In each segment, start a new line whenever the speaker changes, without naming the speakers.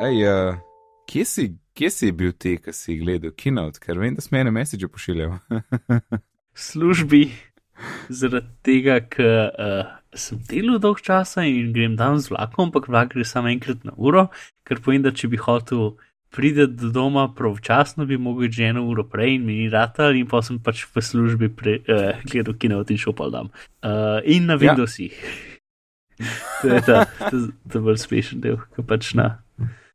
Ej, uh, kje, si, kje si bil ti, ki si gledal kinout, ker vem, da smo ene mesiče pošiljali.
službi, zaradi tega, ker uh, sem delal dolg časa in grem dan z vlakom, ampak vlak gre samo enkrat na uro, ker povem, da če bi hotel priti do doma pravčasno, bi mogel že eno uro prej in mi ni rata, in pa sem pač v službi pre, uh, gledal kinout in šel pa dam. Uh, in na
Ja.
Windowsih. to je ta, ta, ta bolj smešen del, ki pač na.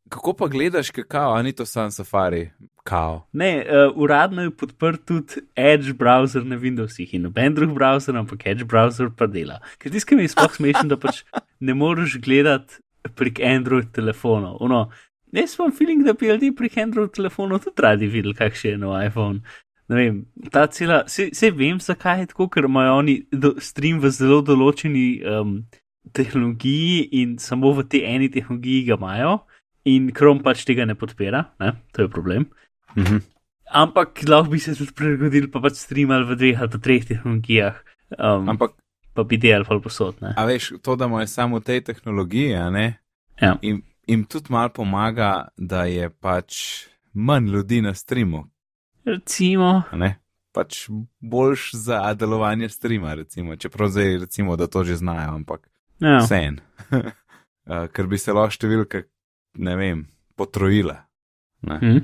Kako pa gledaš, kakao, a ni to sam safari, kao.
Ne, uh, uradno je podprt tudi Edge browser na Windowsih in noben drug browser, ampak Edge browser pa dela. Ker tisti, ki mi je sploh smešen, da pač ne moreš gledati prek Android telefonov. Ono, jaz imam feeling, da bi ljudje prek Android telefonov tudi radi videli, kakšen je nov iPhone. Ne vem, ta cela, vse vem, zakaj je tako, ker imajo oni do, stream v zelo določeni um, tehnologiji in samo v tej eni tehnologiji ga imajo. In Chrome pač tega ne podpira, ne? to je problem.
Mhm.
Ampak lahko bi se tudi prilagodili, pa pač streamali v dveh ali pa treh tehnologijah, um,
Ampak,
pa bi delali pol posod. Ne?
a veš, to, da imajo samo v tej tehnologiji, ne?
Ja.
Im, im tudi mal pomaga, da je pač manj ljudi na streamu,
Recimo,
a ne? Pač boljš za delovanje streama, recimo, čeprav zdaj recimo, da to že znajo, ampak
ja.
vse en. uh, ker bi se lahko številka, ne vem, potrojila. Ne?
Hm?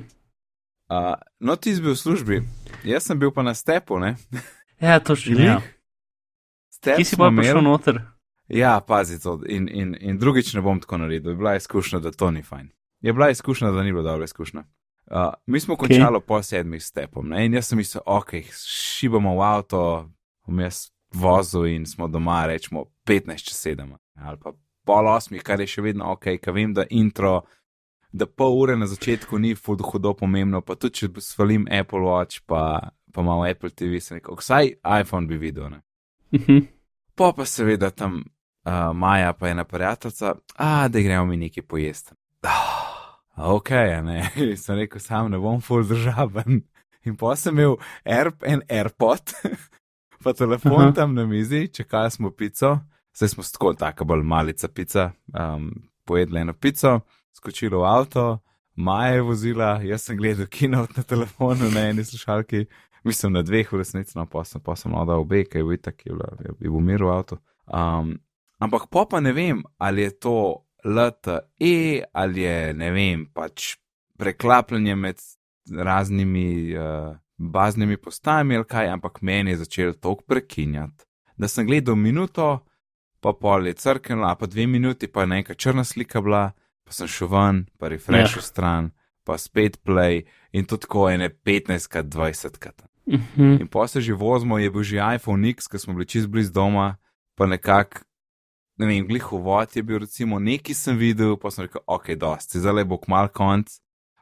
Uh, no, ti si bil v službi, jaz sem bil pa na stepu, ne?
ja, točno.
Glih,
Ja.
Step
Kje si pa prišel noter?
Ja, pazi to. In, in, in drugič ne bom tako naredil. Je bila izkušnja, da to ni fajn. Je bila izkušnja, da ni bila dobra izkušnja. Uh, mi smo končali okay. po sedmih stepom ne? in jaz sem mislil, ok, šibamo v avto, jaz vozil in smo doma, rečemo 15 čez 7 ali pa pol osmih, kar je še vedno ok, ker vem, da intro, da pol ure na začetku ni hudo pomembno, pa tudi če svalim Apple Watch, pa, pa malo Apple TV, se neko, vsaj iPhone bi videl. Ne?
Mhm.
Po pa seveda tam uh, Maja pa je na prijateljica, a da gremo mi nekaj pojesti. Ah, ok, ne, sem rekel, sam ne bom full državen. In pa sem imel Air, en AirPod, pa telefon.
Aha.
tam na mizi, čakali smo pico, zdaj smo tako, tako bolj malica pica, um, pojedli eno pico, skočili v avto, Maja je vozila, jaz sem gledal kino na telefonu na eni slušalki, mislim na dveh v resnici, no pa sem, pa sem oddal obe, kaj je bil tak, je bila- je bil umiril avto. Um, ampak po pa ne vem, ali je to LTE ali je ne vem, pač preklapljanje med raznimi uh, baznimi postajami ali kaj, ampak meni je začelo tok prekinjati, da sem gledal minuto, pa pol je crknila, pa dve minuti, pa je neka črna slika bila, pa sem šel ven, pa refresh
Ja.
stran, pa spet play in to tako ene 15 krat 20 krat.
Mhm.
In pa se že vozimo, je bil že iPhone X, ki smo bili čez blizu doma, pa nekako, ne vem, glih uvod je bil, recimo, neki sem videl, pa sem rekel, ok, dosti, zdaj bo kmal konc,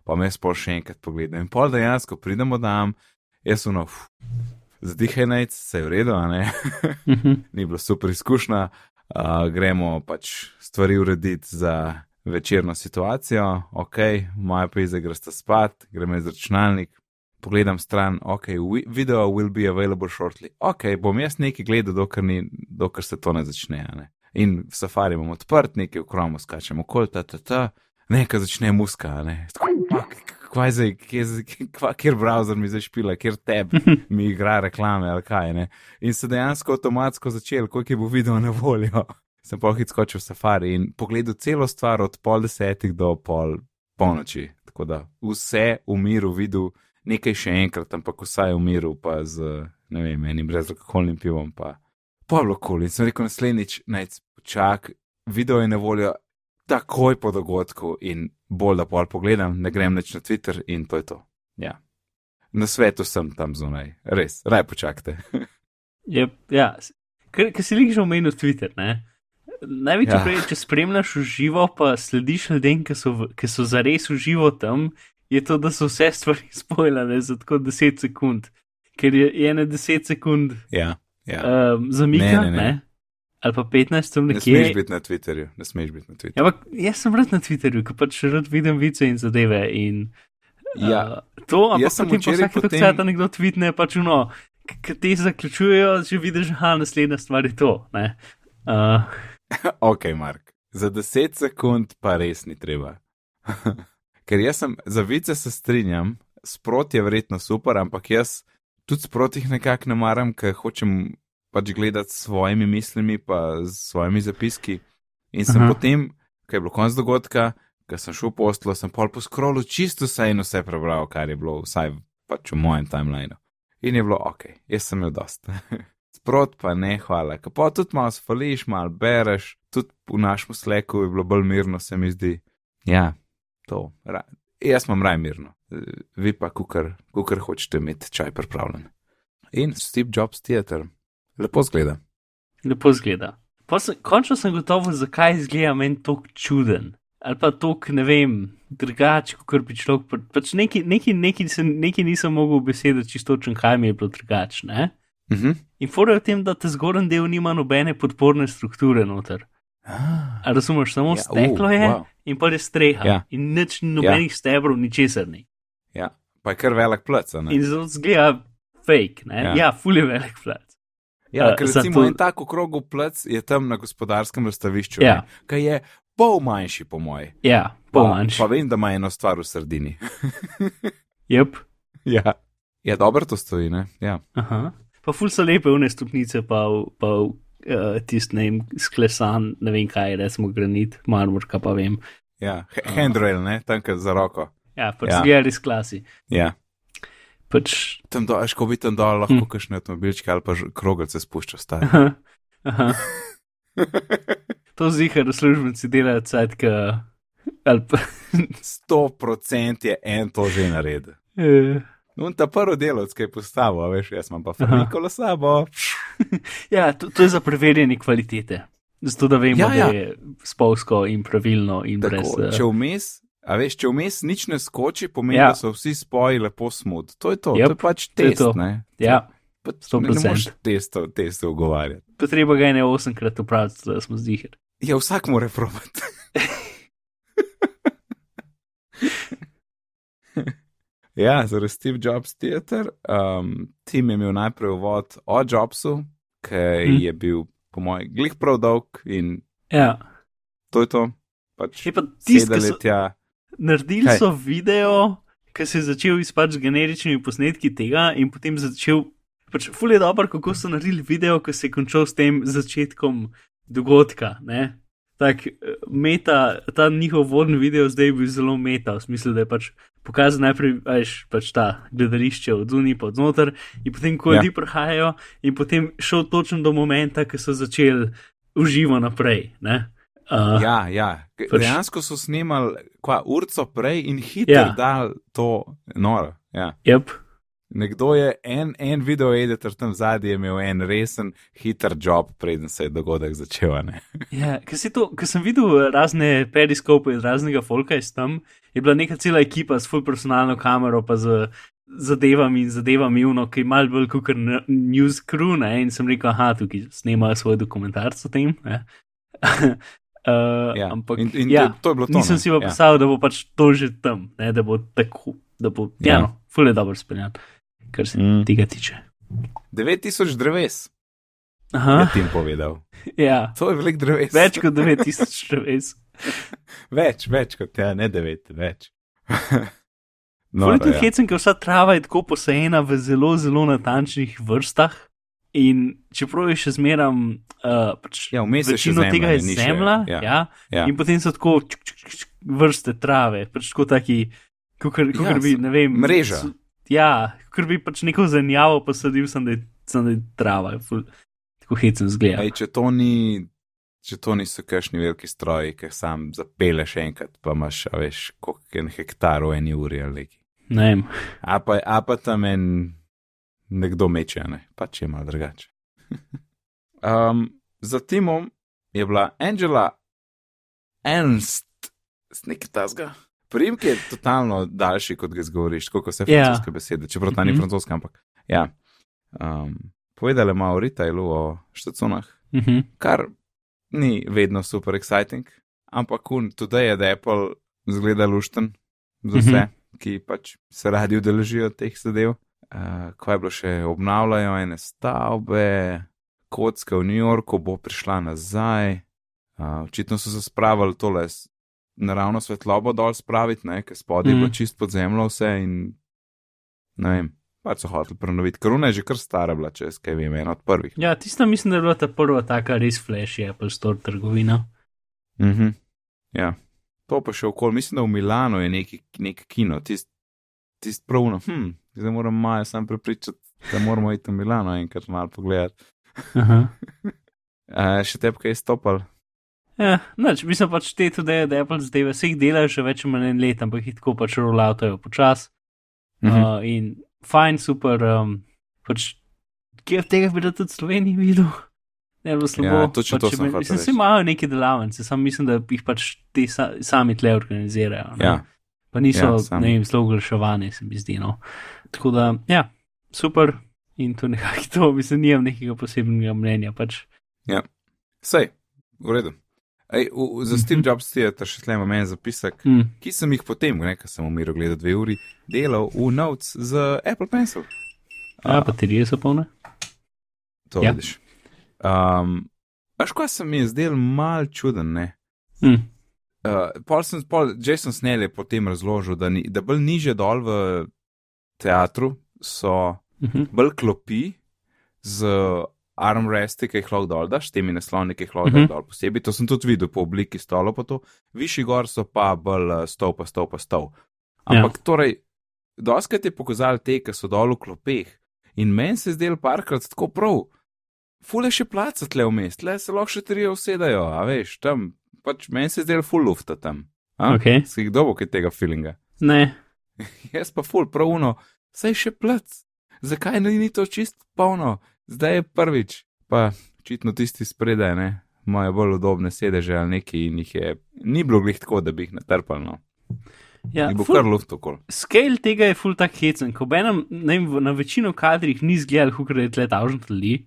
pa me sploh še enkrat pogledam. In pol dejansko pridemo tam, jaz sem no, najc, se je v redu, a ne,
Mhm.
ni bilo super izkušnja, uh, gremo pač stvari urediti za večerno situacijo, ok, moja pejza gre sta spat, gremo iz računalnik, pogledam stran, ok, video will be available shortly, ok, bom jaz nekaj gledal, dokler, ni, dokler se to ne začne, ne. In v safari imamo odprt, nekaj v kromu skačemo, kol, ta, ta, ta, nekaj začne muska, ne. Tako, fuck, Kaj zdaj, kje, kva, kjer browser mi zdaj špila, kjer tab mi igra reklame ali kaj ne. In se dejansko avtomatsko začel, koliko je bo video na voljo. Sem pa hitro skočil v safari in pogledal celo stvar od pol desetih do pol polnoči. Tako da vse v miru videl, nekaj še enkrat, ampak vsaj v miru, pa z ne vem, enim brezalkoholnim pivom. Pa Pablo Kul in sem rekel naslednjič, naj počak, video je na voljo takoj po dogodku in bolj da pol pogledam, ne grem več na Twitter in to je to. Ja. Na svetu sem tam zunaj, res, raj počakajte.
Je, ja, ker, ker si lik že omenil Twitter, ne? Največji
Ja.
prej, če spremljaš v živo, pa slediš ljudem, ki so, ki so zares v živo tam, je to, da so vse stvari spoilane za tako 10 sekund. Ker je, je ene 10 sekund
Ja, ja.
um, zamika,
Ne,
ne,
ne, ne.
Ne. ali pa 15 tam
ne
nekje.
smeš biti na Twitterju, ne smeš biti na Twitterju.
Ja, ampak jaz sem rad na Twitterju, ker pač rad vidim vice in zadeve. In,
Ja.
uh, to, ampak
sem
pa
včeraj potem-
potem... cajt nekdo tvitne, pač uno, ki te zaključujejo, že vidiš, da naslednja stvar je to. ne. Uh,
ok, Mark, za 10 sekund pa res ni treba. Ker jaz sem, za vice se strinjam, sprot je verjetno super, ampak jaz tudi sprot jih nekako ne maram, ker hočem pač gledati s svojimi mislimi, pa s svojimi zapiski. In sem
Aha.
potem, ko je bilo konc dogodka, ko sem šel po ostlo, sem pol po scrollu čisto vse in vse prebral, kar je bilo vsaj pač v mojem timelineu. In je bilo ok, jaz sem imel dost. Sprot pa ne, hvala. Ko pa tudi malo sfališ, malo bereš, tudi v našem sleku je bilo bolj mirno, se mi zdi. Ja, to. Ra jaz imam raj mirno, vi pa kukar, kukar hočete imeti čaj pripravljen. In Steve Jobs Theater, lepo zgleda.
Lepo zgleda. Sem, končno sem gotovo, zakaj izgleda meni tako čuden. Ali pa tako, ne vem, drugače, kot bi človek. pa- Pač neki, neki, neki, neki nisem mogel besediti čisto kaj mi je bilo drugače. ne.
Mhm.
In fora je v tem, da ta zgornji del nima nobene podporne strukture noter.
Ah,
A razumeš, samo
Ja,
steklo
uh,
je
wow.
in pa je streha.
Ja.
In nič nobenih ja. stebrov, ničesar ni.
ja, pa je kar velik ne?
In zato zgleda fake, ne?
Ja.
Ja, ja ful je velik plac.
Ja,
Eh,
ker
zato-
recimo en tak okrogel plec je tam na gospodarskem razstavišču,
Ja.
ki je pol manjši, po mojem.
Ja, pol manjši.
Pa vem, da ima eno stvar v sredini.
Yep.
ja. ja, dobro to stoji, ne? Ja.
Aha. Pa ful so lepe une stopnice, pa, pa uh, tisti ne vem, sklesan, ne vem kaj, recimo granit, marmor, kaj pa vem.
Ja, H- handrail, ne, tam kar za roko.
Ja, pač
Ja.
zgleda res klasi.
Ja.
Pač,
Tam dol, až ko bi tam dol lahko
Hm.
kakšne avtomobilčke ali pa krogelce spuščal stari.
aha, aha. To zihar uslužbenci delajo cajt, ali pa,
Sto procent je en to že naredil.
eh,
No, in ta prvi delovec, ki je postavil, a veš, jaz imam pa farmikolo sabo.
ja, to, to je za preverjanje kvalitete. Zato da vemo,
Ja,
ja, da je spolsko in pravilno in brez.
Tako,
eh,
če vmes, a veš, če vmes nič ne skoči, pomeni,
Ja.
da so vsi spoji lepo smud. To je to,
Jep,
to je pač
to je
test,
to.
ne?
Ja,
Pa,
100%.
Ne, ne moreš testov, testov ugovarjati.
pa treba ga je ne osemkrat upraviti, da smo zihar.
Ja, vsak mora probati. ja, za Steve Jobs Theater. Um, tim je imel najprej uvod o Jobsu, ki
Hm.
hm. je bil, po mojem, glih prav dolg in
Ja,
to je to. Pač
je pa ki
sedeli
so
tja.
Naredili
Kaj?
so video, ki se je začel izpač z generičnimi posnetki tega in potem začel. Pač ful je dobro, kako so naredili video, ki se je končal s tem začetkom dogodka. Ne? Tak, eh, meta, ta njihov vodni video zdaj je bil zelo meta, v smislu, da je pač pokazal najprej veš, pač ta gledališče od zunaj pa od znotraj, in potem, ko
Ja.
ljudje prihajajo, in potem šel točno do momenta, ko so začeli uživo naprej. Ne? Uh,
Ja, ja.
Pač-.
Dejansko so snimali kva urco prej in hitro
Ja.
dal to noro. Ja.
Yep.
Nekdo je en, en video editor tam zadnji imel en resen, hiter job, preden se je dogodek začel. a ne.
Ja, ker si to, ker sem videl eh, razne periskope in raznega folka iz tam, je bila neka cela ekipa s full personalno kamero, pa z zadevami in zadevami, uno, ki je mal bolj kot news crew, ne, in sem rekel, aha, tukaj snemajo svoj dokumentarc o tem. Uh,
Ja.
Ampak
in, in
ja,
to, to je bilo to.
nisem
ne.
si pa
ja.
predstavljal, da bo pač to že tam, ne, da bo tako, da bo, ja,
Ja.
ja no, full je dobro speljan, kar se
Mm.
tega tiče.
9000 dreves, je
Aha,
tim povedal.
ja,
To je velik dreves.
več kot 9000 dreves.
več, več kot ja, ne 9, več.
No, je tudi
ja.
hecen, ker vsa trava je tako posajena v zelo, zelo natančnih vrstah. In čeprav je še zmeram, uh, pač
Ja,
večino
zemlja,
tega je
še-
zemlja,
ja,
ja,
ja.
in potem so tako čuk, čuk, čuk, vrste trave, pač tako taki, kot
Ja,
bi, ne vem,
mreža.
s- Ja, kot bi pač neko zanjavo posadil, sem da je, sem, da je trava, ful, tako hecen zgleda.
Ej, če to ni. Če to niso kakšni veliki stroji, ki sam zapeleš enkrat, pa imaš, a veš, koliko en hektar v eni uri ali neki.
Ne vem.
A pa, a pa tam en nekdo meče, ne, pač je malo drugače. um, za timom je bila Angela Ernst, z neki tasga. Primek je totalno daljši, kot ga zgovoriš, kot vse
Ja.
francoske besede, čeprav ta ni
Mhm.
francoska, ampak ja. Um, povedala ima o retailu, o štacunah,
Mhm.
kar ni vedno super exciting, ampak kun, tudi je, da Apple zgleda lušten za vse,
Mhm.
ki pač se radi udeležijo teh zadev. Uh, ko je bilo še obnavljajo ene stavbe, kocka v New Yorku bo prišla nazaj, uh, očitno so se spravili tole naravno svetlobo dol spraviti, ne, ker spodaj je
Mhm.
bilo čist pod zemljo vse in ne vem, pač so hoteli prenoviti. Koruna je že kar stara bila, če skaj vem, ena od prvih.
Ja, tista mislim, da je bila ta prva taka res flash Apple Store trgovina.
Mhm. Ja, to pa še okoli, mislim, da v Milano je neki, nek kino, tist, tist pravno, hm, zdaj moram maja sam prepričati, da moramo iti v Milano enkrat malo pogledati. Uh, še tebe kaj je stopal?
Ja, noč, mislim pač te tudi, da Apple zdaj vseh dela že več ali manj en let, ampak jih tako pač rolloutajo počas.
Mhm.
Uh, in fajn, super. Um, pač, kje od tega bi da tudi v Sloveniji videl? Ne, bilo slabo.
Ja, točno to
pač,
sem
me-
hotel
Mislim, vsi imajo neke delavnice, samo mislim, da jih pač ti sa, sami tle organizirajo. ne.
Ja,
Pa niso,
Ja,
ja,
sam.
ne vem, zelo oglaševani, se mi zdi. No. Tako da, ja, super. In to nekako to, mislim, nimam nekega posebnega mnenja. Pač.
sej, v redu. Ej, v, za Steve
Mhm.
Jobs je ta še tlema meni zapisek,
Mm.
ki sem jih potem, ne, ker sem umiral gledati dve uri, delal v Notes z Apple Pencil.
Ja, baterije so polne.
To
Ja.
vidiš. Um, Až ko se mi je zdel mal čuden, ne?
Mm.
Uh, pol sem, pol, Jason Snell je potem razložil, da, ni, da bolj niže dol v teatru so
Mhm.
bolj klopi z armresti, ki jih lahko dol daš, temi nasloni, ki jih lahko
Mhm.
uh -huh. dol posebej. To sem tudi videl po obliki stolov, pa to. Višji gor so pa bolj eh, stol, pa stol, pa stol. Ampak ja. torej, doskrat je pokazal te, ki so dol v klopeh. In meni se je zdel parkrat tako prav. Fule še placa tle vmes, tle se lahko še trije usedajo, a veš, tam, pač meni se je zdel full lufta tam. A?
Ok.
Si kdo bo kaj tega feelinga?
Ne.
Jaz pa full pravuno, saj še plac. Zakaj ni, ni to čist polno? Zdaj je prvič. Pa očitno tisti spredaj, ne, imajo bolj udobne sedeže ali neki in jih je, ni bilo glih tako, da bi jih natrpal, no.
Ja,
In bo
ful-
kar luft okol.
Scale tega je full tak hecen, ko benem, na večino kadrih ni zgledal, kako je tle tavžen ljudi,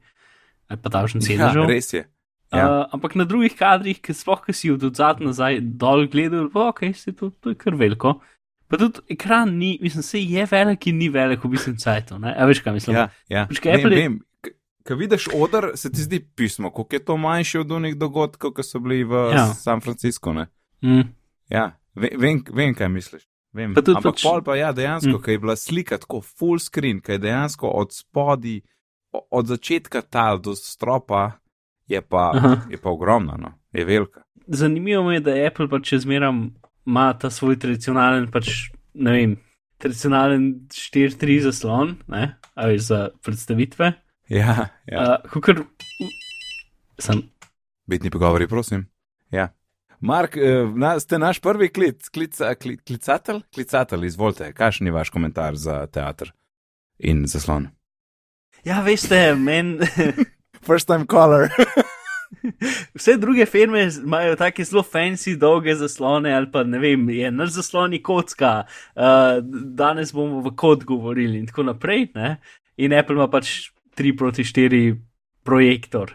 ali pa tavžen
Ja,
sedežev.
res je. Ja.
Uh, ampak na drugih kadrih, ki sploh, ki si od odzad nazaj dol gledal, pa ok, se to, to je kar veliko. Pa tudi ekran ni, mislim, se je velik in ni velik, v bistvu cajtov, ne? A veš, kaj mislim?
Ja, ja.
Pač,
Vem,
Apple
vem. K- Ko vidiš odr, se ti zdi pismo, koliko je to manjše od unih dogodkov, ki so bili v
Ja.
San Franciscu. Ne?
Mm.
Ja, vem, vem, vem, kaj misliš. Vem.
Pa tudi
Ampak
pač-
pol pa ja, dejansko,
Mm.
ker je bila slika tako full screen, ker je dejansko od spodi, od začetka tal do stropa, je pa,
Aha.
je pa ogromna, no? je velika.
Zanimivo mi je, da Apple pač še zmeram ima ta svoj tradicionalen, pač, ne vem, tradicionalen 4-3 zaslon, ne, a veš, za predstavitve.
Ja, ja. Uh,
Kukor, sem,
Bitni pogovori, prosim. Ja. Mark, eh, na, ste naš prvi klic, klica, kli, klicatelj? Klicatelj, izvolite, kakšen je vaš komentar za teater in zaslon?
ja, veste, meni.
First time caller.
Vse druge firme imajo take zelo fancy, dolge zaslone, ali pa ne vem, je naš zaslon je kocka, uh, danes bomo v kod govorili in tako naprej. Ne? In Apple ima pač 3 proti 4 projektor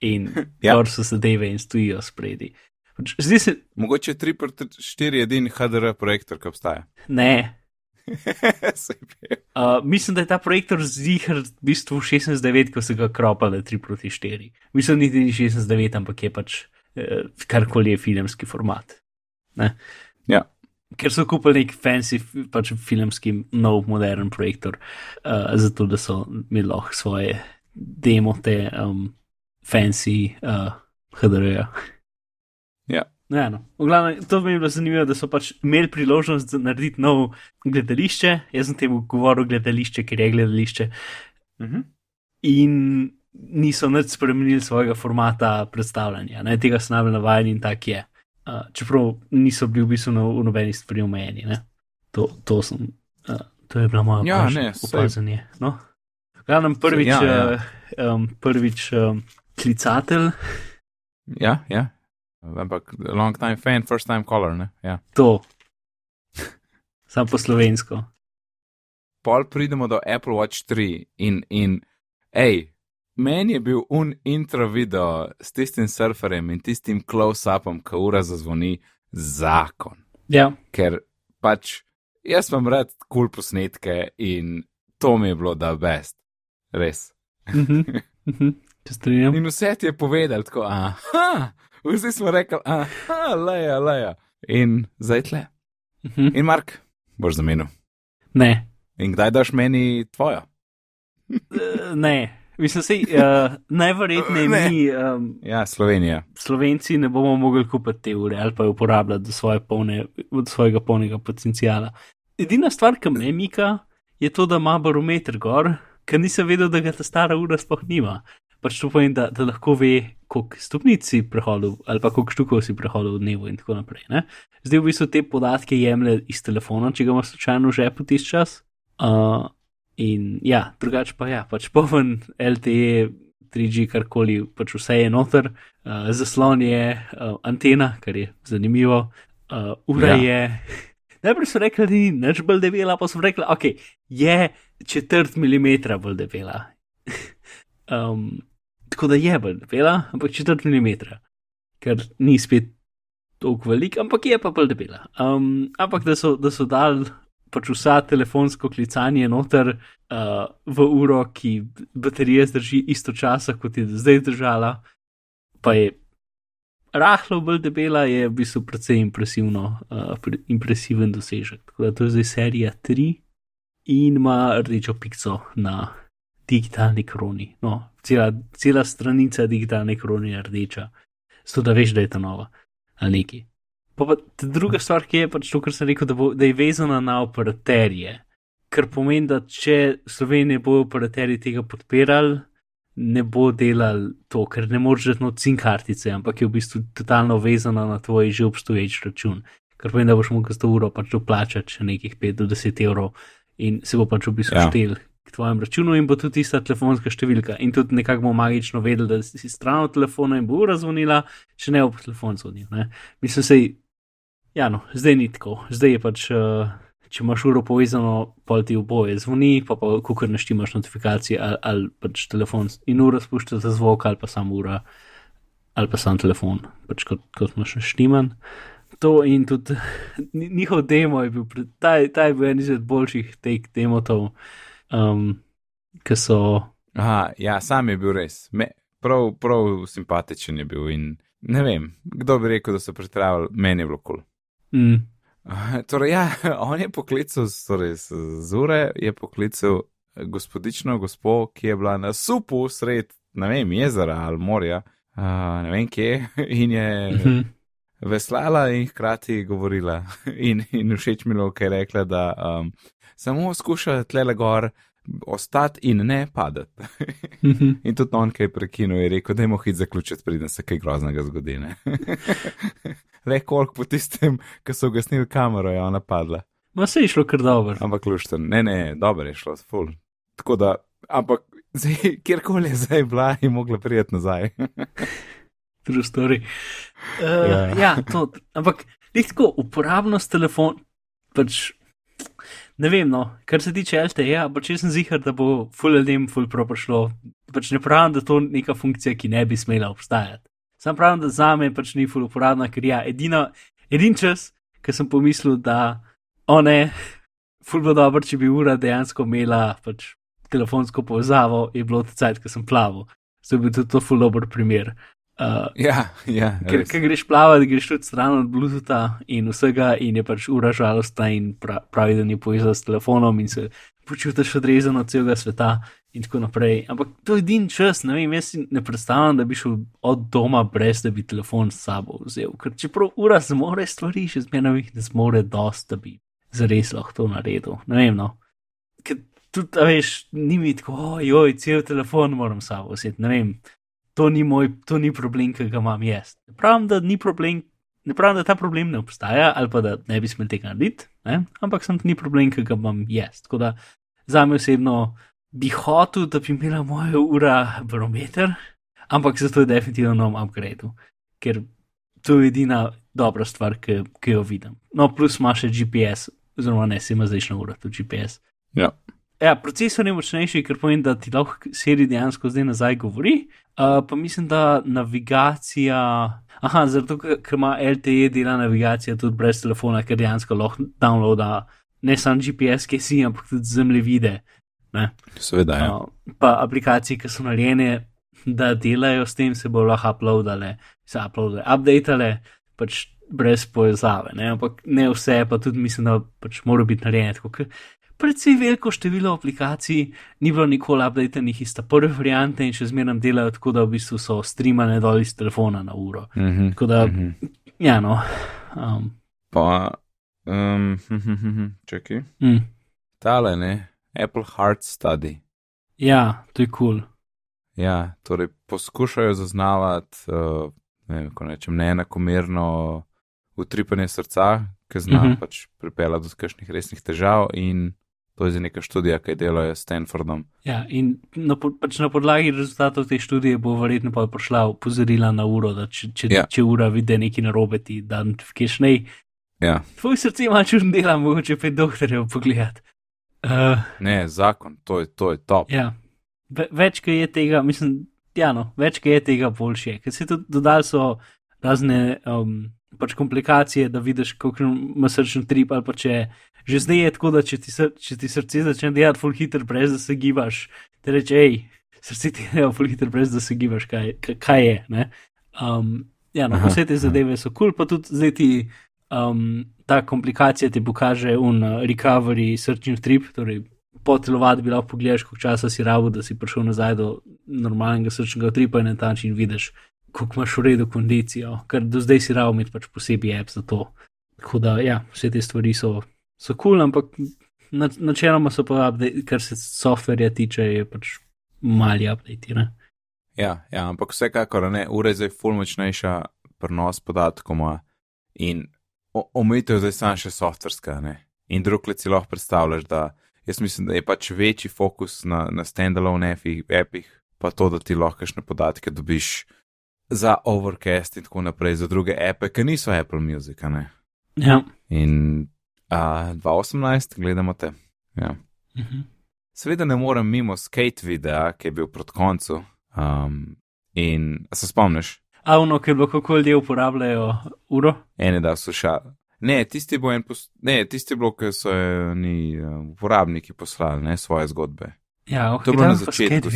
in
Ja.
gor so zadeve in stojijo spredi. Pač, Zdi se,
Mogoče 3x4 edini HDR projektor, ki obstaja.
ne. Uh, mislim, da je ta projektor zihar v bistvu 16.9, ko so ga kropali 3 proti 4. Mislim, niti ni 16.9, ampak je pač uh, karkoli je filmski format. Ne?
Ja.
Ker so kupili nek fancy, pač filmski, nov, modern projektor, uh, zato da so imeli lahko svoje demo, te um, fancy uh, HDR-ja.
Ja.
Ja, no. V glavnem, to mi je bilo zanimivo, da so pač imeli priložnost narediti nov gledališče. Jaz sem temu govoril gledališče, ker je gledališče.
Mhm.
In niso nič spremenili svojega formata predstavljanja. Ne? Tega so najbolj navajeni in tak je. Uh, čeprav niso bili v bistvu na, v nobeni stvari omejeni. ne. To, to, sem, uh, to je bila moja
Ja, ne,
opazanje. No? Glavnem prvič,
ja, ja.
uh, um, prvič um, klicatelj,
Ja, ja. Ampak long time fan, first time caller, ne? Ja.
to. Sam po slovensko.
Pol pridemo do Apple Watch 3 in, in hej, meni je bil un intro video s tistim surferjem in tistim close-upom, ki ura zazvoni zakon.
Ja,
Ker pač jaz vam rad kul cool posnetke in to mi je bilo da best. Res.
mhm, mhm, se strinjam.
In vse ti je povedal tako, aha, vsi smo rekli, aha, leja, leja. in zdaj tle.
Mhm.
In Mark, boš zamenil.
Ne,
In kdaj daš meni tvojo?
Eh, ne. Mislim, sej, uh, najverjetneje
Ne.
mi, um,
Ja, Slovenija.
Slovenci, ne bomo mogli kupiti te ure ali pa jo uporabljati do, svoje polne, do svojega polnega potencijala. Edina stvar, ki me mika, je to, da ima barometer gor, ker nisem vedel, da ga ta stara ura sploh nima. Pač to pomeni, da, da lahko ve, koliko stopnic si prehodil ali pa koliko štukov si prehodil v dnevu in tako naprej. Ne? Zdaj v bistvu te podatke jemlje iz telefona, če ga imaš slučajno v žepu tisti čas. Uh, in ja, drugače pa ja, pač poven LTE, 3G, karkoli, pač vse je noter, uh, zaslon je uh, antena, kar je zanimivo, uh, ura
Ja.
ja. je. Najprej so rekli, da ni nič bolj debela, pa so rekli, ok, je četrt milimetra bolj debela. um, tako da je bolj debela, ampak četrt milimetra, ker ni spet tako velik, ampak je pa bolj debela. Um, ampak da so, da so dal pač vsa telefonsko klicanje noter uh, v uro, ki baterija zdrži isto časa, kot je zdaj držala, pa je rahlo bolj debela, je v bistvu precej impresivno, uh, pre, impresiven dosežek. Tako da to je zdaj serija 3 in ima rdečo pico na digitalni kroni. No, cela, cela stranica digitalne kroni je rdeča, zato da veš, da je ta nova ali neki. Pa, pa druga stvar, ki je pač to, kar sem rekel, da, bo, da je vezana na operaterje. Kar pomeni, da če Slovenije bojo operaterji tega podpirali, ne bo delal to, ker ne moreš dati not SIM kartice, ampak je v bistvu totalno vezana na tvoj že obstoječ račun. Kar pomeni, da boš mogel za to uro pač doplačati še nekih 5 do 10 evrov in se bo pač v bistvu
ja.
štel k tvojemu računu in bo tudi tista telefonska številka. In tudi nekako bomo magično vedeli, da si stran od telefona in bo ura zvonila, če ne bo po telefon zvonil. Ne? Mislim, sej, ja, no, zdaj ni tako. Zdaj je pač, uh, če imaš uro povezano, pol ti oboje zvoni, pa pa kukar naštimaš notifikacije ali, ali pač telefon in ura spušča za zvok ali pa samo ura ali pa sam telefon, pač kot, kot imaš naštiman. To in tudi njihov demo je bil, ta, ta je bil en izmed boljših teh demotov, um, ki so.
Aha, ja, sam je bil res. Me, prav, prav simpatičen je bil in ne vem, kdo bi rekel, da so pretravili, meni je bilo kul. Cool.
Mm,
Torej, ja, on je poklical, torej, z z ure je poklical gospodično gospo, ki je bila na supu sred, ne vem, jezera ali morja, uh, ne vem kje, in je
mhm.
veslala in hkrati govorila. In, in všeč mi je, ker je rekla, da um, samo skuša tle gor ostati in ne padati.
Mhm.
In tudi on, ki je prekinil, je rekel, da je mohit zaključiti, preden se kaj groznega zgodi. Le koliko po tistem, ko so ugasnili kamero, je ona padla.
Ma se je šlo kar dobro.
Ampak lušten, ne, ne, dobro je šlo, ful. Tako da, ampak zdaj, kjerkoli je zdaj bila, je mogla prijeti nazaj.
True story. Uh,
Ja.
ja. ja, to, ampak res tako, uporabnost telefona, pač ne vem, no, kar se tiče LTE, ja, pač jaz sem zihar, da bo full ljudem full pro prišlo. Pač ne pravim, da to je neka funkcija, ki ne bi smela obstajati. Sam pravim, da za me pač ni full uporabna, ker ja, edina, edin čas, ki sem pomislil, da o ne, full bo dobro, če bi ura dejansko imela pač telefonsko povezavo, je bilo to cajt, ko sem plaval. Zdaj bi tudi to full dober primer. Uh,
ja, ja,
Ker, ker greš plavati, greš tudi stran od Bluetootha in vsega, in je pač ura žalostna, in pra, pravi, da ni povezan s telefonom, in se počutiš odrezan od celega sveta, in tako naprej. Ampak to je edini čas, ne vem, jaz si ne predstavljam, da bi šel od doma brez da bi telefon s sabo vzel. Ker čeprav ura zmore stvari, še zmeraj jih ne zmore dost, da bi zares lahko to naredil. Ne vem, no. Ker tudi, veš, ni mi tako, ojoj, cel telefon moram s sabo vzeti, ne vem to ni moj, to ni problem, ki ga imam jaz. Ne pravim, da ni problem, ne pravim, da ta problem ne obstaja ali pa da ne bi smel tega narediti, ne? ampak sem ni problem, ki ga imam jaz. Tako da za me osebno bi hotel, da bi imela moja ura barometer, ampak zato je definitivno nov upgrade, ker to je edina dobra stvar, ki, ki jo vidim. No, plus ima še GPS, oziroma ne, se ima zdajšnja ura, tudi GPS.
Ja.
Ja, procesor je močnejši, ker pomeni, da ti lahko seri dejansko zdaj nazaj govori. Uh, pa mislim, da navigacija. Aha, zato ker ima LTE dela navigacija tudi brez telefona, ker dejansko lahko downloada ne samo GPS, ki si, ampak tudi zemljevide. Ne?
Seveda, ja.
Uh, pa aplikacije, ki so narejene, da delajo s tem, se bo lahko uploadale, se uploadale, updatale, pač brez povezave, ne? ampak ne vse, pa tudi mislim, da pač mora biti narejeno Predvsej veliko število aplikacij ni bilo nikoli updatenih iz ta prve variante in še zmeraj delajo tako, da v bistvu so streamane dol iz telefona na uro.
Mhm.
Tako da,
Mhm.
ja, no. Um,
Pa, um, čakaj.
mm,
Tale, ne, Apple Heart Study.
ja, to je kul. Cool.
Ja, torej poskušajo zaznavati, uh, ne vem, ko rečem, neenakomerno utripanje srca, ki zna uh
Mhm.
-huh. pač pripeljati do kakšnih resnih težav, in to je zdaj neka študija, ki delajo s Stanfordom.
Ja, in na, pač na podlagi rezultatov te študije bo verjetno pa prišla opozorila na uro, da če, če,
Ja.
če ura vidi nekaj narobe, ti da notification, nej,
Ja,
tvoj srce ima čudno dela, mogoče pa je doktorjev pogledat. Uh,
ne, zakon, to je, to je top.
ja, Ve, več, ki je tega, mislim, ja, no, več, ki je tega, boljše. Ker se tudi dodali so razne um, pač komplikacije, da vidiš, kako ima srčni trip pa če. Že zdaj je tako, da če ti, sr če ti srce začne delati full hitro, brez da se gibaš, ti reče, hej, srce ti dela full hitro, brez da se gibaš, kaj, kaj, je. ne? Um, ja, no, vse te zadeve so kul, cool, pa tudi zdaj ti um, ta komplikacija ti pokaže un uh, recovery srčni trip, torej po telovadbi lahko pogledaš, koliko časa si rabo, da si prišel nazaj do normalnega srčnega tripa in na ta način vidiš, koliko imaš v redu kondicijo, ker do zdaj si rabo imeti pač posebej app za to. Tako da, ja, vse te stvari so so kul, cool, ampak na, načeloma so pa, update, kar se softverja tiče, je pač mali update. Ne?
Ja, ja, ampak vsekakor ne, ura je zdaj ful močnejša, prenos podatkov ima in omejitev zdaj samo še softverska, ne. In drug let si lahko predstavljaš, da jaz mislim, da je pač večji fokus na, na standalone appih, pa to, da ti lahko kakšne podatke dobiš za Overcast in tako naprej, za druge appe, ki niso Apple Music.
Ja.
In a, 2018 gledamo te. Ja.
Mhm.
Seveda ne morem mimo skate videa, ki je bil proti koncu. Um, in se spomniš,
A ono, ker lahko ljudje uporabljajo uro.
ene da so šali. Ne, tisti je bil en, pos... ne, tisti je bil, ker so eh, ni uh, uporabniki poslali ne, svoje zgodbe.
Ja, oh,
To je bilo na začetku.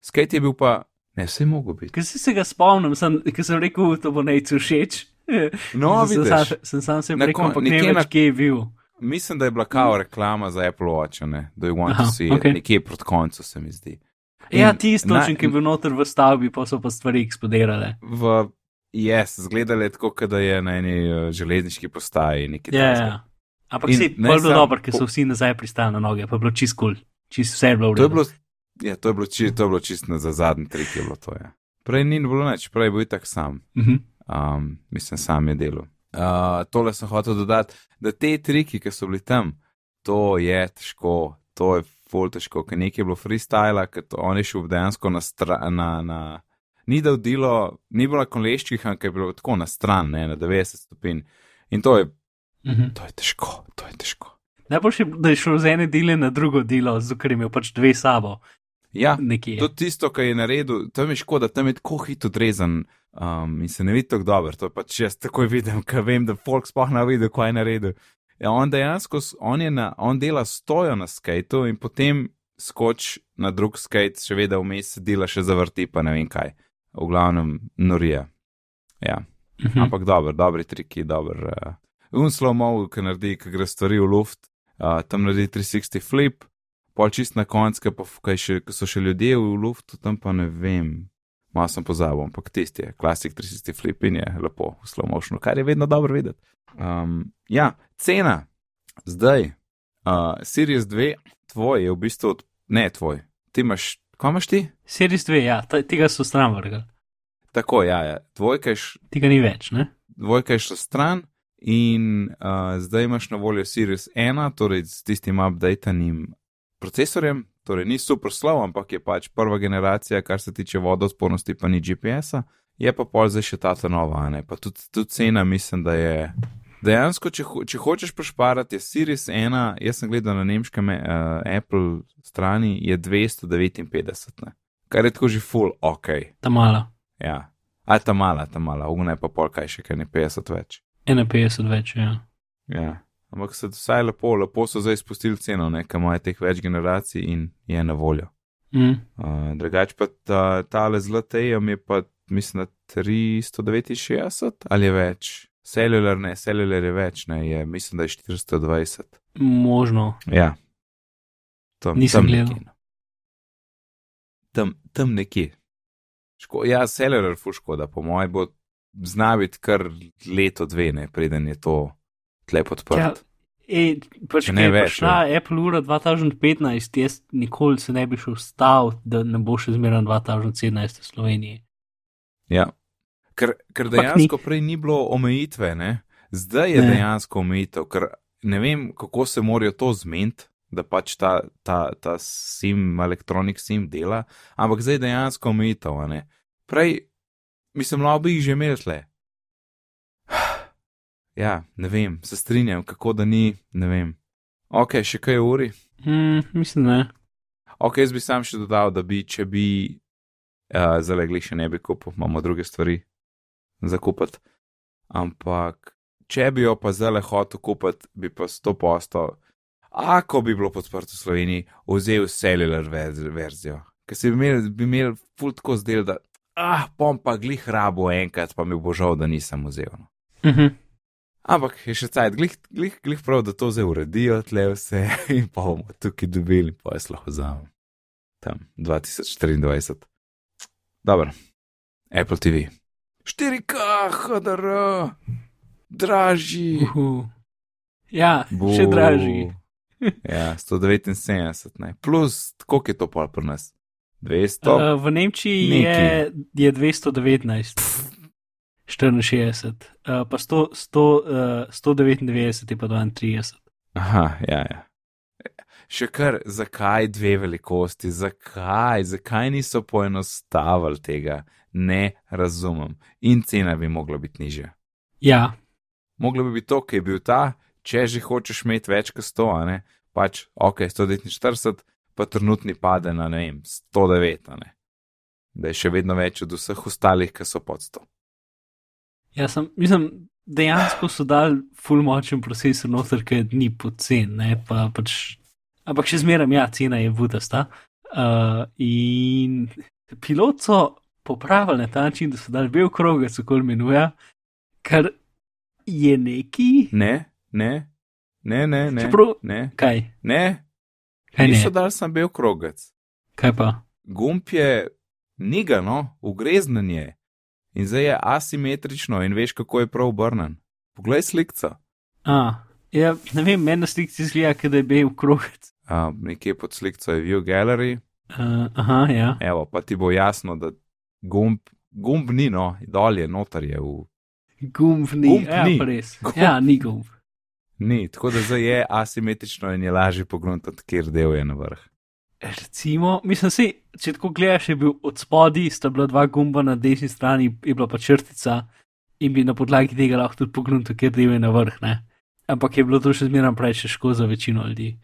Skate je bil pa, ne, vse je mogo biti.
Ker si se ga spomnim, sem, ker sem rekel, to bo najcu všeč.
No,
sem,
vidiš.
sam, sem sam se rekel, ampak ne
na-
kje je bil.
Mislim, da je bila kao reklama za Apple Watch, ne, da you want
Aha,
to see, it, nekje proti koncu se mi zdi.
Ja,
In
tisto,
na-
ki je bil noter v stavbi, pa so pa stvari eksplodirale.
V, yes, zgledalo je tako, da je na eni uh, železniški postaji nekaj
Ja,
takega.
ja. Ampak
In
si bolj bilo dobro, ker so vsi nazaj pristali na noge, pa je bilo čist kul, cool. čist vse je bilo v redu.
Ja, to je bilo, či, to je bilo čisto za zadnji trik, to. Ja. Prej ni bilo nič, prej je bil tak sam,
Mhm.
um, mislim, sam je delal. Uh, tole sem hotel dodati, da te triki, ki so bili tam, to je težko, to je full težko, ker nekaj je bilo freestyle, ker on je šel dejansko na stran, na, na, ni da vdilo, ni bilo na koleščih, ampak je bilo tako na stran, ne, na 90 stopinj. In to je,
Mhm.
to je težko, to je težko.
Najboljše je, da je šel z ene dele na drugo delo, zato ker je imel pač dve sabo,
Ja,
nekje.
To tisto, kar je naredil, tam je škoda, tam je tako hitro odrezan um, in se ne vidi tako dobro. To je pač jaz takoj vidim, ker vem, da folk sploh ne vidi, kaj je naredil. Ja, on dejansko, on, je na, on dela stojo na skateu in potem skoč na drug skate, še vedno vmes dela še zavrti, pa ne vem kaj. V glavnem norija. Ja,
Mhm.
ampak dobro, dobri triki, dober. Uh, un slow mo, ki naredi, ki gre stvari v luft, uh, tam naredi 360 flip, pol čist na koncu, ki so še ljudje v luftu, tam pa ne vem. Malo sem pozabil, ampak tisti je, klasik 360 flip in je lepo v slow motionu, kar je vedno dobro videti. Um, ja, cena, zdaj, uh, Sirius 2, tvoj je v bistvu, od, ne tvoj, ti imaš, kaj imaš ti?
Series 2, ja, ta, tega so stran vrgli,
Tako, ja, ja. dvojka je,
tega ni več, ne?
dvojka je šla stran in uh, zdaj imaš na voljo Sirius 1, torej s tistim updatenim procesorjem, torej ni super slov, ampak je pač prva generacija, kar se tiče vodospornosti, pa ni GPS-a, je pa pol zdaj še ta ta nova, ne, pa tudi, tudi cena mislim, da je. Dejansko, če, ho če hočeš pošparati, je Sirius 1, jaz sem gledal na nemškem uh, Apple strani, je 259, ne. kar je tako že full ok.
Ta mala,
Ja, a ta mala, ta mala, ugna je pa pol kaj še, kaj ne 50 več.
51 več, ja.
Ja, ampak se vsaj lepo, lepo so zdaj spustili ceno, nekaj imajo teh več generacij in je na voljo.
Mm.
Uh, drugač pa ta, tale z LTE-jem je pa, mislim, da 369 ali več. Cellular ne, cellular je več, ne, je, mislim, da je 420.
Možno.
Ja. Tam,
Nisem
tam
gledal.
nekje, no. Tam, tam nekje. Ško, ja, cellular fu škoda, po mojem bo znaviti kar leto dve, ne, preden je to tle podprt.
Ja, e, pač,
Če
ki
ne
je
več,
prišla Apple ura 2015, jaz nikoli se ne bi šel stav, da ne bo še zmeraj 2017 v Sloveniji.
Ja. Ker, ker dejansko prej ni bilo omejitve, ne? zdaj je
Ne.
dejansko omejitev, ker ne vem, kako se morajo to zmeniti, da pač ta, ta, ta sim, elektronik sim dela, ampak zdaj je dejansko omejitev. a ne. Prej, mislim, lahko bi jih že imeli tle. Ja, ne vem, se strinjam, kako da ni, ne vem. Ok, še kaj uri?
Hmm, mislim, ne.
Ok, jaz bi sam še dodal, da bi, če bi uh, zalegli še ne bi kupil, imamo druge stvari za kupiti. Ampak, če bi jo pa zdaj hotel kupiti, bi pa 100%, ako bi bilo podprto v Sloveniji, vzel cellular verz- verzijo. Ker si bi imel, bi imel ful tako zdel, da, ah, bom pa glih rabo enkrat, pa mi bo žal, da nisem vzel. No.
Uh -huh.
Ampak je še cajt, glih, glih, glih prav, da to zdaj uredijo, tle vse in pa bomo tukaj dobili, pa jaz lahko vzamem. Tam 2024. Dobro, Apple TV. 4K, HDR, dražji.
Uhu. Ja, še dražji.
ja, 179, ne. Plus, koliko je to pol pri nas? 200?
Uh, v Nemčiji je,
Nekaj.
je 219, 64, uh, pa 100, 100, uh, 199 je pa 32.
Aha, ja, ja. Še kar, zakaj dve velikosti, zakaj, zakaj niso poenostavili tega, ne razumem. In cena bi mogla biti nižja.
Ja,
Mogla bi biti to, ki je bil ta, če že hočeš imeti več kot 100, a ne, pač ok, 149, pa trenutni pade na ne vem, 109, a ne. Da je še vedno več od vseh ostalih, ki so pod 100.
ja sem, mislim, dejansko so dal full močen procesor noter, ki ni pocen, ne, pa pač, ampak še zmeraj, ja, cena je vudasta. Uh, in pilot so popravili na ta način, da so dali bel krog, se kol imenuje, kar je neki.
Ne, ne, ne, ne, ne,
Čeprav-
ne,
Kaj?
ne,
Kaj
niso
ne?
dal sem bil krogec.
Kaj pa?
Gumb je nigano, ugreznen je in zdaj je asimetrično in veš, kako je prav obrnen. Poglej slikca.
A, ja, ne vem, meni na sliki izgleda, da je bil krogec.
Uh, nekje pod slikco je View Gallery,
Uh, aha, ja.
evo, pa ti bo jasno, da gumb, gumb ni no, dol je, noter je v.
Gumb ni.
Gumb
ja,
ni.
res.
Gumb.
Ja, ni gumb.
Ni, tako da zdaj je asimetrično in je lažje pogledati, kjer del je na vrh.
Recimo, mislim, si, če tako gledaš, je bil od spodaj, sta bila dva gumba na desni strani, je bila pa črtica in bi na podlagi tega lahko tudi pogledal, kjer del je na vrh. Ne? Ampak je bilo to še zmeraj preveč težko za večino ljudi.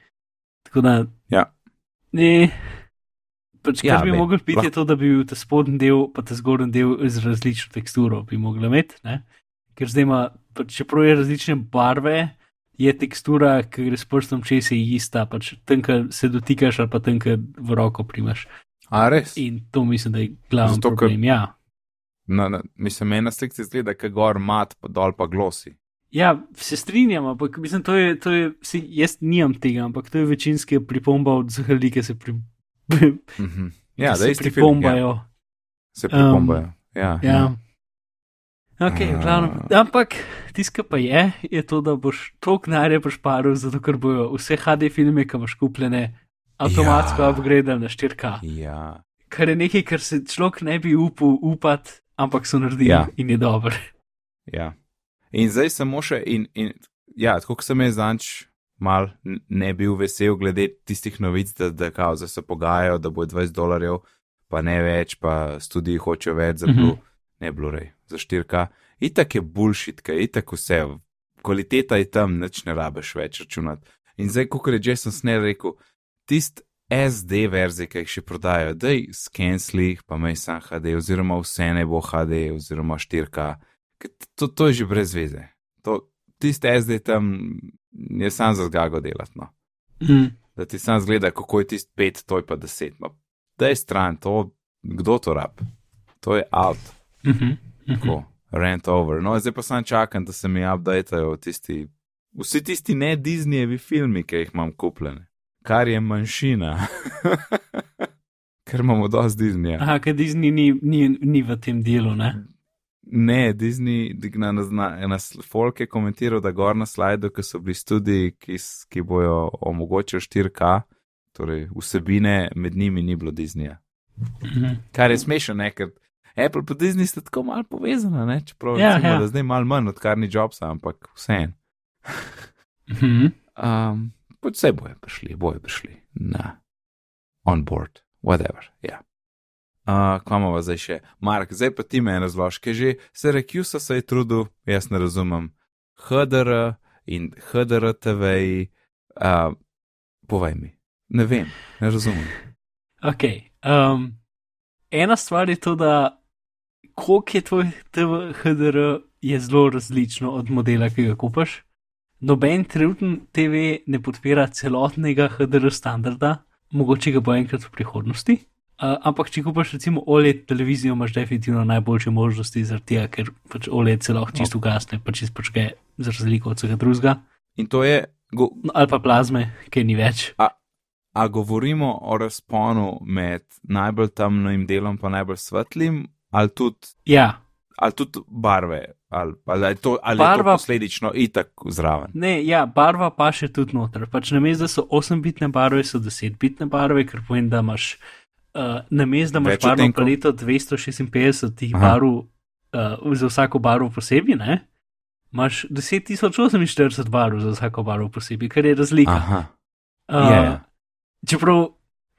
Tako da.
Ja.
Ne. Pač,
Ja,
kar bi
vem,
mogel biti, je
lahko-
to, da bi bil ta spodnji del, pa ta zgornji del z različno teksturo, bi mogli imeti. Ne? Ker zdaj ima, pač, čeprav je različne barve, je tekstura, ki gre s prstom čez, je ista, pač tam, kjer se dotikaš, ali pa tam, kjer v roko primaš.
A res?
In to mislim, da je glavni
Zato,
problem. Ja.
Na, na, mislim, ena slikca izgleda, kot gor mat, pa dol pa glosi.
ja, se strinjam, ampak mislim, to je, to je si, jaz nimam tega, ampak to je večinski pripomba od ljudi, ki se, pri,
Mhm. Ja,
ki
da
se
isti film, ja,
pripombajo.
se pripombajo. Um, ja,
Ja. Ok,
Ah.
glavno. Ampak tisto, pa je, je to, da boš toliko denarja prišparil, zato ker bojo vse HD filme, ki imaš kupljene, avtomatsko
Ja.
upgradili na 4K.
ja.
Kar je nekaj, kar se človek ne bi upal upati, ampak so naredili
Ja.
in je dober.
Ja. In zdaj samo še, in, in ja, tako kot sem jaz zanč mal ne bil vesel glede tistih novic, da, da kao, zdaj se pogajajo, da bo 20 dolarjev, pa ne več, pa studiji hočejo več za
Mhm.
Blu, ne Blu-ray, za 4K. Itak je bullshit, kaj itak vse, kvaliteta je tam, nič ne rabeš več računati. In zdaj, kot je Jason Snell rekel, tist SD verzije, ki jih še prodajajo, da jih skensli, pa mej sam HD, oziroma vse ne bo HD, oziroma 4K. Ker To, to je že brez veze. To, tiste SD tam je sam za zgago delati. No.
Mm.
Da ti sam zgleda, kako je tisti 5, to je pa 10. No. Da je stran, to, kdo to rab. To je out.
Mm -hmm.
Tako, rent over. No, zdaj pa sem čakam, da se mi updatejo tisti, vsi tisti ne Disneyevi filmi, ki jih imam kupljene, kar je manjšina. Ker imamo dosti Disneya.
Aha, ker Disney ni, ni, ni v tem delu, ne?
Ne, Disney, na, na, na, folk je komentiral, da gor na slajdu, ki so bili studiji, ki, ki bojo omogočili 4K, torej vsebine, med njimi ni bilo Disneya.
Mhm.
Kar je smešno, ne, ker Apple pa Disney sta tako malo povezana, ne, čeprav
Ja,
recimo,
ja.
da zdaj malo manj, odkar ni Jobsa, ampak vseeno.
Mhm.
Um, pač vse bojo prišli, bojo prišli na on board, whatever. Ja. Uh, imamo zdaj še? Mark, zdaj pa ti me razložke že. Se Rekiusa se je trudil, jaz ne razumem. HDR in HDR TV, uh, povej mi. Ne vem, ne razumem.
Ok. Um, ena stvar je to, da koliko je tvoj TV HDR, je zelo različno od modela, ki ga kupaš. Noben trenutni TV ne podpira celotnega HDR standarda, mogoče ga bo enkrat v prihodnosti. Uh, ampak, če kupaš recimo OLED televizijo, imaš definitivno najboljše možnosti, zaradi tega, ker pač OLED se lahko čisto ugasne, pa čisto počke, za razliko od vsega drugega.
In to je, go,
No, ali pa plazme, ki ni več.
a govorimo o razponu med najbolj temnim delom in najbolj svetlim, ali tudi
Ja,
ali tudi barve, ali, ali je to, ali je
Barva-
to posledično itak zraven.
Ne, ja, barva pa še tudi noter. Pač namesto, da so 8-bitne barve, so 10-bitne barve, ker pomeni, da imaš uh, namesto, da imaš
Več
barvno paleto 256 tih
Aha.
barv uh, za vsako barvo posebej, ne? Imaš 10.048 barv za vsako barvo posebej, kar je razlika.
Aha,
Uh,
je, ja.
Čeprav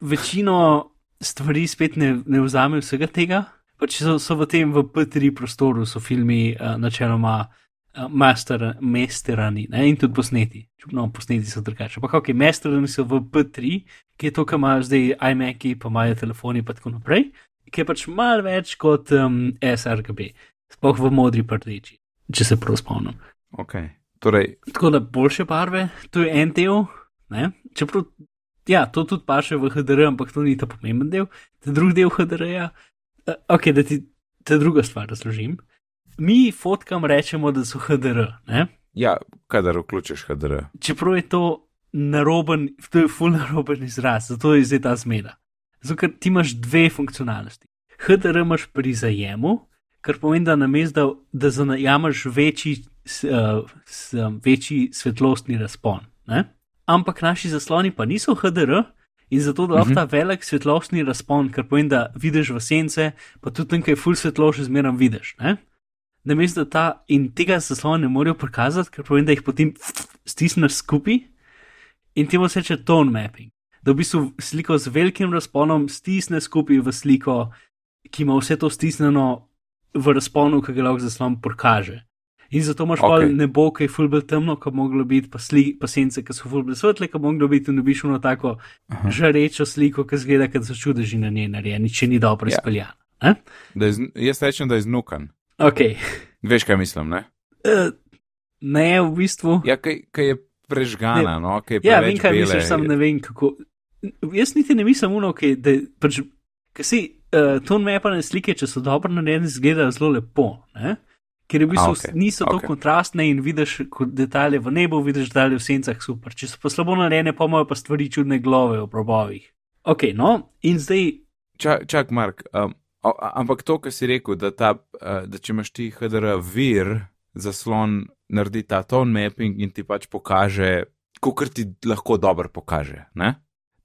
večino stvari spet ne, ne vzame vsega tega, pač so, so v tem v P3 prostoru, so filmi uh, načeloma uh, master, masterani ne, in tudi posneti. No, posneti so drugače. Ampak, ok, masterani so v P3, ki je to, kar imajo zdaj iMac-i, pa imajo telefoni, pa tako naprej, ki je pač malo več kot um, sRGB, sploh v modri pa rdeči, če se prav spomnim.
ok. Torej,
Tako da boljše barve, to je en del, ne? čeprav ja, to tudi paše v HDR, ampak to ni ta pomemben del. Ta drugi del HDR-ja, uh, ok, da ti ta druga stvar razložim. Mi fotkam rečemo, da so HDR, ne?
ja, kadar vključiš HDR.
čeprav je to naroben, to je full naroben izraz, zato je zdaj ta zmeda. Zato, ker ti imaš dve funkcionalnosti. HDR imaš pri zajemu, kar pomeni, da namesto, da, zanajameš večji, uh, večji svetlostni razpon. Ne? Ampak naši zasloni pa niso HDR. In zato da lahko ta velik svetlostni razpon, kar pomeni, da vidiš v sence, pa tudi tam, kaj je full svetlo, še zmeraj vidiš. Ne? Da ta in tega zaslona ne morejo prikazati, ker pomeni, da jih potem stisneš skupaj in temu se reče tone mapping. Da v bistvu sliko z velikim razponom stisne skupaj v sliko, ki ima vse to stisnjeno v razponu, ki ga lahko zaslon prikaže. In zato imaš okay. Pol nebo, ki je fulbel temno, kot moglo biti, pa, sli, pa sence, ki so fulbel svetle, kot moglo biti, in dobiš eno tako
Aha.
žarečo sliko, ki zgleda, kot so čudeži na njej narejeni, če ni dobro
Ja.
izpeljana. Ja.
Da je, z- jaz rečem, da je znukan.
Ok.
Veš, kaj mislim, ne?
Uh, ne, v bistvu.
Ja, kaj, kaj je prežgana, no, kaj je
Ja,
preveč
vem, kaj
bele.
misliš, sam ne vem kako. Jaz niti ne mislim, uno, okay, da pač, kaj si uh, ton mapane slike, če so dobro narejene, izgledajo zelo lepo. Ne? Ker v bistvu
A, okej,
niso tako
okej.
kontrastne in vidiš detalje v nebu, vidiš detalje v sencah, super. Če so pa slabo narejene, pa imajo pa stvari čudne glave v probovih. Ok, no, in zdaj,
Čak, čak Mark, um, o, ampak to, kar si rekel, da, ta, uh, da če imaš ti HDR vir, zaslon naredi ta tone mapping in ti pač pokaže, kot ti lahko dobro pokaže. Ne?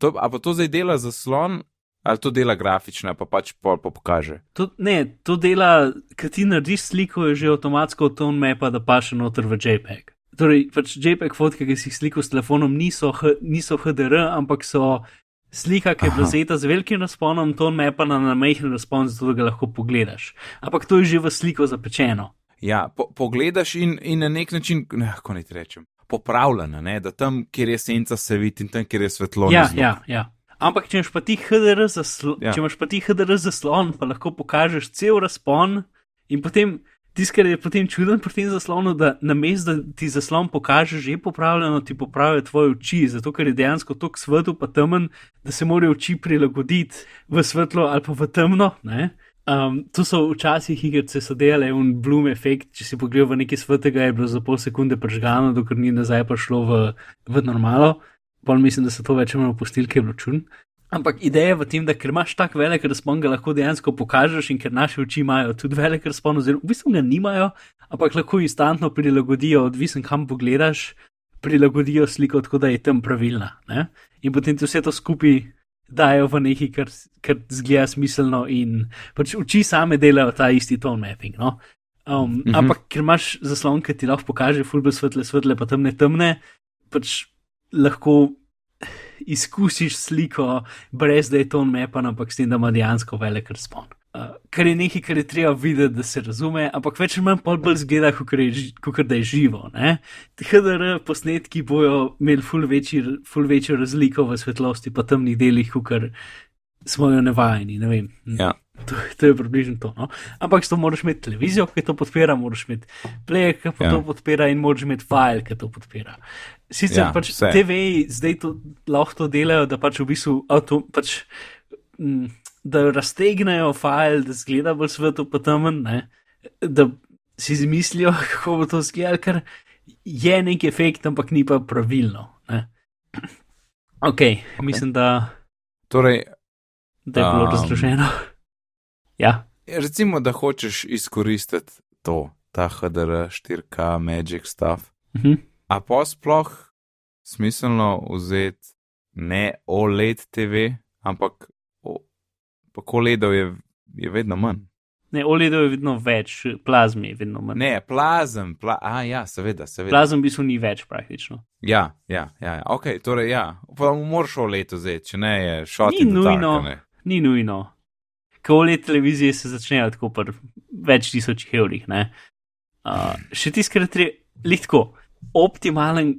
To, a pa to zdaj dela zaslon, ali to dela grafična, pa pač pol pa pokaže.
to, ne, to dela, ki ti narediš sliko, je že avtomatsko ton mapa, da pa še noter v JPEG. Torej, pač JPEG fotke, ki si jih slikal s telefonom, niso, niso HDR, ampak so slika, ki je bila zeta z velikim razponom, ton mapa na, na majhen razpon, zato ga lahko pogledaš. Ampak to je že v sliko zapečeno.
Ja, po, pogledaš in, in na nek način, kako naj rečem, popravljena, ne? da tam, kjer je senca, se vidi in tam, kjer je svetlo.
Ja,
znuk.
ja, ja. Ampak če imaš pa ti HDR zaslon,
Ja.
če imaš pa ti HDR zaslon, pa lahko pokažeš cel razpon in potem. Tisto, kar je potem čuden pri tem zaslonu, da namesto da ti zaslon pokaže že popravljeno, ti popravijo tvoje oči, zato ker je dejansko tako svetlo pa temen, da se morajo oči prilagoditi v svetlo ali pa v temno. Ne? Um, to so včasih igrice, so delale un bloom efekt. Če si pogledal v nekaj svetega, je bilo za pol sekunde prežgano, dokler ni nazaj prišlo v, v normalo. Pol mislim, da so to več manj opustili, ker je bilo čun. Ampak ideja je v tem, da ker imaš tako velik razpon, ga lahko dejansko pokažeš in ker naše oči imajo tudi velik razpon, oziroma v bistvu ga nimajo, ampak lahko instantno prilagodijo, odvisen kam pogledaš, prilagodijo sliko tako, da je tam pravilna. Ne? In potem ti vse to skupaj dajo v nekaj, kar, kar zgleda smiselno in pač oči same delajo ta isti tone mapping. No? Um, -hmm. Ampak ker imaš zaslon, ki ti lahko pokaže fulbe svetle, svetle, pa temne, temne, pač lahko izkusiš sliko, brez da je to mepan, ampak s tem, da ima dejansko velik razpon. Uh, kar je nekaj, kar je treba videti, da se razume, ampak več ali manj pol bolj zgleda, kot da je živo. HDR posnetki bojo imeli ful, večji, ful večjo razliko v svetlosti, pa temnih delih, kot smo jo navajeni. Ne
ja.
To, to je približno to. No? Ampak to moraš imeti televizijo, ki to podpira, moraš imeti player, ki ja. to podpira, in moraš imeti file, ki to podpira. Sicer ja, pač TV zdaj to, lahko to delajo, da pač v bistvu avto, pač, m, da raztegnejo file, da zgleda bolj svetu pa tam, da si izmislijo, kako bo to zgledalo, ker je nek efekt, ampak ni pa pravilno. Ne? Ok, mislim, da.
Torej,
da je bilo um, razloženo. Ja.
Recimo, da hočeš izkoristiti to, ta HDR, 4K, Magic stuff.
Uh mhm. -huh.
A pa sploh smiselno vzeti ne OLED TV, ampak OLED-ov je, je vedno manj.
Ne, OLED-ov je vedno več, plazmi je vedno manj.
Ne, plazem, pla a ja, seveda, seveda.
Plazem v bistvu ni več praktično.
Ja, ja, ja, ja. ok, torej ja, pa moraš OLED vzeti, če ne je šlo.
Ni nujno, tak, ni nujno koli televizije se začnejo tako pri več tisoč evrih. Uh, še tiskrat je lahko optimalen,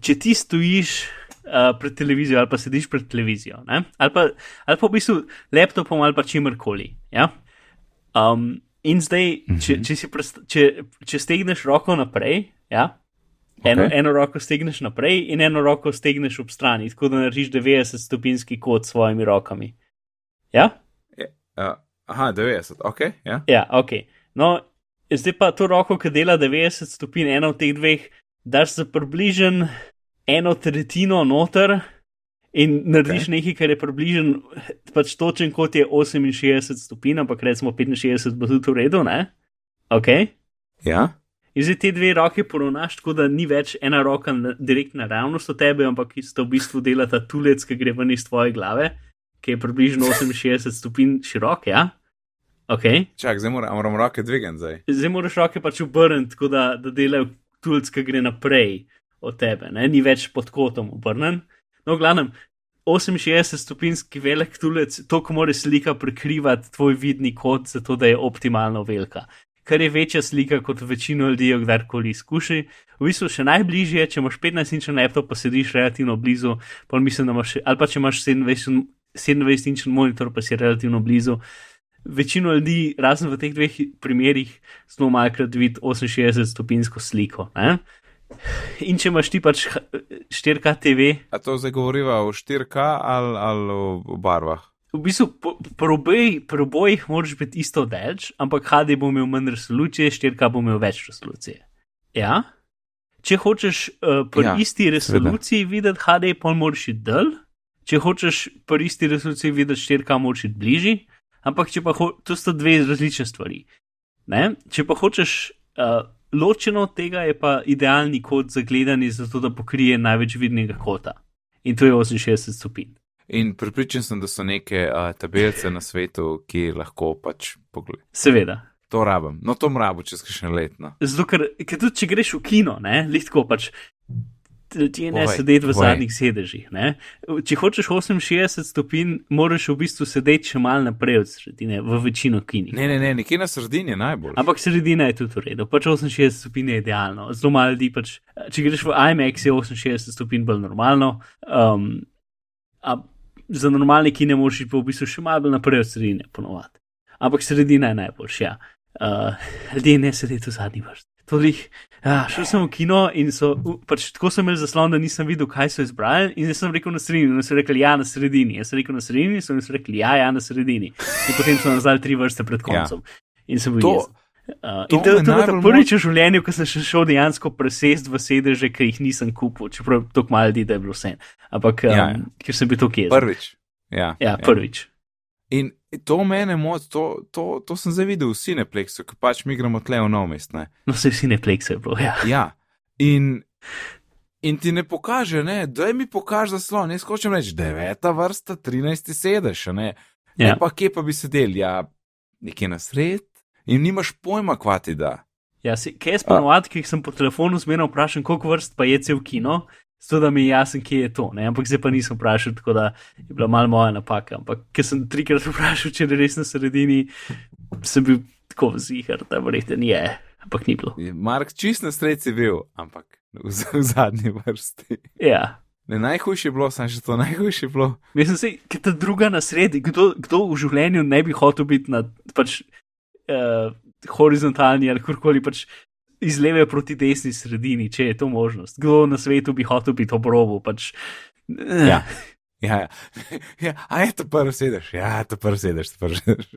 če ti stojiš uh, pred televizijo ali pa sediš pred televizijo, ali pa, ali pa v bistvu laptopom ali pa čimrkoli. Ja? Um, in zdaj, če, mhm. če, presta, če, če stegneš roko naprej, ja? eno, okay. eno roko stegneš naprej in eno roko stegneš ob strani, tako da narediš 90 stopinjski kot s svojimi rokami. Ja?
Uh, aha, 90, ok. Ja,
ja ok. No, zdaj pa to roko, ki dela 90 stopinj, eno od teh dveh, daš za približen eno tretjino noter in narediš okay. nekaj, kar je približen, pač točen kot je 68 stopinj, ampak recimo 65 bo tudi v redu, ne? Ok.
Ja.
In zdaj te dve roke poravnaš tako, da ni več ena roka direktna ravnost od tebe, ampak sta v bistvu delata tulec, ki gre ven iz tvoje glave ki je približno 68 stopinj širok. Ja? Okay.
Čak, zdaj moram, moram roke dvigati. Zdaj.
zdaj moraš roke pač obrniti, tako da, da delajo tulc, ki gre naprej od tebe, ne? ni več pod kotom obrnen. No, glavnem, 68 stopinjski velik tulec, to, ko mora slika prekrivati tvoj vidni kot, zato da je optimalno velika. Kar je večja slika kot večino ljudi, kdorkoli izkuši. V bistvu še najbližje, če imaš 15-inčen laptop, pa sediš relativno blizu, pa mislim, da imaš, ali pa če imaš 27 27-inčen monitor, pa si relativno blizu. Večino ljudi, razen v teh dveh primerih, zelo malkrat vidi 68-stopinjsko sliko. Ne? In če imaš ti pač 4K TV.
A to zdaj govoriva o 4K ali, ali o barvah?
V bistvu, pri obojih moraš biti isto delč, ampak HD bo imel manj resolucije, 4K bo imel več resolucije. Ja? Če hočeš uh, pri ja, isti resoluciji seveda. videti HD, pa moraš iti dol, če hočeš pri isti resoluciji videti štirka, moraš iti bližje. Ampak, če pa ho, to sta dve različne stvari. Ne? Če pa hočeš uh, ločeno od tega, je pa idealni kot za gledanje, zato da pokrije največ vidnega kota. In to je 68 stopinj.
In pripričan sem, da so neke uh, tabelice na svetu, ki lahko pač pogledajo.
Seveda.
To rabim, no to mrabo čez kakšne letno.
Zato, ker, ker tudi če greš v kino, ne, lihko pač ti ne sedeti v zadnjih sedežih. Ne? Če hočeš 68 stopinj, moraš v bistvu sedeti še mal naprej od sredine, v večino kini.
Ne, ne, ne, nekje na sredini je najbolj.
Ampak sredina je tudi v redu, pač 68 stopinj je idealno. Zelo malo ljudi, pač, če greš v IMAX, je 68 stopinj bolj normalno. Um, za normalne kine moraš pa v bistvu še malo naprej od sredine, ponovadi. Ampak sredina je najboljša. Ja. Uh, ljudje ne sedijo v zadnji vrsti. Tudi, ja, šel sem v kino in so, pač tako sem imel zaslon, da nisem videl, kaj so izbrali. In jaz sem rekel na sredini, in so rekli, ja, na sredini. Jaz sem rekel na sredini, in so mi rekli, ja, ja, na sredini. In potem so nazaj tri vrste pred koncem. Ja. In sem bil
To-
jezen. Uh,
to
in to, je
najbolj
prvič v življenju, ko sem še šel dejansko presest v sedeže, ki jih nisem kupil, čeprav tako malo ljudi, da je bilo vse. Ampak, um,
Ja,
ja,
ja.
ja. ker sem bil to kje.
Prvič. Ja,
Ja, prvič.
In to mene moti, to, to, to sem zdaj videl v Cineplexu, ki pač mi gremo tle v nov mest. Ne?
No, se vsi ne plekse, bilo. Ja.
Ja, in, in ti ne pokaže, ne, da mi pokaže zaslon. Jaz hočem reči, deveta vrsta, trinajsti sedež, a ne. Ja.
Ja.
Pa kje pa bi sedel, ja, nekje na sred in nimaš pojma, kva ti da.
Ja, si, kaj jaz ponovadi, ki sem po telefonu zmerno vprašam, koliko vrst pa je cel kino, zato da mi je jasno, kje je to. Ne? Ampak zdaj pa nisem vprašal, tako da je bila malo moja napaka. Ampak ker sem trikrat vprašal, če je res na sredini, sem bil tako zihar, da verjetno je. Ampak ni bilo.
Mark, čist na sred si bil, ampak v, v zadnji vrsti.
Ja.
Ne, najhujše je bilo, sam še to najhujše je bilo.
Mislim si, ker ta druga na sredi, kdo, kdo v življenju ne bi hotel biti na pač, uh, horizontalni ali kurkoli pač iz leve proti desni sredini, če je to možnost. Kdo na svetu bi hotel biti ob robu? Pač, eh,
Ja. Ja, ja. ja, a je to prvi sedež, ja, to prvi sedež, to prvi sedež.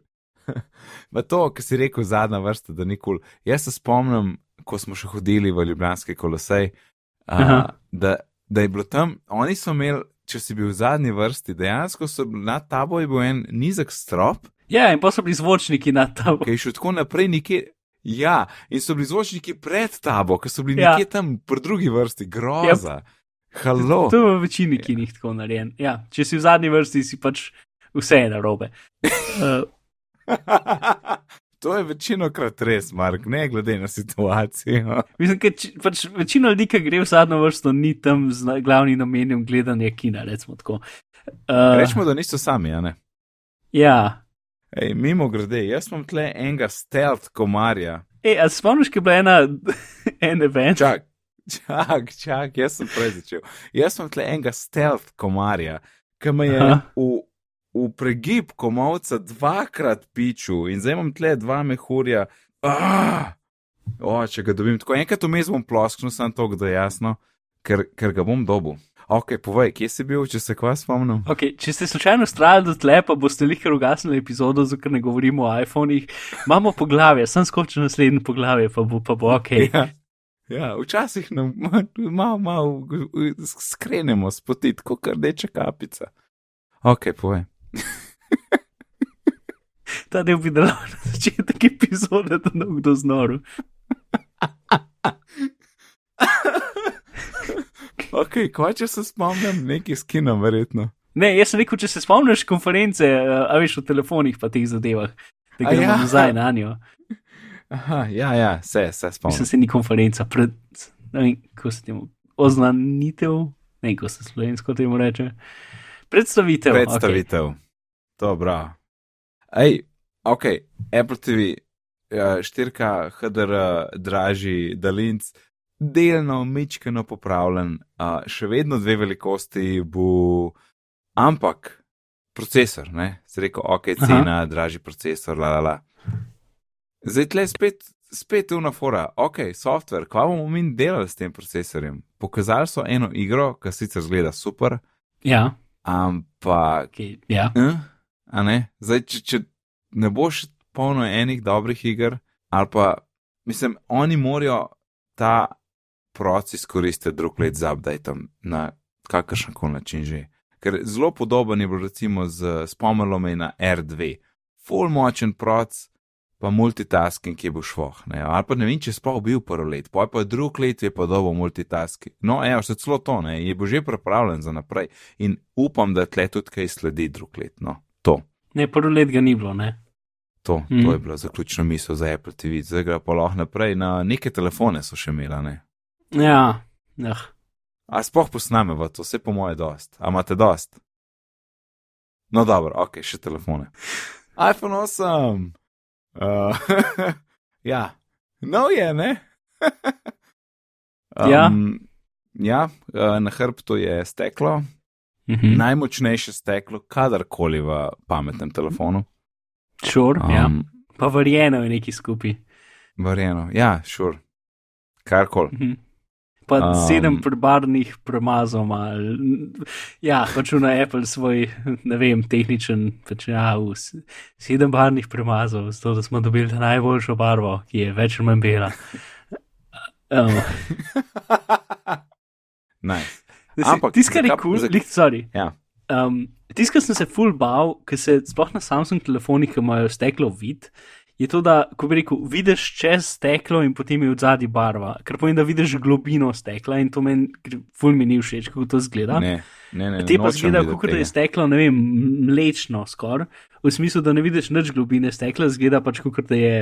Pa to, kar si rekel, zadnja vrsta, da nikoli. Jaz se spomnim, ko smo še hodili v Ljubljanski kolosej,
Aha.
a, da, da je bilo tam, oni so imeli, če si bil v zadnji vrsti, dejansko so nad tabo je bil en nizek strop,
ja, in pa so bili zvočniki nad tabo.
ki je šel tako naprej nekje. Ja, in so bili zvočniki pred tabo, ki so bili
Ja.
nekje tam pri drugi vrsti, groza. Halo.
To je v večini kinih tako narejen. Ja, če si v zadnji vrsti, si pač vse je narobe. Uh,
to je večino krat res, Mark, ne glede na situacijo.
mislim, da pač večina ljudi, ki gre v zadnjo vrsto, ni tam z glavnim namenom gledanja kina. recimo tako. Uh,
Rečemo, da niso sami, a ne.
ja.
Ej, mimo grede, jaz imam tle enega stealth komarja.
E, a spomniš, ki je bila ena, en event?
Čak, čak, čak, jaz sem prej začel. Jaz sem tle enega stealth komarja, ki me je
Aha.
v, v pregib komovca dvakrat pičil in zdaj imam tle dva mehurja. Ah! O, če ga dobim tako, enkrat vmes bom plosknil, sem to, da je jasno, ker, ker ga bom dobil. Ok, povej, kje si bil, če se kva spomnim?
Okay, če ste slučajno ustrajali do tle, pa boste lihkar ugasnili epizodo, zato ker ne govorimo o iPhonih. Imamo poglavje, sem skočil na naslednje poglavje, pa bo, pa bo ok.
Ja, ja včasih nam malo, malo skrenemo s poti, kot rdeča kapica. Ok, povej.
Ta del bi dal na začetek epizode, da ne bo kdo znoril.
Ok, kva če se spomnim, neki skinom, verjetno.
Ne, jaz sem rekel, če se spomniš konference, uh, a veš o telefonih pa teh zadevah, da gremo
ja.
nazaj na njo.
Aha, ja, ja, se, se
Mislim,
spomnim.
se ni konferenca, pred, ne vem, kako se temu, oznanitev, ne vem, kako se slovensko temu reče. Predstavitev.
Predstavitev. Okay. To, bravo. Ej, ok, Apple TV, ja, štirka HDR, dražji, dalinc, delno, mičkeno popravljen, a, še vedno dve velikosti bo, ampak procesor, ne, se rekel, ok, cena, Aha. dražji procesor, la la la. Zdaj tle spet, spet unafora, ok, software, kva bomo mi delali s tem procesorjem? Pokazali so eno igro, ki sicer zgleda super,
Ja,
ampak
okay, ja.
Eh? A ne? Zdaj, če, če ne boš polno enih dobrih iger, ali pa, mislim, oni morajo ta proces izkoristiti drug let za update na kakršen koli način že. Ker zelo podoben je bil recimo z spomnilom na R2, full močen proc, pa multitasking, ki bo švoh. Ne? Ali pa ne vem, če je sploh bil prvi let, pa je pa drug let je pa dobo multitasking. No, evo, še celo to, ne, je bo že pripravljen za naprej in upam, da tle tudi kaj sledi drug let. No, to.
Ne, prvi let ga ni bilo, ne.
To, mm.
Mhm.
to je bila zaključna misel za Apple TV, zdaj gre pa lahko naprej. Na neke telefone so še imela, ne.
Ja, ja.
A spoh posnameva to, vse po moje dost. A imate dost? No, dobro, ok, še telefone. iPhone 8. Uh, ja, no je, ne?
Ja.
Ja, uh, na hrbtu je steklo,
Mhm.
najmočnejše steklo, kadarkoli v pametnem telefonu.
Šur, um, ja.
Um,
Pa verjeno je neki skupaj.
Varjeno, ja, šur. karkoli.
Mhm. Pa
Um.
sedem prebarvnih premazov, ja, pač na Apple svoj, ne vem, tehničen, pač ja, sedem barvnih premazov, zato da smo dobili najboljšo barvo, ki je več ali manj bela. Um,
Nice.
Ampak
Ampak
tisto, kar je kul, cool, sorry.
Ja.
Um, tisto, kar sem se full bal, ker se sploh na Samsung telefonih, ki imajo steklo vid, je to, da, ko bi rekel, vidiš čez steklo in potem je v zadnji barva, kar pomeni, da vidiš globino stekla in to meni, gre- ful mi ni všeč, kako to zgleda.
Ne, ne, ne.
Te pa zgleda, kot da je steklo, ne vem, mlečno skoraj, v smislu, da ne vidiš nič globine stekla, zgleda pač kot da je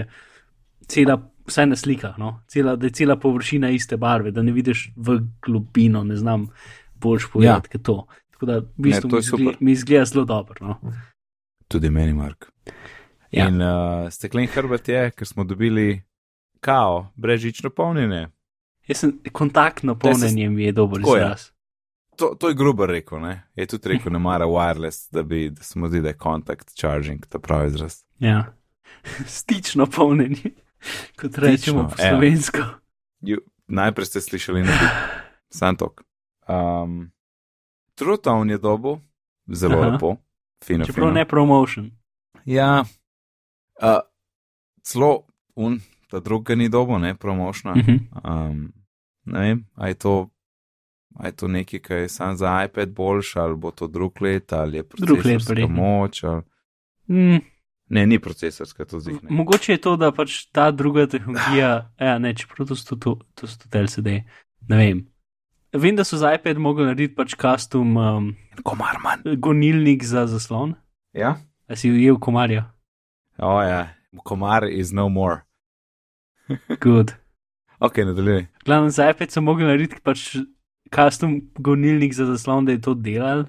cela, vsaj na slikah, no? cela, da je cela površina iste barve, da ne vidiš v globino, ne znam boljš povedati, ja. kot to. Tako da, v bistvu,
to je
mi, zgleda, mi izgleda zelo dobro. No?
Tudi meni, Mark.
Ja.
In uh, steklen hrbet je, ker smo dobili kao, brežično polnjenje.
Jaz sem kontaktno polnjenje mi je dober izraz.
To, to je grubo rekel, ne? Je tudi rekel, ne mara wireless, da bi, da se mu zdi, da je contact charging, ta pravi izraz.
Ja. Stično polnjenje, kot rečemo po
ja.
slovensko.
You, najprej ste slišali na Santok. Um, Truton je dobil, zelo.
Aha.
lepo, fino.
Čeprav
fino.
ne promotion.
Ja, uh, celo un, ta druga ni dobil, ne promošna.
Mhm.
Um, ne vem, a je to. A je to nekaj, kar je sam za iPad boljši, ali bo to drug let, ali je procesorska moč. Ali...
Mm,
Ne, ni procesorska, to zihne.
Mogoče je to, da pač ta druga tehnologija, ja, ne, čeprav to so to, to so to LCD, ne vem. Vem, da so za iPad mogli narediti pač custom um,
Komar
gonilnik za zaslon.
Ja?
A si ujel komarja?
O ja, komar is no more.
Good.
Ok, nadaljuj.
Glavno za iPad so mogli narediti pač custom gonilnik za zaslon, da je to delal.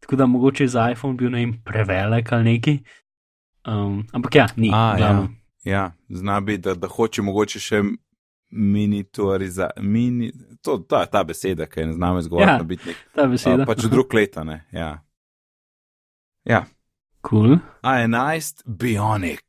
Tako da mogoče za iPhone bil ne vem prevelik ali neki. Um, ampak ja, ni.
A,
glavno.
Ja, zna biti, da, da hoče mogoče še miniaturizacijo. Mini, to, ta, ta beseda, ki je ne znam izgovoriti
Ja,
na bitnik.
Ta beseda.
Uh, pač drug leta, ne. Ja. ja.
Cool.
A11 Bionic.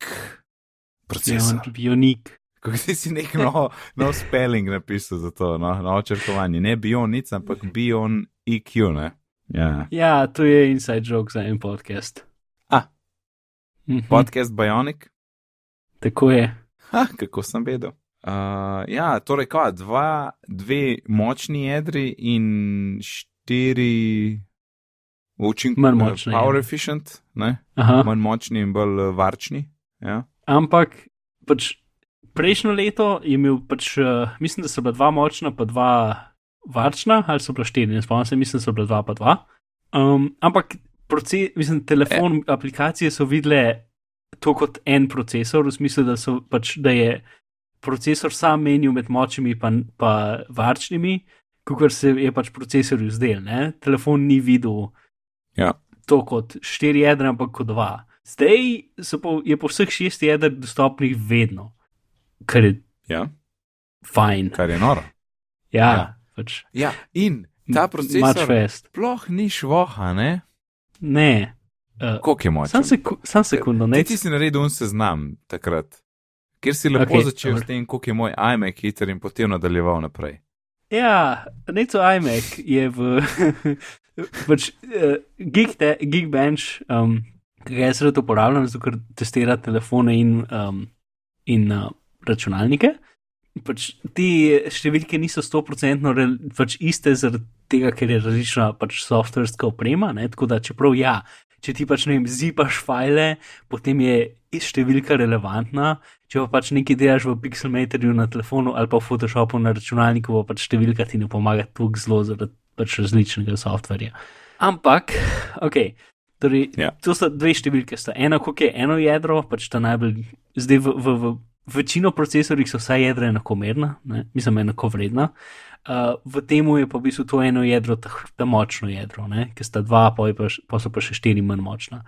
Procesor.
Bion- Bionik.
Kako si si nek nov, nov spelling napisal za to, no, novo črkovanje. Ne Bionic, ampak Bion EQ, ne. Ja.
Ja, to je inside joke za en podcast.
A.
Mhm,
Podcast Bionic.
Tako je.
Ha, kako sem vedel. Uh, ja, torej, kaj, dva, dve močni jedri in štiri učinkoviti,
Manj močni
power
jedri.
efficient, manj močni in bolj eh, varčni. Ja.
Ampak pač prejšnjo leto je imel, pač, uh, mislim, da so bila dva močna, pa dva varčna, ali so bila štiri, ne spomnim se, mislim, da so bila dva, pa dva. Um, ampak proces, mislim, telefon, e. aplikacije so videle to kot en procesor, v smislu, da, so, pač, da je procesor sam menil med močnimi in pa varčnimi, kot se je pač procesorju zdel. Ne? Telefon ni videl
Ja.
to kot štiri jedra, ampak kot dva. Zdaj po, je po vseh šest jeder dostopnih vedno, kar je
ja,
fajn.
kar je noro.
Ja,
Ja.
pač.
Ja, in ta
Much
procesor
fast.
sploh ni švoha, ne?
Ne. Uh,
Koliko je močen?
sam, seku, sam sekundo, ne.
Ti, ti si naredil un seznam takrat, kjer si lepo
Okej,
okay, začel
dobro.
s tem, koliko je moj iMac hiter in potem nadaljeval naprej.
Ja, neco iMac je v pač, uh, Geek te- Geekbench, um, ki ga jaz rad uporabljam, zato ker testira telefone in, um, in uh, računalnike. Pač te številke niso 100% rel- pač iste, zaradi tega, ker je različna pač softverska oprema. Ne? Tako da, čeprav ja, če ti pač ne vem, zipaš file, potem je številka relevantna. Če pa pač nekaj delaš v Pixelmatorju na telefonu ali pa v Photoshopu na računalniku, pa pač številka ti ne pomaga tako zelo zaradi pač različnega softverja. Ampak, ok. Torej,
Ja.
To sta dve številke. Sta. Eno, kako je eno jedro, pač ta najbolj. Zdaj v, v, v večino procesorjih so vsa jedra enakomerna, ne? mislim, enakovredna. Uh, v tem je pa v bistvu to eno jedro, ta, ta močno jedro, ki sta dva, pa, pa, pa so pa še štiri manj močna.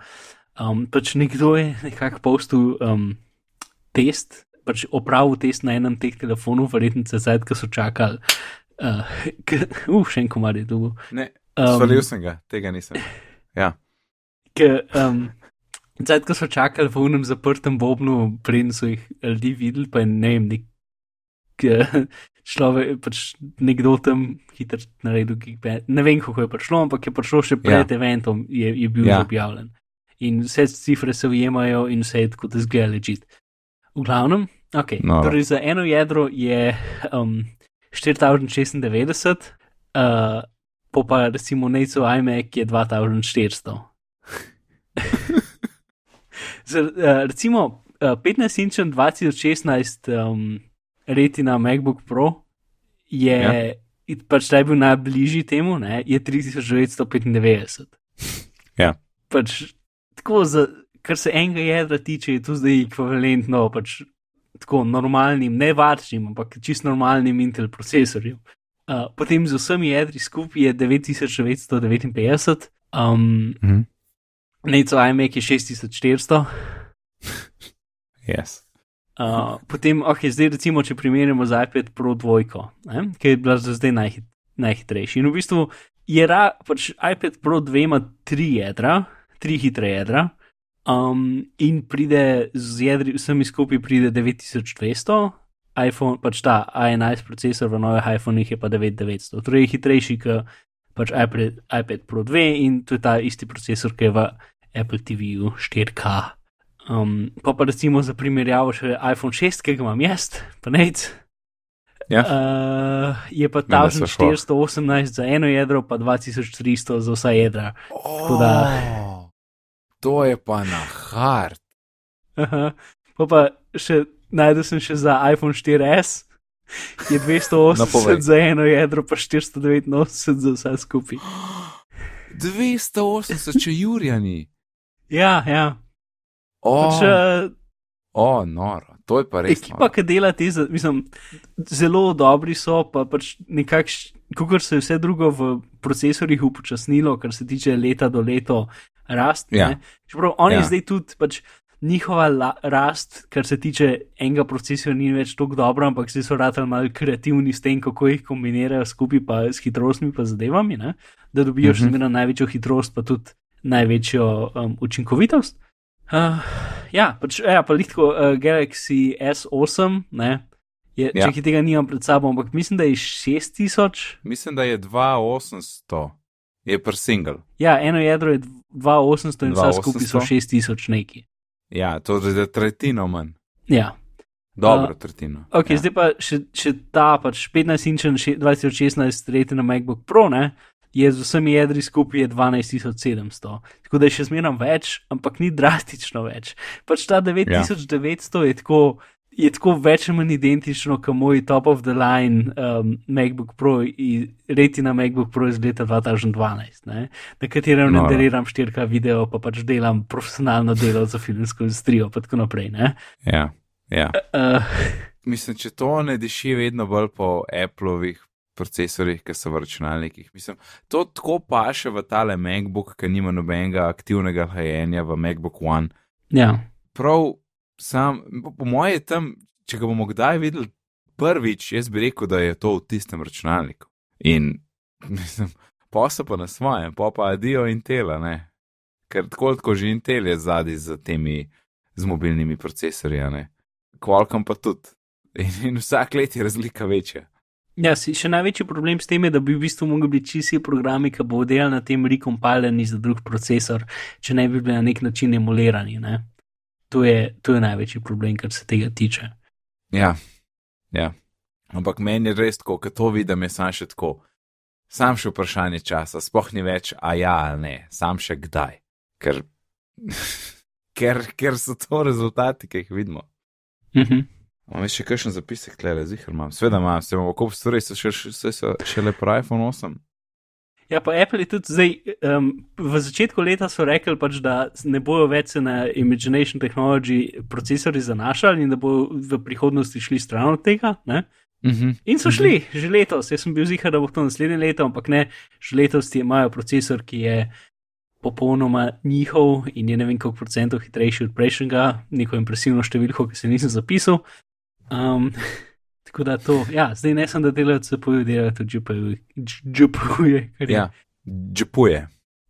Um, pač nekdo je nekako postil um, test, pač opravil test na enem teh telefonov, verjetno se zdaj, ko so čakali. Uh, k, uh, še en komar je dolgo.
Ne,
Um,
Svalil sem ga, tega nisem. Ja.
Ker, um, zdaj, ko so čakali v unem zaprtem bobnu, preden so jih ljudi videli, pa je ne vem, nek, k, človek, pač nekdo tam hitro naredil. Ne vem, kako je prišlo, ampak je prišlo še pred ja. eventom, je, je bil ja. objavljen. In vse cifre se ujemajo in vse je tako, da zgleda ležit. V glavnem, okay. no. torej za eno jedro je um, 4096, uh, po pa recimo Neco iMac je 2400. Z, uh, recimo uh, 15 inčen 2016 um, retina MacBook Pro je, ja. pač ta je bil najbližji temu, ne, je 3995.
Ja.
Pač, tako, za, kar se enega jedra tiče, je to zdaj ekvivalentno pač, tako normalnim, ne varčnim, ampak čist normalnim Intel procesorjem. Uh, potem z vsemi jedri skupaj je 9959, um, mm. Neco iMac je 6400.
yes.
Uh, potem, ok, zdaj recimo, če primerjamo z iPad Pro 2, ne, ki je bila za zdaj najhit, najhitrejši. In v bistvu je ra, pač iPad Pro 2 ima tri jedra, tri hitre jedra, um, in pride z jedri, vsemi skupaj pride 9200, iPhone, pač ta A11 procesor v novih iPhonih je pa 9900, torej je hitrejši kot pač iPad, iPad Pro 2 in to je ta isti procesor, ki je v Apple TV-ju 4K. Um, pa pa recimo za primerjavo še iPhone 6, ki ga imam jaz, pa nec.
Ja.
Uh, je pa 1418 za eno jedro, pa 2300 za vsa jedra.
Oh, da, to je pa na hard.
Aha. Pa pa še najdel sem še za iPhone 4S, je 280 za eno jedro, pa 489 za vse skupaj.
280, če Jurjani.
ja, ja.
O,
Pač, uh,
o, noro, to je pa res.
ekipa, ki dela te, mislim, zelo dobri so, pa pač nekakšen, kot se je vse drugo v procesorjih upočasnilo, kar se tiče leta do leta rast.
Ja.
ne. Čeprav oni
Ja.
zdaj tudi pač. Njihova la, rast, kar se tiče enega procesora, ni več tako dobra, ampak zdaj so ratali malo kreativni s tem, kako jih kombinirajo skupaj, pa s hitrostmi, pa zadevami, ne? da dobijo še
Mhm.
zmeraj največjo hitrost, pa tudi največjo um, učinkovitost. Uh, ja, pač, ja, pa lahko uh, Galaxy S8, ne, je,
Ja.
če tega nimam pred sabo, ampak mislim, da je 6000.
Mislim, da je 2800, je per single.
Ja, eno jedro je 2800 in vse skupaj so
2800?
6000 neki.
Ja, to je za tretjino manj.
Ja.
Dobro,
Uh,
tretjino.
Ok,
ja.
zdaj pa še, še ta pač 15-inčen 2016 rejte na MacBook Pro, ne, je z vsemi jedri skupaj je 12700. Tako da je še zmeraj več, ampak ni drastično več. Pač ta 9900 ja. je tako. Je tako več ali manj identično kot moj top of the line um, MacBook Pro, retina MacBook Pro iz leta 2012, ne, na katerem
Noro.
renderiram 4K video, pa pač delam profesionalno delo za filmsko industrijo, pa tako naprej. Ne.
Ja, ja.
Uh,
Mislim, če to ne diši vedno bolj po Appleovih procesorjih, ki so v računalnikih. Mislim, to tako paše v tale MacBook, ki nima nobenega aktivnega hlajenja v MacBook One.
ja.
Prav sam, po, po moje je tam, če ga bomo kdaj videli prvič, jaz bi rekel, da je to v tistem računalniku. In mislim, posel pa na svojem, pa pa adijo Intela, ne. Ker tako kot že Intel je zadnji z temi z mobilnimi procesorji, ne. Qualcomm pa tudi. In, in vsak let je razlika večja.
Ja, si, še največji problem s tem je, da bi v bistvu mogli biti čisti programi, ki bodo delali na tem recompileni za drug procesor, če ne bi bili na nek način emulirani. Ne? To, je, to je največji problem, kar se tega tiče.
Ja, ja. Ampak meni je res tako, ko to vidim, je sam še tako. Sam še vprašanje časa, spoh ni več, a ja ali ne, sam še kdaj. Ker, ker, ker so to rezultati, ki jih vidimo.
Mhm.
Imam še kakšen zapisek, tle, zihar imam. Sveda imam, se imamo kup stvari, so še, še, še, še le pro iPhone 8.
Ja, pa Apple je tudi zdaj, um, v začetku leta so rekli, pač, da ne bojo več se na Imagination Technology procesori zanašali in da bodo v prihodnosti šli stran od tega. Ne?
Mhm.
In so šli, že letos. Jaz sem bil zihar, da bo to naslednje leto, ampak ne, že letos imajo procesor, ki je popolnoma njihov in je ne vem koliko procentov hitrejši od prejšnjega, neko impresivno številko, ki se nisem zapisal. Um, tako da to, ja, zdaj ne samo, da delajo CPU, delajo tudi GPU-je.
Ja, džepuje.
Ja,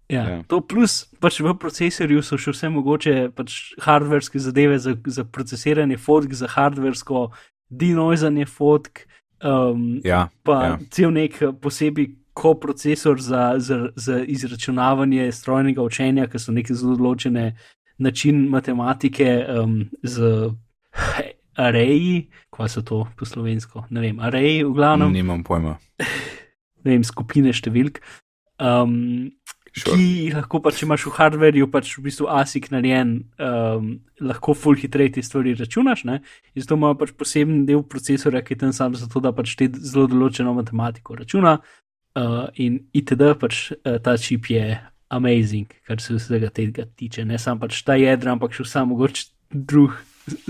Ja.
To plus pač v procesorju so še vse mogoče pač hardverske zadeve za, za procesiranje fotk, za hardversko denoizanje fotk, um,
Ja,
pa
ja.
cel nek posebej koprocesor za, za, za izračunavanje strojnega učenja, ki so neke zelo določene način matematike um, z areji, kva so to po slovensko, ne vem, areji v glavnem,
Nimam pojma.
ne vem, skupine številk. Um,
Sure.
ki jih lahko pa, če imaš v hardverju, pač v bistvu ASIC narejen, um, lahko full hitreje te stvari računaš. Ne? In zato ima pač poseben del procesora, ki je tam sam zato, da pač te zelo določeno matematiko računa. Uh, in itd. pač uh, ta čip je amazing, kar se vsega tega tiče. Ne samo pač ta jedra, ampak še vsa mogoče drug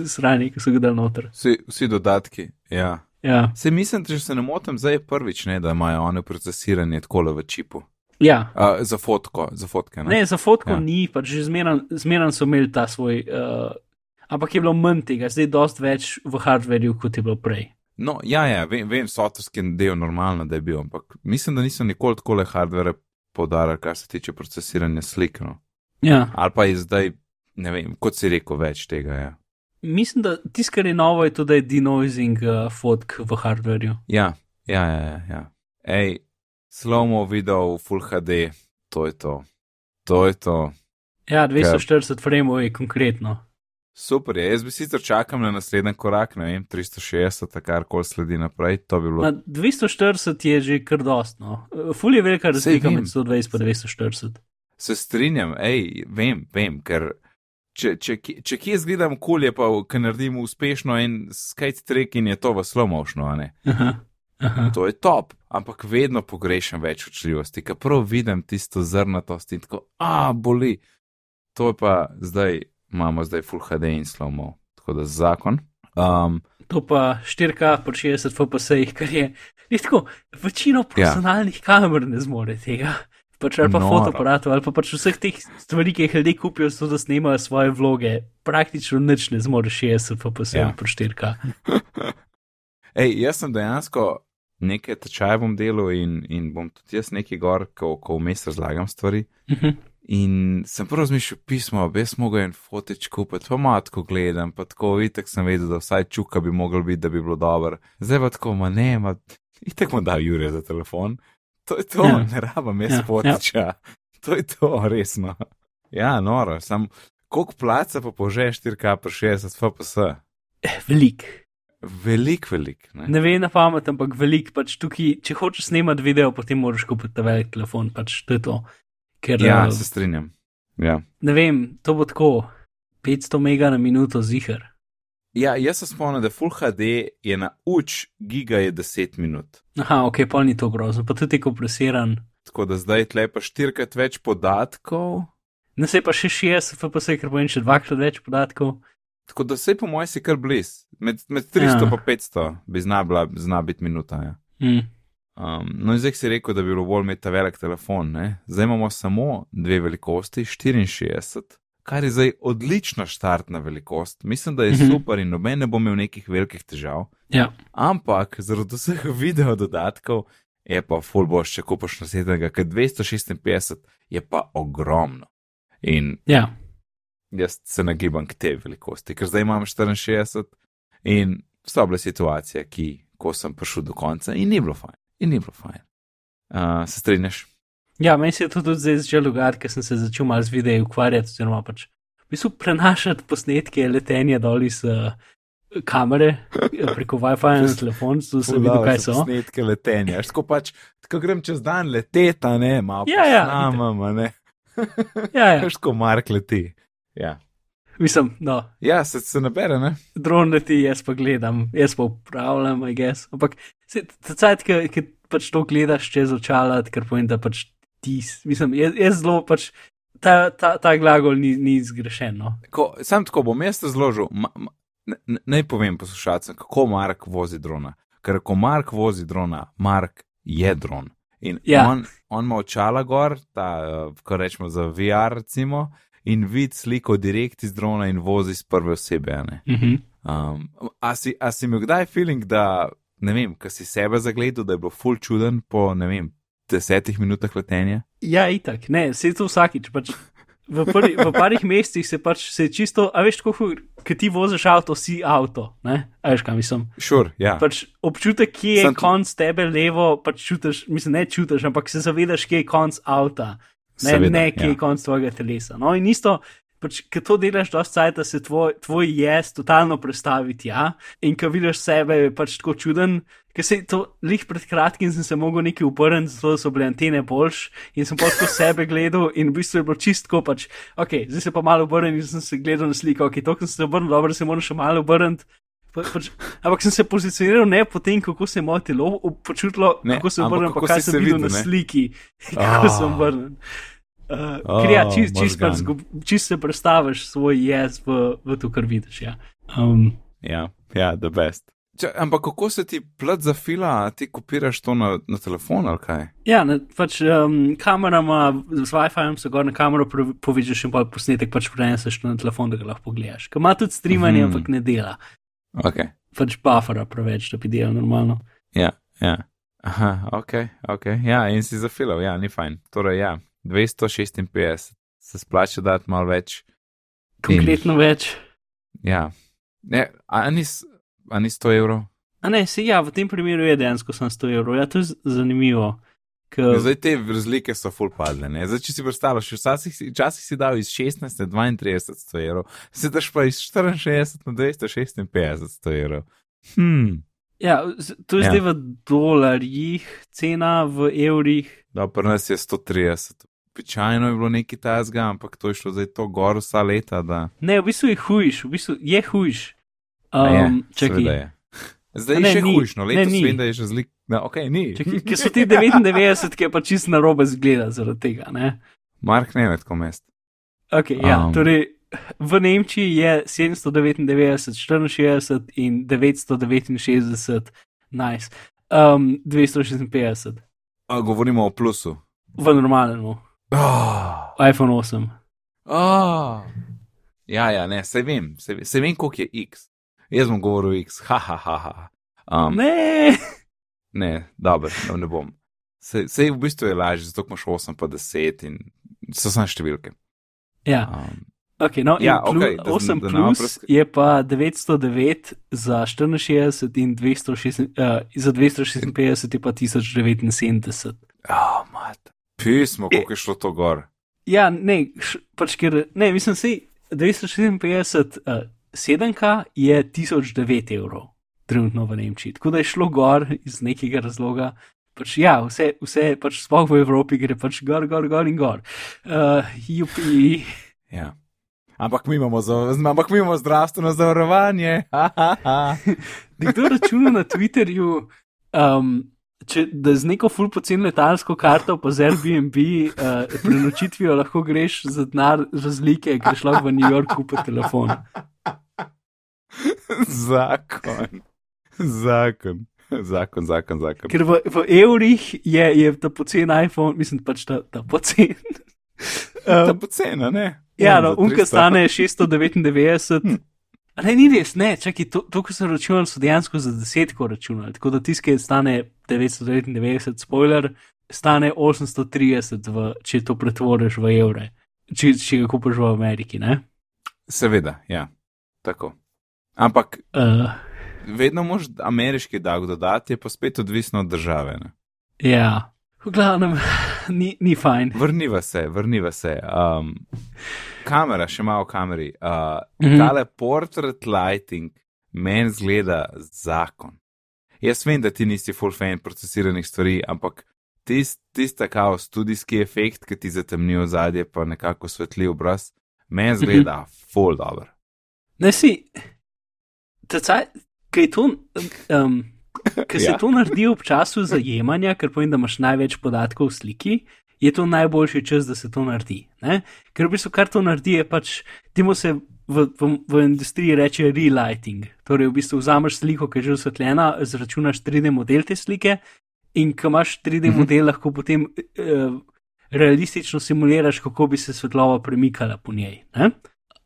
sranje, ki so ga dal noter.
Vsi, vsi dodatki. Ja.
Ja,
Se mislim, če se ne motim, zdaj je prvič, ne, da imajo one procesiranje tako v čipu.
ja.
Uh, za fotko, za fotke. Ne?
Ne, za fotko
Ja.
ni, pač že zmeraj so imeli ta svoj, uh, ampak je bilo manj tega, zdaj je dosti več v hardverju, kot je bilo prej.
No, ja, ja, vem, vem softverski del normalno, da je bil, ampak mislim, da niso nikoli tako le hardvere podarili, kar se tiče procesiranja slik. No.
Ja.
Ali pa je zdaj, ne vem, kot si rekel, več tega. Ja.
Mislim, da tisto, kar je novo, je tudi denoising uh, fotk v hardverju.
Ja, ja, ja. ja, ja. Ej, slomo video v Full HD, to je to. To je to.
Ja, 240 frameov je konkretno.
Super je, jaz bi sicer čakal na naslednji korak, ne vem, 360, kar koli sledi naprej, to bi bilo.
Na 240 je že kar dostno. Uh, Ful je velika razlika med 120 in 240.
Se strinjam, hej, vem, vem, ker če, če, če kje zgledam kulje, pa ker naredim uspešno en skate trek in je to v slow motionu, a ne.
Aha. Aha.
To je top, ampak vedno pogrešam več učljivosti, ker prav vidim tisto zrnatost in tako, a boli. To je pa zdaj, imamo zdaj full HD in slow mo, tako da zakon. Um,
To pa 4K po 60 fps, kar je, je tako, večino profesionalnih ja. kamer ne zmore tega. Pač ali pa
Noro.
fotoaparatov, ali pa pač vseh teh stvari, ki jih ljudje kupijo, zato da snemajo svoje vloge, praktično nič ne zmore 60 fps
Ja.
ja. po 4K.
Ej, jaz sem dejansko nekaj tečajev bom delal in, in bom tudi jaz nekaj gor, ko, ko vmes razlagam stvari.
Mhm.
In sem prvo razmišljal pismo, brez mogo en fotič kupiti, pa matko gledam, pa tako itek sem vedel, da vsaj čuka bi mogel biti, da bi bilo dobro. Zdaj pa tako, ma ne, ma itek mu da Jure za telefon. To je to, ja. Ne rabam jaz
Ja,
fotiča. Ja. To je to, resno. Ja, noro, sam koliko placa pa pože 4K pri 60 fps.
Velik.
Velik, velik. Ne?
Ne ve na pamet, ampak velik. Pač tukaj, če hočeš snemati video, potem moraš kupiti ta velik telefon. Pač to je to. Ker,
Ja,
eh,
se strinjam. Ja.
ne vem, to bo tako 500 mega na minuto zihar.
Ja, jaz se spomnim, da Full HD je na uč, giga je 10 minut.
Aha, ok, pa ni to grozno, pa tudi kompresiran.
Tako da zdaj tle pa štirikrat več podatkov.
Ne se pa še 60 fps, ker bo in še dvakrat več podatkov.
Tako da vse po mojem si kar bliz. Med, med 300
Ja.
in ja. 500 bi zna, bila, zna biti minuta. Ja.
Mm.
Um, no in zdaj si rekel, da bi bilo bolj imeti ta velik telefon. Ne? Zdaj imamo samo dve velikosti, 64, kar je zdaj odlična štartna velikost. Mislim, da je
Mhm.
super in noben ne bo imel nekih velikih težav.
Ja,
Ampak zaradi vseh video dodatkov je pa full boš, če kupaš naslednjega, ker 256 je pa ogromno. In
ja.
jaz se nagibam k tej velikosti, ker zdaj imam 64 in so bile situacije, ki, ko sem prišel do konca in ni bilo fajn. In ni bilo fajn. Uh, se strinjaš?
Ja meni se je to tudi zdaj začelo dogajati, ker sem se začel malo z videi ukvarjati, oziroma pač v bistvu prenašati posnetke letenja dol iz uh, kamere eh, preko WiFi na telefon, zato sem videl, kaj so.
Snetke letenja, tako pač, tako grem čez dan leteta, ne, malo
Ja, ja,
posnamem, ne.
Ja, ja.
Veš, ko Mark leti. Ja,
Mislim, no,
ja se, se nabere, ne?
dron leti, jaz pa gledam, jaz pa upravljam, I guess. Ampak se, ta cajt, ki pač to gledaš čez očala, ker povem, da pač ti, mislim, jaz, jaz zelo pač. Ta, ta, ta glagol ni, ni zgrešen. No.
Ko, sam tako bom jaz razložil, naj povem poslušalcem, kako Mark vozi drona. Ker ko Mark vozi drona, Mark je dron. In
Ja.
on, on ima očala gor, ta, eh, ko rečemo za VR, recimo, in vidi sliko direkt iz drona in vozi iz prve osebe. ne.
Mhm.
Um, a, si, a si imel kdaj feeling, da ne vem, ko si sebe zagledal, da je bilo full čuden po ne vem, desetih minutah letenja?
Ja, itak, ne, se to vsakič. Pač, v, prvi, v parih mesecih se pač se čisto, a veš, kako ti voziš avto, si avto. Ne? A veš, kam mislim.
Sure, ja.
Pač občutek, kje je
Sem-
konc tebe levo, pač čutiš, mislim, ne čutiš, ampak se zavedaš, kje je konc avta, ne,
Seveda,
ne kje
ja.
je konc tvojega telesa. No, in isto, pač, ko to delaš, dosti cajt, da se tvoj, tvoj jaz totalno prestavi tja in ko vidiš sebe, je pač tako čuden. Ker se to lih pred kratkim sem se mogel nekaj upreti, zato so bile antene boljš in sem pa tako sebe gledal in v bistvu je bilo čistko, pač, ok, zdaj se pa malo obrnem in sem se gledal na sliko, ok, to, sem se obrnil, dobro, se moram še malo obrniti. Pa, pač, ampak sem se pozicioniral ne po tem, kako se je moje telo počutilo,
Ne,
kako se obrnem, pa
kako
kaj sem
se
videl
videl,
na sliki, kako
Ah.
sem obrnen. Uh,
Oh,
ker ja, čist, čist, zgub- čist se predstaviš svoj jaz v, v to, kar vidiš. Ja. Um,
Ja, ja, the best. Če, ampak kako se ti plat zafila, ti kopiraš to na, na telefon ali kaj?
ja, ne, pač um, kamerama, z Wi-Fi-jem se gor na kamero povežeš in pa posnetek pač preneseš na telefon, da ga lahko pogledaš. Ker ima tudi streamanje,
Mhm.
ampak ne dela.
Ok,
Pač buffera preveč, da bi delal normalno.
ja, ja. Aha, ok, ok. Ja, in si zafilal, ja, ni fajn. Torej, ja, 256 se splača dati malo več.
Konkretno več.
Ja, ne, a ni, a ni 100 evrov?
A ne, se ja, v tem primeru je dejansko samo 100 evrov. Ja, to je zanimivo. Ker,
Ja, Zdaj te razlike so full padle. Ne? Zdaj, če si predstavljaš, včasih si, si dal iz 16 na 32 100 evrov, sedaj pa iz 64 na 256 100 evrov. Hmm.
ja, to je
Ja.
zdaj v dolarjih, cena v evrih.
Da, pri nas je 130. Običajno je bilo nekaj tajzga, ampak to je šlo zdaj to gor vsa leta. Da...
Ne, v bistvu je hujš, v bistvu je hujš.
A je,
Um, čakaj,
je. Zdaj
A
je
ne,
še
ni.
hujšno,
Ne,
letos
ni.
vem, da je že zlik. No, ok, ni.
čakaj, ker so ti 99, ki je pa čist na robe zgleda zaradi tega. Ne?
Mark ne med komest.
Okay, ja,
Um.
torej, v Nemčiji je 799, 64 in 969, nice. um, 256,
A, govorimo o plusu.
v normalnem,
Oh.
iPhone 8.
Oh. Ja, ja, ne, se vem, se, se vem, koliko je X. Jaz bom govoril X, ha, ha, ha. ha. Um,
Ne,
ne, dobro, no, ne bom. Se, se v bistvu je lažje, zato imaš 8 pa 10 in so samo številke.
ja,
Um,
okay, no,
Ja,
plu,
okej,
okay,
da-
8
da bomo
plus
presk-
je pa 909 za 64 in 206, uh, za 256 je pa 1079.
oh, mat. Pismo, koliko je šlo to gor.
Ja, ne, š, pač ker, ne, mislim, sej 256, uh, 7K je 1009 evrov, trenutno v Nemčiji. Tako da je šlo gor iz nekega razloga. Pač, ja, vse, vse pač sploh v Evropi gre pač gor, gor, gor in gor. Uh, jupi.
Ja. Ampak mi imamo, za, ampak mi imamo zdravstveno zavarovanje.
Nekdo računa na Twitterju, um, če, da z neko full pocen letalsko karto pa z Airbnb uh, prenočitvijo lahko greš za denar razlike, greš lahko v New York kupiti telefon.
zakon. Zakon. Zakon, zakon, zakon.
Ker v, v evrih je, je ta pocen iPhone, mislim pač ta, ta pocen.
Ta
Um,
pocena, ne?
ja, no, unka
300.
stane 699.
Hm.
Ne, ni res, ne, čakaj, to, to, kar so računali, so dejansko za desetko računali. Tako da tiskaj stane 999, spoiler, stane 830, v, če to pretvoriš v evre, če, če ga kupiš v Ameriki. Ne?
Seveda, ja. Tako. Ampak
Uh,
vedno moš ameriški davek dodati, je pa spet odvisno od države. Ne?
ja, v glavnem, ni, ni fajn.
Vrniva se, vrniva se. Um, kamera, še malo o kameri. Uh,
Mhm.
Tale portrait lighting meni zgleda zakon. Jaz vem, da ti nisi full fan procesiranih stvari, ampak tist, tista kao studijski efekt, ki ti zatemni ozadje, pa nekako svetli obraz, meni zgleda full dobro.
Ne si, kaj je to, um, ker se
Ja.
to naredi ob času zajemanja, ker pomeni, da imaš največ podatkov v sliki, je to najboljši čas, da se to naredi. Ne? Ker v bistvu kar to naredi, je pač, temu se v, v, v industriji reče relighting. Torej, v bistvu vzameš sliko, ki je že osvetljena, zračunaš 3D model te slike in ko imaš 3D
Mhm.
model, lahko potem uh, realistično simuliraš, kako bi se svetloba premikala po njej. Ne?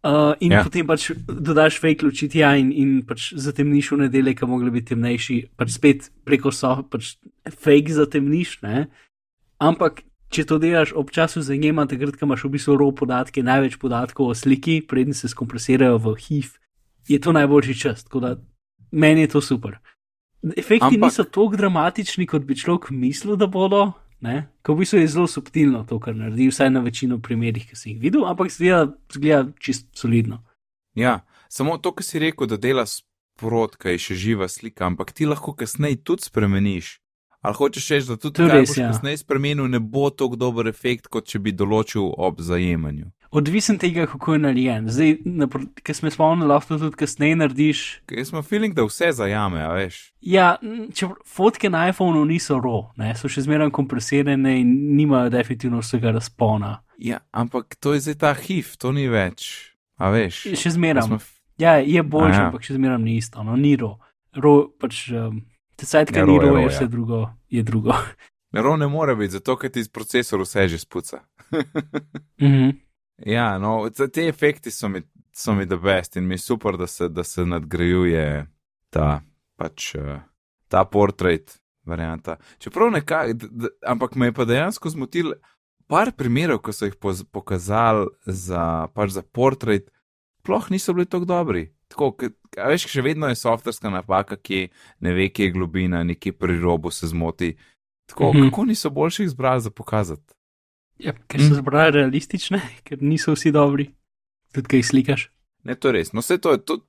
Uh, in
ja.
potem pač dodaš fake luči tja in, in pač zatemniš v nedelje, ki mogli biti temnejši, pač spet preko so, pač fake zatemniš, ne. Ampak če to delaš ob času zajema, takrat, ko imaš v bistvu raw podatke, največ podatkov o sliki, preden se skompresirajo v HIV, je to najboljši čas. Tako da meni je to super. Efekti
Ampak...
niso tako dramatični, kot bi človek mislil, da bodo. Ne? Ko v bistvu je zelo subtilno to, kar naredi, vsaj na večino primerih, ki sem jih videl, ampak zgleda, zgleda čist solidno.
Ja, samo to, kar si rekel, da dela sprot, kaj je še živa slika, ampak ti lahko kasneje tudi spremeniš. Ali hočeš reči, da tudi boš
ja.
kasneje spremenil, ne bo tako dober efekt, kot če bi določil ob zajemanju.
Odvisen tega, kako je narejen. Zdaj, ker smo spomnili, lahko tudi kasneje narediš.
Jaz imam feeling, da vse zajame, a veš.
Ja, če fotke na iPhonu niso raw, ne, so še zmeraj kompresirane in nimajo definitivno vsega razpona.
Ja, ampak to je zdaj ta HIV, to ni več, a veš.
Še zmeraj. Ja, je boljše,
ja.
ampak še zmeraj ni isto. No, ni raw. Raw pač. Um,
Ja,
ki ni
ja.
vse drugo. Je drugo.
Raw ne more biti, zato ker ti iz procesora vse že spuca.
Mhm.
Ja, no, te efekti so mi, so mi the best in mi je super, da se, da se nadgrajuje ta, pač, eh, ta portrait varianta. Čeprav nekaj, d- ampak me je pa dejansko zmotil par primerov, ko so jih pokazali za, pač za portrait, sploh niso bili tako dobri. Tako, a veš, še vedno je softverska napaka, ki ne ve, kje je globina, nekje pri robu se zmoti. Tako, mm
Mhm.
-hmm. kako niso boljših izbrali za pokazati?
Ja, ker so zbrali realistične, ker niso vsi dobri. Tudi kaj slikaš.
Ne, to je res. No, vse to je tudi.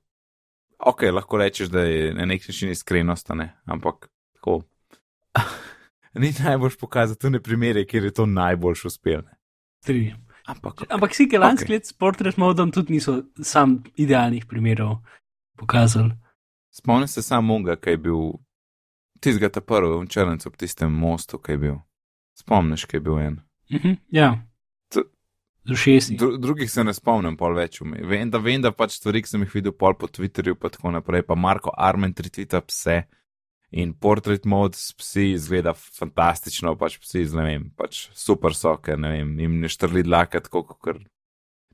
Ok, lahko rečeš, da je na nek način iskrenost, a ne? ampak tako. Ni najboljš pokazati tune primere, kjer je to najboljš uspel. ne.
Strinjam.
Ampak,
Ampak si, ki lansko
Ok.
let s portret modom tudi niso sam idealnih primerov pokazali.
spomnim se samo Munga, ki je bil tistega ta prvi v črncu ob tistem mostu, ki je bil. Spomniš, ki je bil en.
Ja.
To-
Z ušesi.
Dru drugih se ne spomnim, pol več vme. Vem, da vem, da pač stvari, ki sem jih videl pol po Twitterju, pa tako naprej, pa Marko Armen tritvita pse in portrait mode s psi izgleda fantastično, pač psi, z, ne vem, pač super so, ker ne vem, jim ne štrli dlaka tako, kot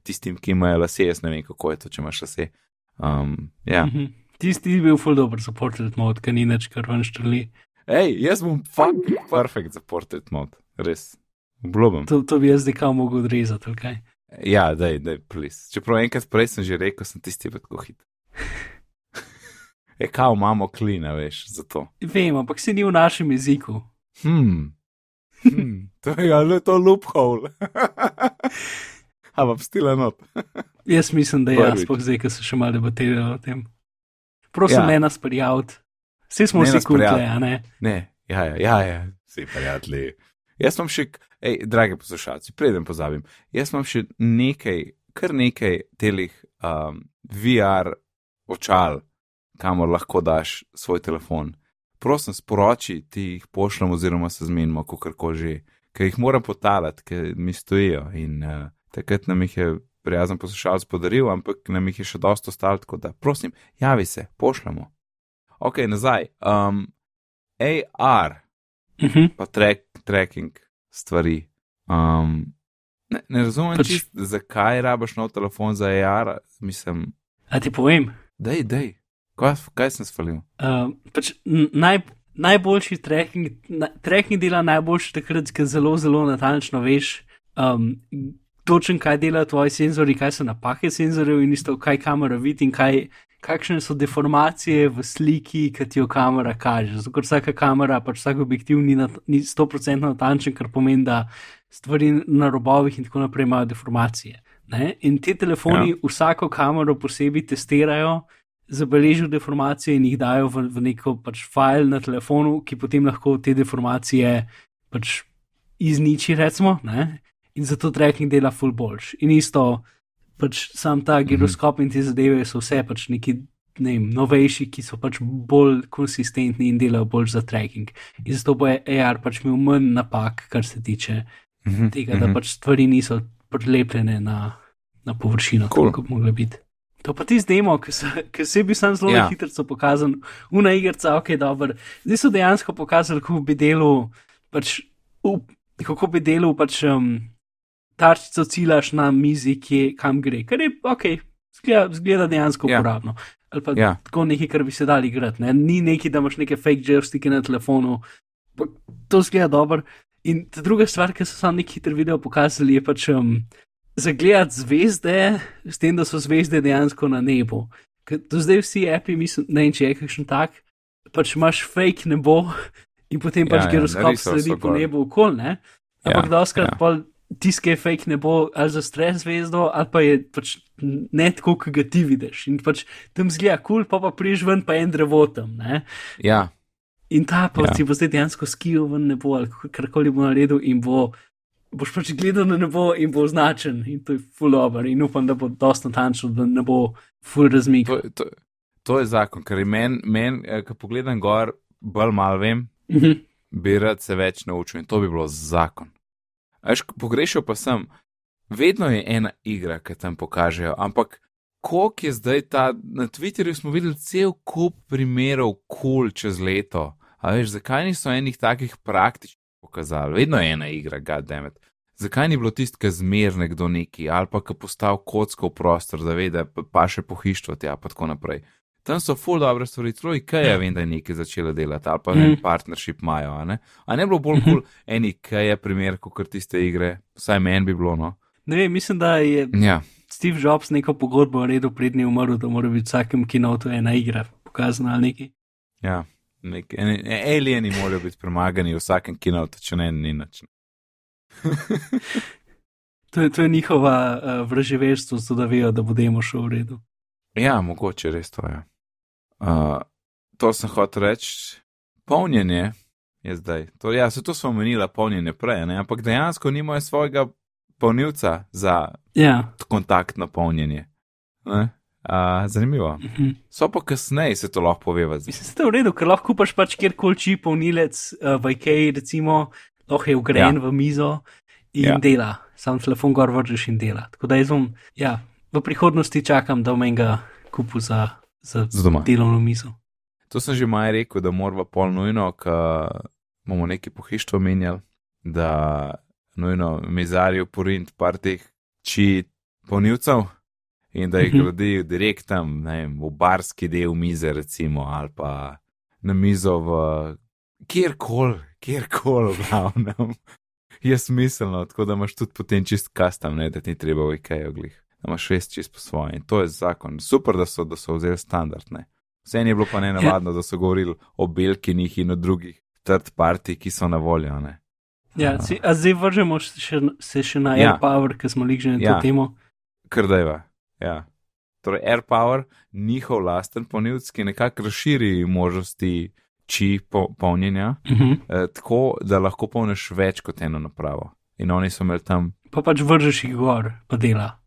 tistim, ki imajo lase, jaz ne vem, kako je to, če imaš lase. Um, ja.
Mhm. Tisti je bil full dober za portret mod, ker ni nič, kar ven štrli.
Hej, jaz bom fucking perfekt za portrait mode, res. Obljubim.
To, to bi jaz zdaj kam mogel odrezati, ali kaj.
Ja, daj, daj, plis. Čeprav enkrat prej sem že rekel, sem tisti pa tako hit. Je kao imamo klina, veš, zato.
Vem, ampak se ni v našem jeziku.
Hmm. hmm. To je ali to loophole. Ampak stila not.
Jaz mislim, da je jaz, sploh zdaj, ki so še malo debatirali o tem. Prosim,
Ja.
ne nas prijaviti. Vsi smo vsi
prijaviti.
kuple, a ne?
Ne, ja, ja, ja, ja. vsi prijatelji. Jaz imam še, ej, dragi poslušalci, preden pozabim, jaz imam še nekaj, kar nekaj telih um, VR očal, kamor lahko daš svoj telefon. Prosim, sporoči, ti jih pošljem, oziroma se zmenimo, kako že, ker jih moram potalati, ker mi stojijo. In uh, takrat nam jih je prijazen poslušalec podaril, ampak nam jih je še dosto ostalo, tako da prosim, javi se, pošljemo. Ok, nazaj. Um, AR,
Uh -huh.
pa track, tracking stvari. Um, ne, ne razumem,
Pač-
čist, zakaj rabaš nov telefon za AR, mislim,
A ti povem,
dej, dej. Kaj, kaj sem svalil?
uh, pač naj, najboljši tracking, na, tracking dela najboljši takrat, ko zelo, zelo natančno veš, um, točen kaj delajo tvoji senzori, kaj so napake senzorjev in isto, kaj kamera vidi in kaj, kakšne so deformacije v sliki, ki ti jo kamera kaže. Zato, ker vsaka kamera, pač vsak objektiv ni, nat, ni 100% natančen, kar pomeni, da stvari na robovih in tako naprej imajo deformacije. Ne? In te telefoni ja. vsako kamero posebej testirajo, zabeležijo deformacije in jih dajo v, v neko pač file na telefonu, ki potem lahko te deformacije pač izniči, recimo. Ne? In zato tracking dela full boljš. In isto, pač sam ta giroskop in te zadeve so vse pač neki. Ne vem, novejši, ki so pač bolj konsistentni in delajo bolj za tracking. In zato bo AR pač imel manj napak, kar se tiče
Mhm,
tega, da pač stvari niso prilepljene na, na površino,
Cool.
kot bi mogli biti. To pa ti zdajmo, ki se bi sam zelo
Ja.
hitro pokazal, una igrica, ok, dobro. Zdaj so dejansko pokazali, kako bi delal, pač, up, kako bi delal pač, um, tarčico ciljaš na mizi, kje, kam gre, kar je ok, zgleda, zgleda dejansko
Ja.
uporabno. Ali pa
Ja.
tako nekaj, kar bi se dali igrati. Ne? Ni nekaj, da imaš neke fake joystike na telefonu, to zgleda dobro. In ta druga stvar, ki so sam neki hitro video pokazali, je pač um, zagledati zvezde, s tem, da so zvezde dejansko na nebu. Ker do zdaj vsi api, mislim, ne vem, če je kakšen tak, pač imaš fake nebo in potem pač
Ja, ja,
giroskop
narisal
sledi po nebu okol, ne? Ampak
Ja,
ja, doskrat
ja.
ja. pa tiske fake nebo ali za stres zvezdo, ali pa je pač ne tako, kot ga ti vidiš. In pač tam zgleda kul, cool, pa pa priješ ven, pa en drevo tam, ne?
Ja,
In ta pa
Ja.
ja. si bo zdaj dejansko skijal ven nebo ali karkoli bo naredil in bo. Boš pač gledal na nebo in bo označen, in to je full over, in upam, da bo dosta natančno, da ne bo full razmik.
to, to, to je zakon, ker meni, men, eh, ko pogledam gor, bolj malo vem,
Mhm.
bi rad se več naučil in to bi bilo zakon. Veš, pogrešal pa sem, vedno je ena igra, ki tam pokažejo, ampak koliko je zdaj ta, na Twitterju smo videli cel kup primerov kul cool čez leto. A veš, zakaj niso enih takih praktičnih pokazali? Vedno je ena igra, goddammit. Zakaj ni bilo tisto, ki zmer nekdo neki, ali pa ki postal kocko v prostor, da ve, da pa- še pohištvo tja, pa tako naprej. Tam so full dobre stvari, celo IKEA vem, da je nekaj začela delati, ali pa mm.
Mm.
partnership imajo, a ne? A ne bi bilo bolj kul, cool, en IKEA primer, kot tiste igre, vsaj meni bi bilo, no.
Ne vem, mislim, da je
Ja,
Steve Jobs neko pogodbo naredil, prednji umrl, da mora biti vsakem kinotu ena igra pokazana ali nekaj.
ja. Nek, en, en, alieni morajo biti premagani v vsakem kinotu, če ne, ni nič.
To je, to je njihova uh, vraževerstvo, zato da vejo, da bo demo šel v redu.
Ja, mogoče res to je. Uh, to sem hotel reči, polnjenje je zdaj. To, ja, se to smo omenili, polnjenje prej, ne? ampak dejansko nimajo svojega polnilca za
Ja.
kontaktno polnjenje. Ne? Uh, zanimivo.
Mhm.
So pa kasneje se to lahko poveva.
Mislim, da je v redu, ker lahko kupaš pač kjerkoli čip polnilec uh, v IKEA, recimo, lahko je vgrajen ja. v mizo in
Ja.
dela. Sam telefon gor vržeš in dela. Tako da jaz bom, ja, v prihodnosti čakam, da bom enega kupil za, za,
Za
delovno mizo.
To sem že maj rekel, da moramo pol nujno, ker bomo neki pohištvo menjali, da nujno mizarijo porint par teh či polnilcev in da jih
Mhm.
gradijo direkt tam, ne vem, v barski del mize recimo ali pa na mizo v kjerkoli, kjerkoli, v glavnem. Je smiselno, tako da imaš tudi potem čist custom, ne, da ti treba v IKEA glih. Da imaš res čist po svoje in to je zakon. Super, da so, da so vzeli standard, ne. Vse je bilo pa ne navadno, da so govorili o belkinih in o drugih third party, ki so na voljo, ne.
Ja, si, a zdaj vržemo še, se še na
Ja.
AirPower, ker smo lik že na to
Ja.
temo.
Kar dajva. Ja. Torej, AirPower, njihov lasten ponivc, ki nekako razširi možnosti či po, polnjenja,
Mhm.
eh, tako da lahko polniš več kot eno napravo. In oni so imeli tam,
Pa pač vržeš jih gor, pa dela.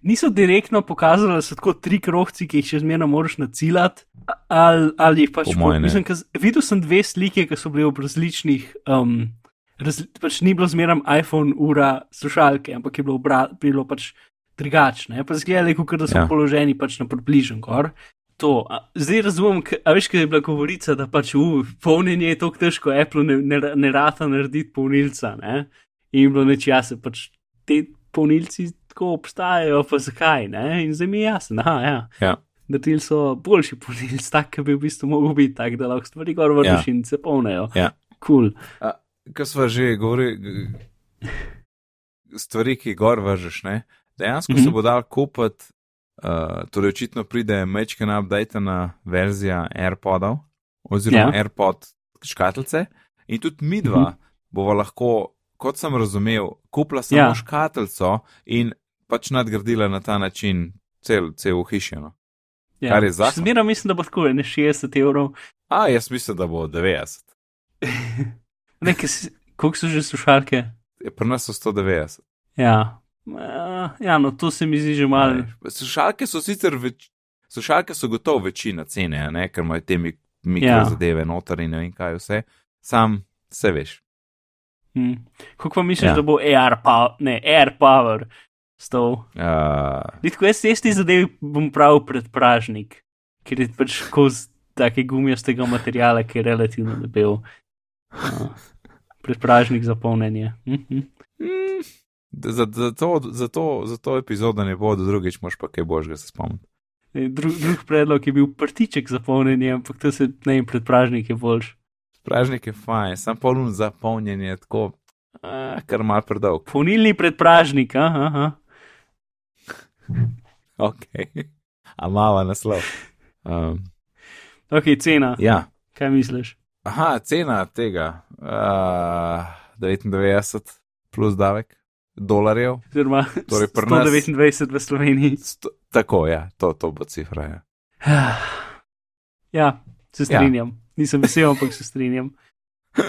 Niso direktno pokazali, da so tako tri krohci, ki jih še zmerno moraš naciljati, ali, ali jih pač
Po moje ne.
mislim, kaz, videl sem dve slike, ki so bile v različnih. Um, raz, pač ni bilo zmeraj iPhone, ura, slušalke, ampak je bilo, obra, bilo pač drugačne. Pa zgledali, kot da so
Ja.
položeni pač na približen gor. To, a, zdaj razumem, a veš, kaj je bila govorica, da pač v polnjenje je tako težko, Apple ne, ne, ne rata narediti polnilca. Ne? In bilo neč jasno, pač te polnilci tako obstajajo, pa zakaj. Ne? In zdaj mi je jasno, aha, ja.
ja,
Naredili so boljši polnilc, tak, ki bi v bistvu mogel biti tak, da lahko stvari gor vrneš
Ja.
in se polnejo.
Ja.
Cool.
kar smo že govorili, stvari, ki jih gor vržeš, ne. Dejansko mm -hmm. se bo dal kupiti, uh, torej očitno pride mečkana updatena verzija AirPodov oziroma ja.
Ja.
AirPod škatlice in tudi mi dva mm -hmm. bova lahko, kot sem razumel, kupila samo ja.
Ja.
škatlico in pač nadgradila na ta način cel, cel hišino.
Ja.
Kar je zakon.
Zmeraj mislim, da bo tako ne 60 evrov.
A, jaz mislim, da bo 90.
Nekaj, koliko so že slušalke?
Je Pri nas so 190.
Ja. Uh, ja, no, to se mi zdi že malo.
Slušalke so sicer več, slušalke so gotovo večina cene, ne, ker imajo te mik mikro ja. Noter in ne vem kaj vse. Sam se veš.
Hm. Kako pa misliš,
Ja.
da bo Air Power, ne, Air Power stal?
Uh,
Vidko, jaz testi zadevi bom pravil pred pražnik, ker je pač koz take gumijastega materijala, ki je relativno debel. Uh, pred pražnik za polnjenje. Mhm.
mm, za, za, to, za, to, za to epizodo ne bo, drugič moš pa kaj božga se spomniti.
E, Drug, drug predlog je bil prtiček za polnjenje, ampak to se ne vem, pred pražnik je boljš.
Pražnik je fajn, sam polun za polnjenje, tako A, kar mal predolg.
Polnilni predpražnik, aha. aha.
Ok. A mala naslov. Um,
Ok, cena.
ja.
Kaj misliš?
Aha, cena tega. Uh, 99 plus davek dolarjev.
Oziroma,
Torej nas-
129 v Sloveniji.
Sto, tako, ja, to, to bo cifra. Ja.
Ja, se strinjam. Nisem vesel, ampak se strinjam.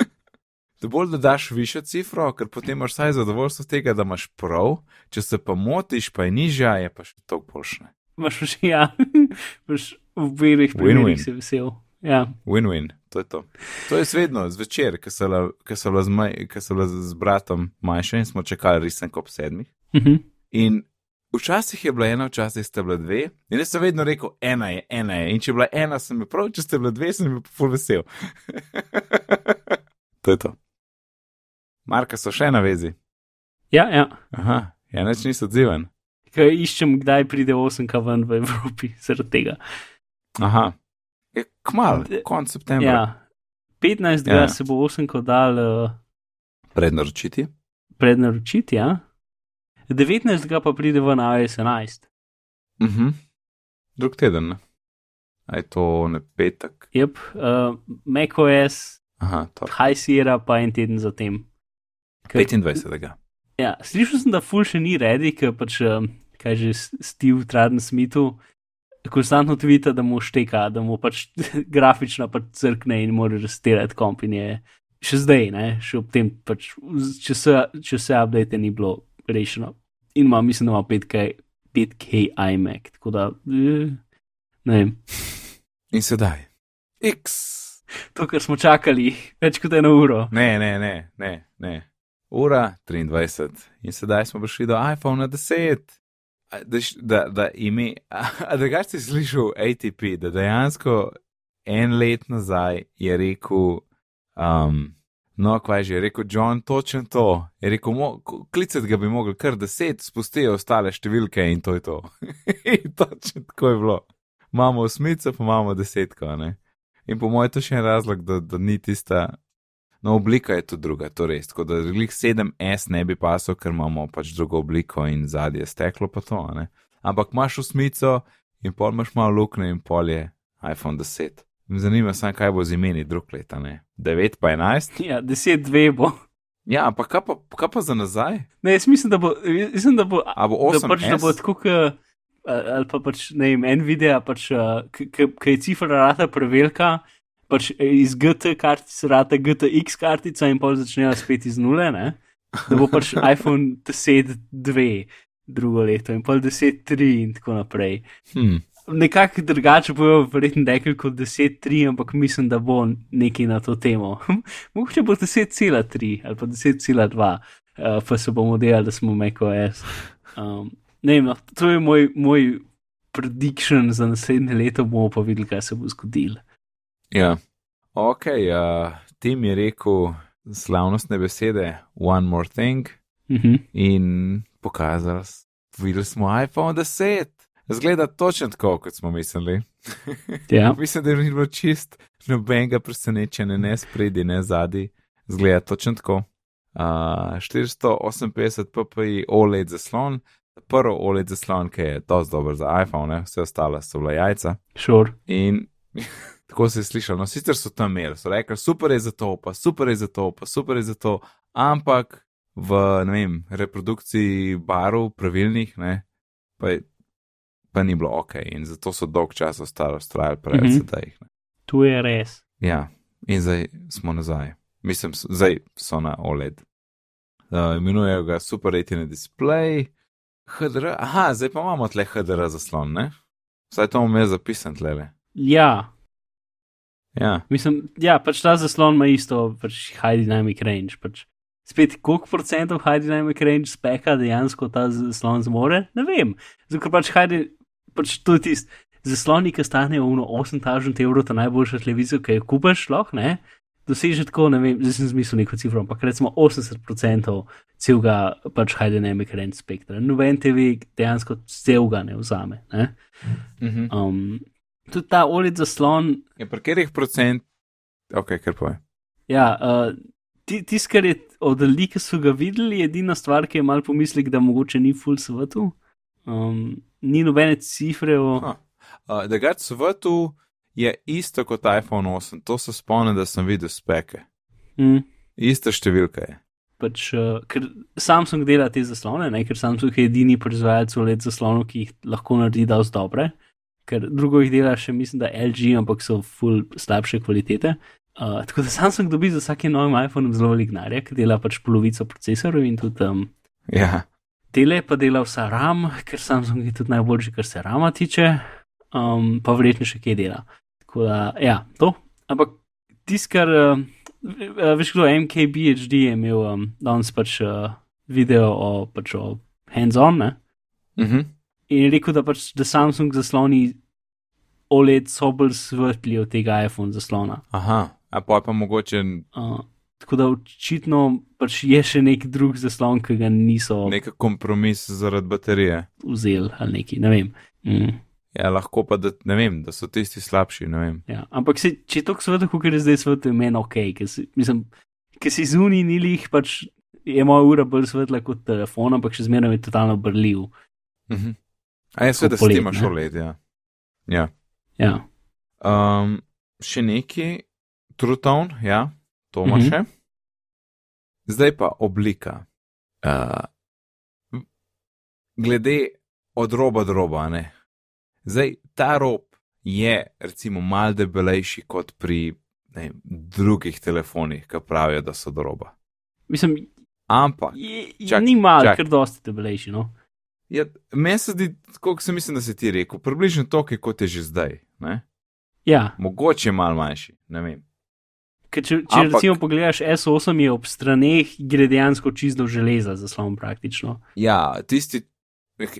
Da bolj da daš višjo cifro, ker potem imaš vsaj zadovoljstvo tega, da imaš prav, če se pa motiš, pa je nižja, je pa še toliko boljše.
Imaš pa še ja, imaš v
Win-win.
primerih se vesel. Ja,
Win-win, to je to. To je svedno, zvečer, ko so bila- maj, bila z bratom manjša in smo čakali risanko ob sedmih.
mhm.
In včasih je bila ena, včasih sta bila dve. In jaz sem vedno rekel, ena je, ena je. In če je bila ena, sem bil prav, če ste bila dve, sem pa ful vesel. to je to. Marka so še na vezi.
ja, ja.
Aha, ja, neč niso odziven.
Kaj iščem, kdaj pride 8K ven v Evropi, zaradi tega.
Aha, je kmal, konc septembra.
Ja. 15.
Ja.
Se bo 8K dal uh,
Prednaročiti.
prednaročiti, ja. 19. pa pride v iOS 11.
Mhm. Drug teden. ne? A je to ne petek?
Yep, uh, macOS,
Aha, to.
High Sierra pa en teden zatem. Ker-
25.
Ja, slišal sem, da ful še ni redi, ker pač, um, kaj že Steve Traden Smithu konstantno tvita, da mu šteka, da mu pač grafično pač crkne in mora restirati komp in je še zdaj, ne, še ob tem pač, če se, če se update ni bilo rešeno. In ima, mislim, da ima 5K, 5K iMac, tako da, eh, ne vem,
In sedaj. X.
to, kar smo čakali, več kot eno uro.
Ne, ne, ne, ne, ne. Ura 23. In sedaj smo prišli do iPhone 10. Da, da, da ime, a, a drugače si slišal ATP, da dejansko en let nazaj je rekel, um, no, kaj že, je rekel John, točno to. Je rekel, klicati ga bi mogli kar deset, spustijo ostale številke in to je to. in točno tako je bilo. Imamo osmico, pa imamo desetko, ne. In po mojem, to še en razlog, da, da ni tista, no, oblika je tudi druga, to res. Tako da lik 7S ne bi pasal, ker imamo pač drugo obliko in zadnje steklo pa to, a ne. Ampak imaš osmico in pol imaš malo luknje in pol je iPhone 10. Me Zanima se, kaj bo z imeni drug leta, ne. 9 pa 11.
Ja, 10-2 bo.
Ja, ampak kaj pa, kaj pa za nazaj?
Ne, jaz mislim, da bo, mislim, da bo
A bo
da
8
pač, da bo tako, k, ali pa pač ne vem, Nvidia, pač, ki je cifra rata prevelika, pač iz GT kartice rata GTX kartica in pol začnejo spet iz nule, ne? da bo pač iPhone 10.2 drugo leto in pol 10.3 in tako naprej.
Hm.
Nekako drugače bojo verjetno rekli kot 10.3, ampak mislim, da bo nekaj na to temo. Mogoče bo 10.3 ali pa 10.2, uh, pa se bomo delali, da smo macOS. Um, ne vem, no, to je moj, moj prediction za naslednje leto, bomo pa videli, kaj se bo zgodilo.
Ja. Ok, uh, Tim je rekel slavnostne besede, one more thing,
Mhm.
in pokazali, s- videli smo iPhone 10. Zgleda točno tako, kot smo mislili.
Ja.
Mislim, da ni bilo čist nobenega presenečenja, ne spredi, ne zadnji. Zgleda točno tako. Uh, 458 ppi OLED zaslon, prvi OLED zaslon, ki je dosti dober za iPhone, ne? vse ostale so bila jajca.
Sure.
In tako se je slišalo, no sicer so tam imeli, so rekli, super je za to, pa super je za to, pa super je za to, ampak v, vem, reprodukciji barov, pravilnih, ne, pa, je, pa ni bilo ok in zato so dolg čas ostali ustrajali prej,
Mhm.
mm -hmm. sedaj jih. Ne.
Tu je res.
Ja, in zdaj smo nazaj. Mislim, zdaj so na OLED. Uh, imenujejo ga Super Retina Display, HDR, aha, zdaj pa imamo tle HDR zaslon, ne? Vsaj to bom jaz zapisan tle.
Ja,
Ja.
mislim, ja, pač ta zaslon ima isto, pač high dynamic range. Pač. Spet, koliko procentov high dynamic range speka dejansko ta zaslon zmore, ne vem. Zato, pač high, dy- pač to je tisto. Zasloni, ki stanejo uno 8000 evrov, ta najboljša televizija, ki jo kupaš, lahko ne. Doseže tako, ne vem, zdaj sem zmislil neko cifro, ampak recimo 80% celega pač high dynamic range spektra. Noben TV dejansko celega ne vzame. Ne?
Mhm.
Um, tudi ta OLED zaslon
Ja, pri katerih procent, ok, kar poje.
Ja, uh, Tisti, kar je od ljudi, ki so ga videli, je edina stvar, ki je mal pomislek, da mogoče ni full svetu. Um, ni nobene cifre. O...
Uh, da ga svetu je isto kot iPhone 8, to se spomnim, da sem videl speke.
Mm.
Ista številka je.
Pač, uh, ker Samsung dela te zaslone, ne? ker Samsung je edini proizvajalec let zaslonov, ki jih lahko naredi vse dobre. Ker drugo jih dela še, mislim, da LG, ampak so full slabše kvalitete. Uh, tako da Samsung dobi za vsakim novim iPhonom zelo velik denarja, ker dela pač polovico procesorjev in tudi um,
Ja,
tele pa dela vsa RAM, ker Samsung je tudi najboljši, kar se RAM tiče, um, pa verjetno še kje dela. Tako da, ja, to. Ampak tiskar, uh, veš, kdo MKBHD je imel um, danes pač uh, video o, pač o hands-on, ne?
mhm.
In je rekel, da pač da Samsung zasloni OLED so bolj svetli od tega iPhone zaslona.
aha, a pa pa mogoče
Uh, tako da očitno pač je še nek drug zaslon, ki ga niso
nek kompromis zaradi baterije.
vzeli ali neki, ne vem. Mm.
Ja, lahko pa, da, ne vem, da so tisti slabši.
Ja, ampak se, če je to svet, kot je zdaj svet, je meni ok, ker si, mislim, ker si zunaj ni lih, pač je moja ura bolj svetla kot telefon, ampak še zmeraj je totalno brljiv.
Mhm. A je seveda s
polet,
tem imaš? OLED, ja. Ja.
Ja,
Um, še neki, Truton, ja, to ima
Mhm.
še. Zdaj pa oblika. Uh, glede od roba do roba, ne. Zdaj ta rob je recimo mal debelejši kot pri ne, drugih telefonih, ki pravijo, da so do roba.
mislim,
Ampak,
je, je,
Čak,
ni mal,
čak.
ker dosti debelejši. No?
Ja, meni se zdi, kot sem mislim, da si ti rekel, približno toliko, kot je že zdaj. Ne?
Ja,
Mogoče mal manjši, ne vem.
ker če, če
Ampak-
recimo pogledaš S8, je ob straneh, gre dejansko čisto železa zaslon praktično.
Ja, tisti,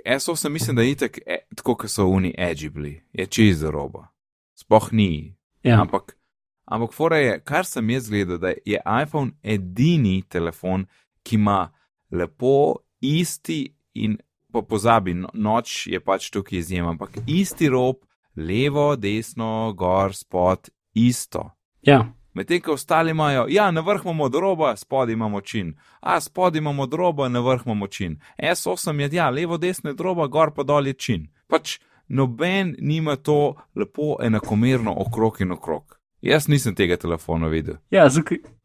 S8 mislim, da je itak, e, tako kot so oni edgy bili, je čisto roba. Sploh ni.
Ja,
Ampak, ampak fora je, kar sem jaz gledal, da je iPhone edini telefon, ki ima lepo isti in pa pozabi, no, noč je pač tukaj izjema, ampak isti rob, levo, desno, gor, spod, isto.
ja,
Medtem ko ostali imajo, ja, na vrh imamo droba, spodaj imamo čin, a spodaj imamo droba, na vrh imamo čin. S8 je, ja, levo, desno je droba, gor pa dol je čin. Pač noben nima to lepo enakomerno okrog in okrog. Jaz nisem tega telefona videl.
ja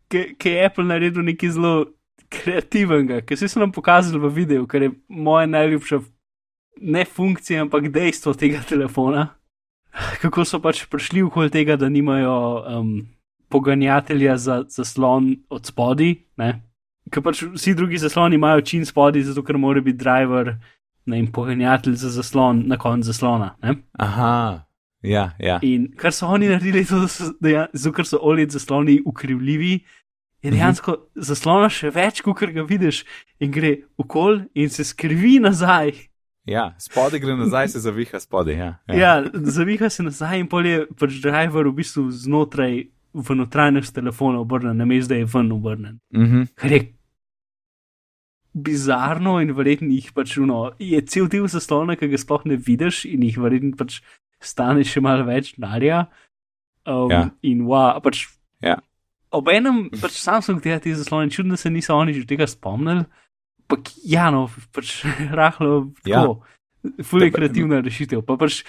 ker je Apple naredil nekaj zelo kreativnega, ker si so nam pokazali v videu, kar je moja najljubša ne funkcija, ampak dejstvo tega telefona. Kako so pač prišli okoli tega, da nimajo um, poganjatelja za zaslon od spodi, ker pač vsi drugi zasloni imajo čin spodi, zato ker mora biti driver ne, in poganjatelj za zaslon na koncu zaslona. Ne?
Aha, ja, ja.
In kar so oni naredili, to, da so, zato ker so OLED zasloni ukrivljivi, je dejansko uh -huh. zaslona še več, kot ga vidiš, in gre okol in se skrivi nazaj.
Ja, spodaj gre nazaj, se zaviha spodaj. Ja,
Ja, ja zaviha se nazaj in pol je pač driver v bistvu znotraj v notranjost telefona obrnen, namesto da je ven obrnen.
Uh -huh.
Kar je bizarno in verjetno jih pač uno, je cel del zaslona, ki ga sploh ne vidiš in jih verjetno pač stane še malo več denarja. Um,
Ja.
In wa, pač.
Ja.
Obenem pač Samsung dela te zaslone, čudno da se niso oni že tega spomnili. Pak, ja, no, pač rahlo,
Ja.
tako, ful je
Da-
kreativna rešitev. Pa pač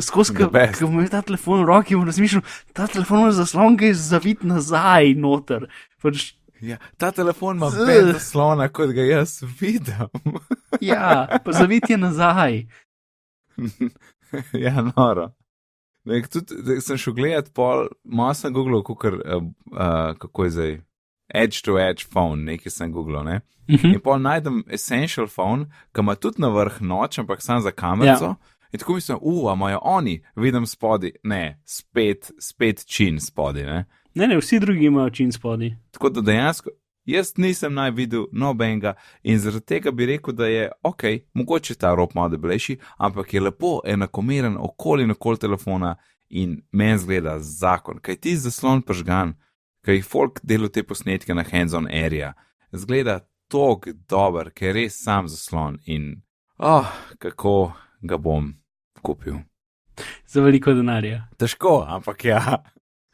skozi, ko imaš ta telefon v roki, bom razmišljal, ta telefon ima zaslon, ki je zavit nazaj noter. Pač,
ja. Ta telefon ima več zaslona, kot ga jaz vidim.
ja, pa zavit je nazaj.
ja, noro. Nek, tudi, sem šel gledat, pol, malo sem googlal, kukor, uh, uh, kako je zdaj. Edge to edge phone, nekaj sem googlal. Ne?
Mhm.
In pol najdem essential phone, ki ima tudi na vrh noč, ampak sam za kamerico. Ja. In tako mislim, ua, imajo oni, vidim spodaj, ne, spet, spet čin spodaj. Ne?
Ne, ne, vsi drugi imajo čin spodi.
Tako da dejansko jaz nisem naj videl nobenega in zaradi tega bi rekel, da je ok, mogoče ta rob malo debelejši, ampak je lepo enakomeren okoli in okoli telefona in meni zgleda zakon, kaj ti zaslon pržgan, kaj jih folk delo te posnetke na hands-on area, zgleda tok dober, ker je res sam zaslon in oh, kako ga bom kupil.
Za veliko denarja.
Težko, ampak ja.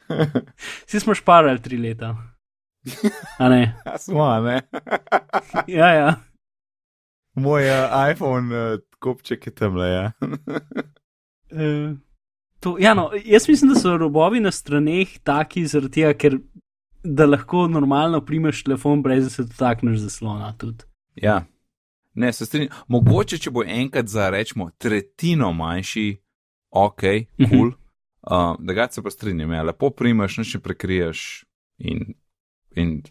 Vsi smo šparali tri leta. A ne?
Ja, smo, ne.
Ja, ja.
Moj uh, iPhone uh, kopček je tam le. Ja.
Uh, to, ja, no, jaz mislim, da so robovi na straneh taki, zaradi tega, ker da lahko normalno primeš telefon, brez da se dotakneš zaslona. Tudi.
ja. Ne, se strinjam. Mogoče, če bo enkrat za rečemo tretjino manjši, ok, kul. Cool. Uh, da ga se pa strinjam, ja, lepo primeš, nič ne prekriješ in, in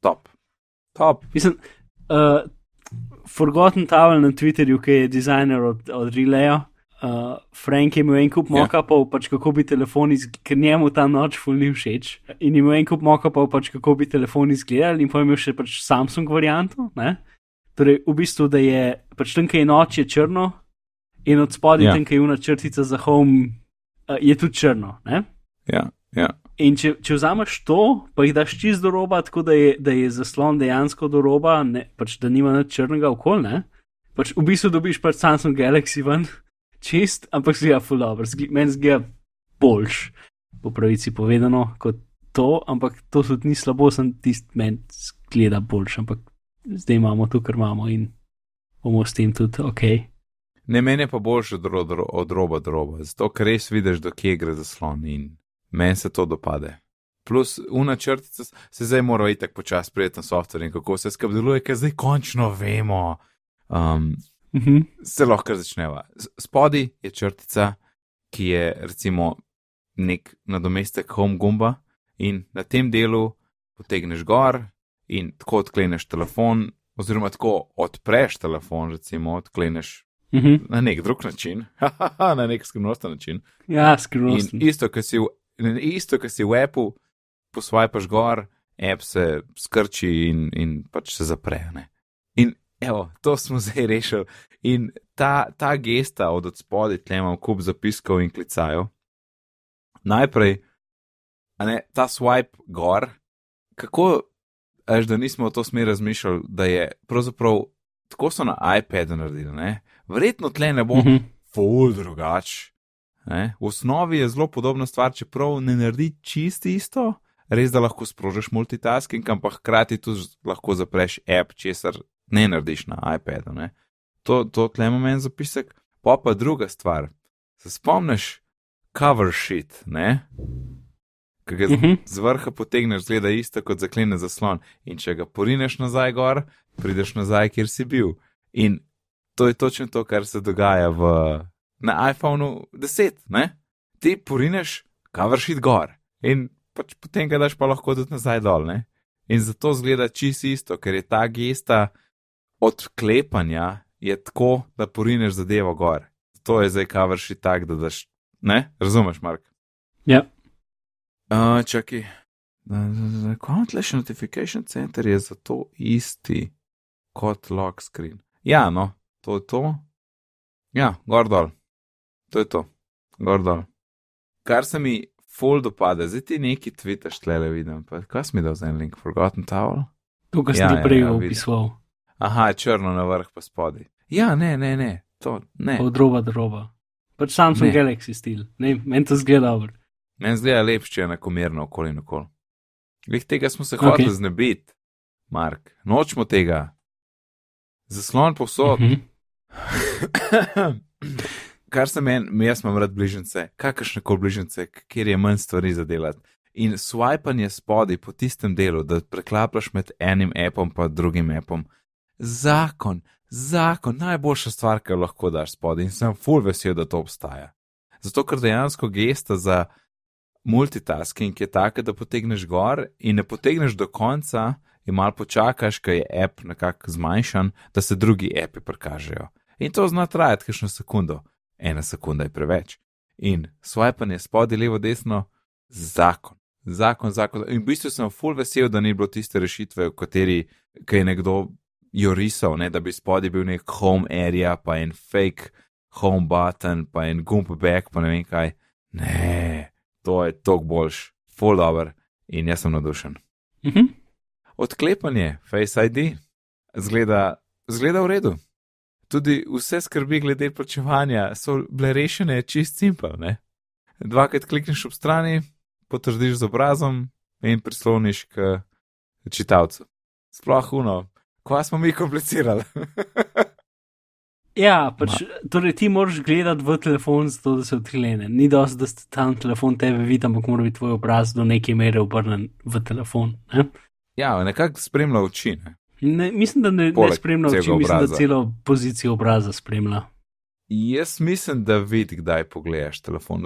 top. Top.
Mislim, uh, Forgotten Towel na Twitterju, ki je dizajner od, od Relaya. Uh, Frank je imel en kup
Ja.
mockupov, pač kako bi telefon izgledal, ker njemu ta noč ful ni všeč. In imel en kup mockupov, pač kako bi telefon izgledal, in pa imel še pač Samsung varianto. Ne? Torej, v bistvu, da je pač tam, ki je noč, je črno, in od spodaj,
ja.
tam, ki je una črtica za home, uh, je tudi črno. Ne?
Ja, ja.
In če, če vzameš to, pa jih daš čist do roba, tako da je, da je zaslon dejansko do roba, ne, pač da nima nič črnega okolja, pač v bistvu dobiš pač Samsung Galaxy ven, čist, ampak zgleda full dobro, Zgl- meni zgleda boljš, po pravici povedano, kot to, ampak to tudi ni slabo, sem tisti meni zgleda boljš, ampak zdaj imamo to, kar imamo in bomo s tem tudi ok.
Ne, meni je pa boljše od, ro- ro- od roba do roba, zato ker res vidiš, do kje gre zaslon in meni se to dopade. Plus, una črtica s- se zdaj mora itak počasi prijeti na softver in kako se skrb deluje, ker zdaj končno vemo. Um,
Mhm.
se lahko začneva. Spodaj je črtica, ki je recimo nek nadomestek home gumba in na tem delu potegneš gor in tako odkleneš telefon, oziroma tako odpreš telefon, recimo odkleneš
Mhm.
na nek drug način, na nek skrivnosten način.
Ja,
In
skrivnost.
isto, ki si, v- isto, ki si v appu, posvajpaš gor, app se skrči in, in pač se zapre. Ne? In evo, to smo zdaj rešili. In ta, ta gesta od spodaj, tle imam kup zapiskov in klicajev. Najprej, a ne, ta swipe gor, kako, až da nismo v to smer razmišljali, da je pravzaprav tako so na iPadu naredili, ne? Verjetno tle ne bo
Mhm.
ful drugač. Ne? V osnovi je zelo podobna stvar, čeprav ne naredi čisto isto, res da lahko sprožiš multitasking, ampak hkrati tudi lahko zapreš app, česar ne narediš na iPadu. Ne? To, to tle ima meni zapisek. Pa pa druga stvar. Se spomniš cover sheet, ne? Ki ga z,
Mhm.
z vrha potegneš, zgleda isto kot zaklene zaslon. In če ga porineš nazaj gor, prideš nazaj, kjer si bil. In to je točno to, kar se dogaja v, na iPhonu 10. Ne? Ti porineš, kavršit gor in pač potem ga daš pa lahko tudi nazaj dol. Ne? In zato zgleda čisto isto, ker je ta gesta odklepanja je tako, da porineš zadevo gor. To je zdaj kavršit tak, da daš. Ne? Razumeš, Mark?
Ja.
Uh, čakaj. Countless Notification Center je zato isti kot lock screen. Ja, no, to je to. Ja, gor dol. To je to. Gor dol. Kar se mi full dopade, zdaj ti neki tvitaš tlele vidim. Pa, kaj si mi dal za en link? Forgotten Towel?
To, kar
Ja,
sem
ja,
ti prej
ja,
opisoval,
Aha, črno na vrh pa spodaj. Ja, ne, ne, ne, to ne.
od roba do roba. Pač Samsung
Ne.
Galaxy stil, ne, meni to zgleda dobro.
Meni zgleda lepše, enakomerno okoli in okoli. Glih tega smo se
Okej.
hoteli znebiti, Mark. Nočemo tega. Zaslon povsod.
Mhm.
Kar se meni, jaz imam rad bližnjice, kakršne koli bližnjice, kjer je manj stvari za delati. In swipanje spodaj po tistem delu, da preklaplaš med enim appom in drugim appom. Zakon, zakon, najboljša stvar, kar lahko daš spodaj in sem full vesel, da to obstaja. Zato, ker dejansko gesta za multitasking je taka, da potegneš gor in ne potegneš do konca in malo počakaš, ker je app nekako zmanjšan, da se drugi appi prikažejo. In to zna trajati kakšno sekundo. Ena sekunda je preveč. In swipanje spodaj, levo, desno, zakon. Zakon, zakon. In v bistvu sem full vesel, da ni bilo tiste rešitve, v kateri je nekdo jo risal, ne, da bi spodaj bil nek home area, pa en fake home button, pa en gumb back, pa ne vem kaj. Ne, to je tok boljš, full dobro in jaz sem navdušen.
Mhm.
Odklepanje Face ID zgleda, zgleda v redu. Tudi vse skrbi glede plačevanja so bile rešene čist simpel. Ne? Dvakrat klikneš ob strani, potrdiš z obrazom in prisloniš k čitavcu. Sploh uno, kva smo mi komplicirali.
Ja, pač, torej ti moraš gledati v telefon, zato da se odklene. Ni dosti, da ste tam telefon tebe vidi, ampak mora biti tvoj obraz do neke mere obrnen v telefon. Ne?
Ja, nekako spremlja oči. Ne?
Ne, mislim, da ne, ne
Poleg
spremlja oči, mislim, da
obraza.
celo pozicijo obraza spremlja.
Jaz mislim, da vidi, kdaj pogledaš telefon,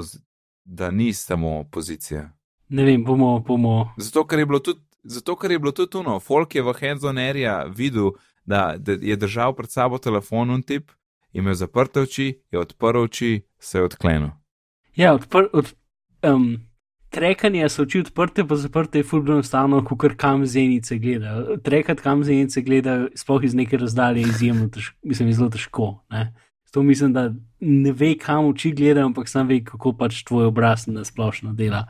da ni samo pozicija.
Ne vem, bomo, bomo.
Zato, ker je bilo tudi, zato, ker je bilo tudi tuno, Folk je v Hands-on-Area videl, da, da je držal pred sabo telefon in tip, imel zaprte oči, je odprl oči, se je odklenil.
Ja, odpr, od, um, trekanje so oči odprte, pa zaprte je fulbno enostavno, kot kam zenice gledajo. Trekat kam zenice gledajo, sploh iz neke razdalje, je izjemno težko, mislim, je zelo težko. Ne? Zato mislim, da ne ve, kam oči gledajo, ampak sam ve, kako pač tvoj obraz na splošno dela.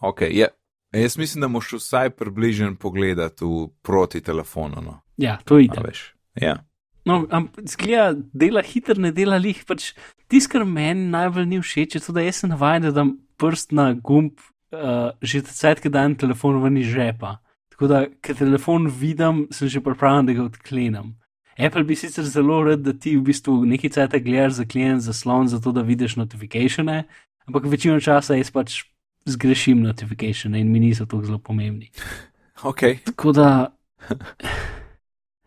Okay, ja. Jaz mislim, da moš vsaj približen pogledati v proti telefonu. No.
Ja, to
veš. Ja.
No, ampak zgleda, dela hiter, ne dela lih. Pač Tisto, kar meni najbolj ni všeč, je to, da jaz sem navaden, da dam prst na gumb, uh, že cajt, ki dan telefon ven iz žepa. Tako da, ker telefon vidim, sem že pripravljen, da ga odklenem. Apple bi sicer zelo rad, da ti v bistvu nekaj cajt gledaš za klient zaslon, zato da vidiš notifikacije, ampak večino časa jaz pač zgrešim notifikacije in mi niso tako zelo pomembni.
Okay.
Tako da.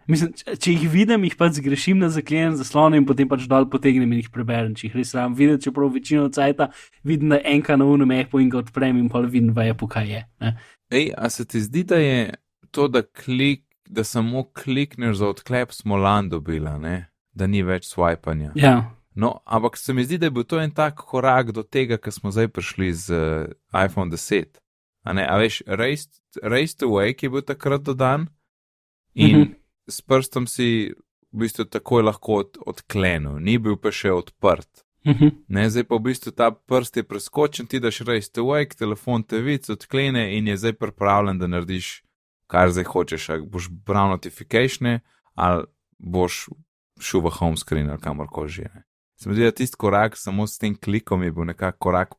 Mislim, če, jih vidim, jih pač zgrešim na zaklenjen zaslon in potem pač dol potegnem in jih preberem. Če jih res sam vidim, čeprav večino cajta vidim na enka na unem appu in ga odprem in pa vidim v appu, kaj je. Ne?
Ej, a se ti zdi, da je to, da, klik, da samo klikneš za odklep, smo lan dobila, ne? da ni več swipanja?
Ja,
No, ampak se mi zdi, da je bil to en tak korak do tega, kar smo zdaj prišli z uh, iPhone 10. A, ne, a veš, Race, to Wake je bil takrat dodan in
Mhm.
S prstom si v bistvu takoj lahko od, odklenil, ni bil pa še odprt.
mhm.
Ne, zdaj pa v bistvu ta prst je preskočen, ti daš Race to Wake, telefon te vidi, odklene in je zdaj pripravljen, da narediš, kar zdaj hočeš. Ali boš bral notifikacije ali boš šel v home screen ali kamorkoli že. Ne. Se mi zdi, da tisti korak samo s tem klikom je bil nekako korak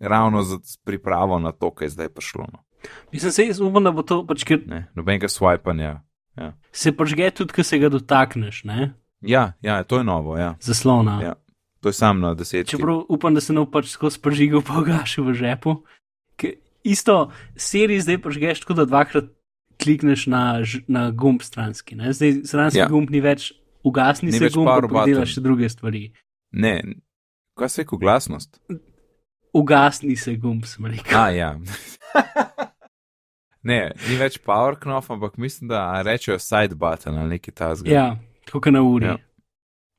ravno za pripravo na to, kaj je zdaj prišlo. No.
Mislim, se jaz upam, da bo to pač, ker
Ne, nobenega swipanja. Ja.
se požge tudi, ko se ga dotakneš, ne?
Ja, ja, to je novo, ja.
zaslona.
Ja. To je sam na deset.
Čeprav upam, da se ne pač skozi požigal, pa ugašil v žepu. Ker isto seriji zdaj požgeš tako, da dvakrat klikneš na, na gumb stranski. Ne? Zdaj stranski
Ja.
ja. gumb ni več, ugasni
Ni
se
več
gumb, pa delaš še druge stvari.
Ne, kaj se je rekel, glasnost?
Ugasni se gumb, sem rekel.
A, ja. ne, ni več power knop, ampak mislim, da rečejo side button ali nekaj tasga.
Ja, kot na uri.
Ja.
Ja.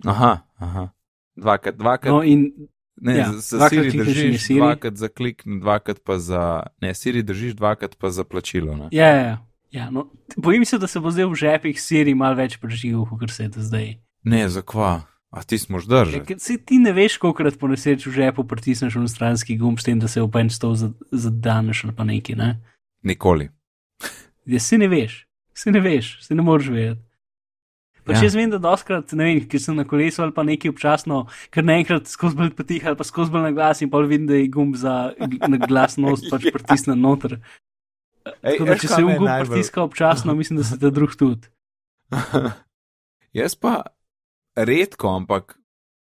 Aha, aha. Dvakrat, dvakrat.
No, in
ne,
ja,
za, Siri držiš,
Siri.
dvakrat za klik, dvakrat pa za. Ne, Siri držiš, dvakrat pa za plačilo. Ne?
ja, ja, ja. ja no, bojim se, da se bo zdaj v žepih seriji mal več preživel, kot se je do zdaj.
ne, za kva? A ti smo
Ja,
zdržali?
ker se ti ne veš, koliko po nesreči v žepu pritisneš v stranski gumb, s tem, da se v bench stol zadaneš ali pa nekaj. Ne?
Nikoli.
Ja, si ne veš, si ne veš, si ne moreš vedeti. Pa
Ja.
jaz vem, da doskrat, ne vem, ker sem na kolesu ali pa nekaj občasno, ker naenkrat skozi bolj potih ali pa skozi bolj na glas in pa vidim, da je gumb za glasnost pač pritisnen noter.
Ej,
Tako da, če se v gumb
najbolj-
pritiska občasno, mislim, da se te drug tudi.
Jaz pa redko, ampak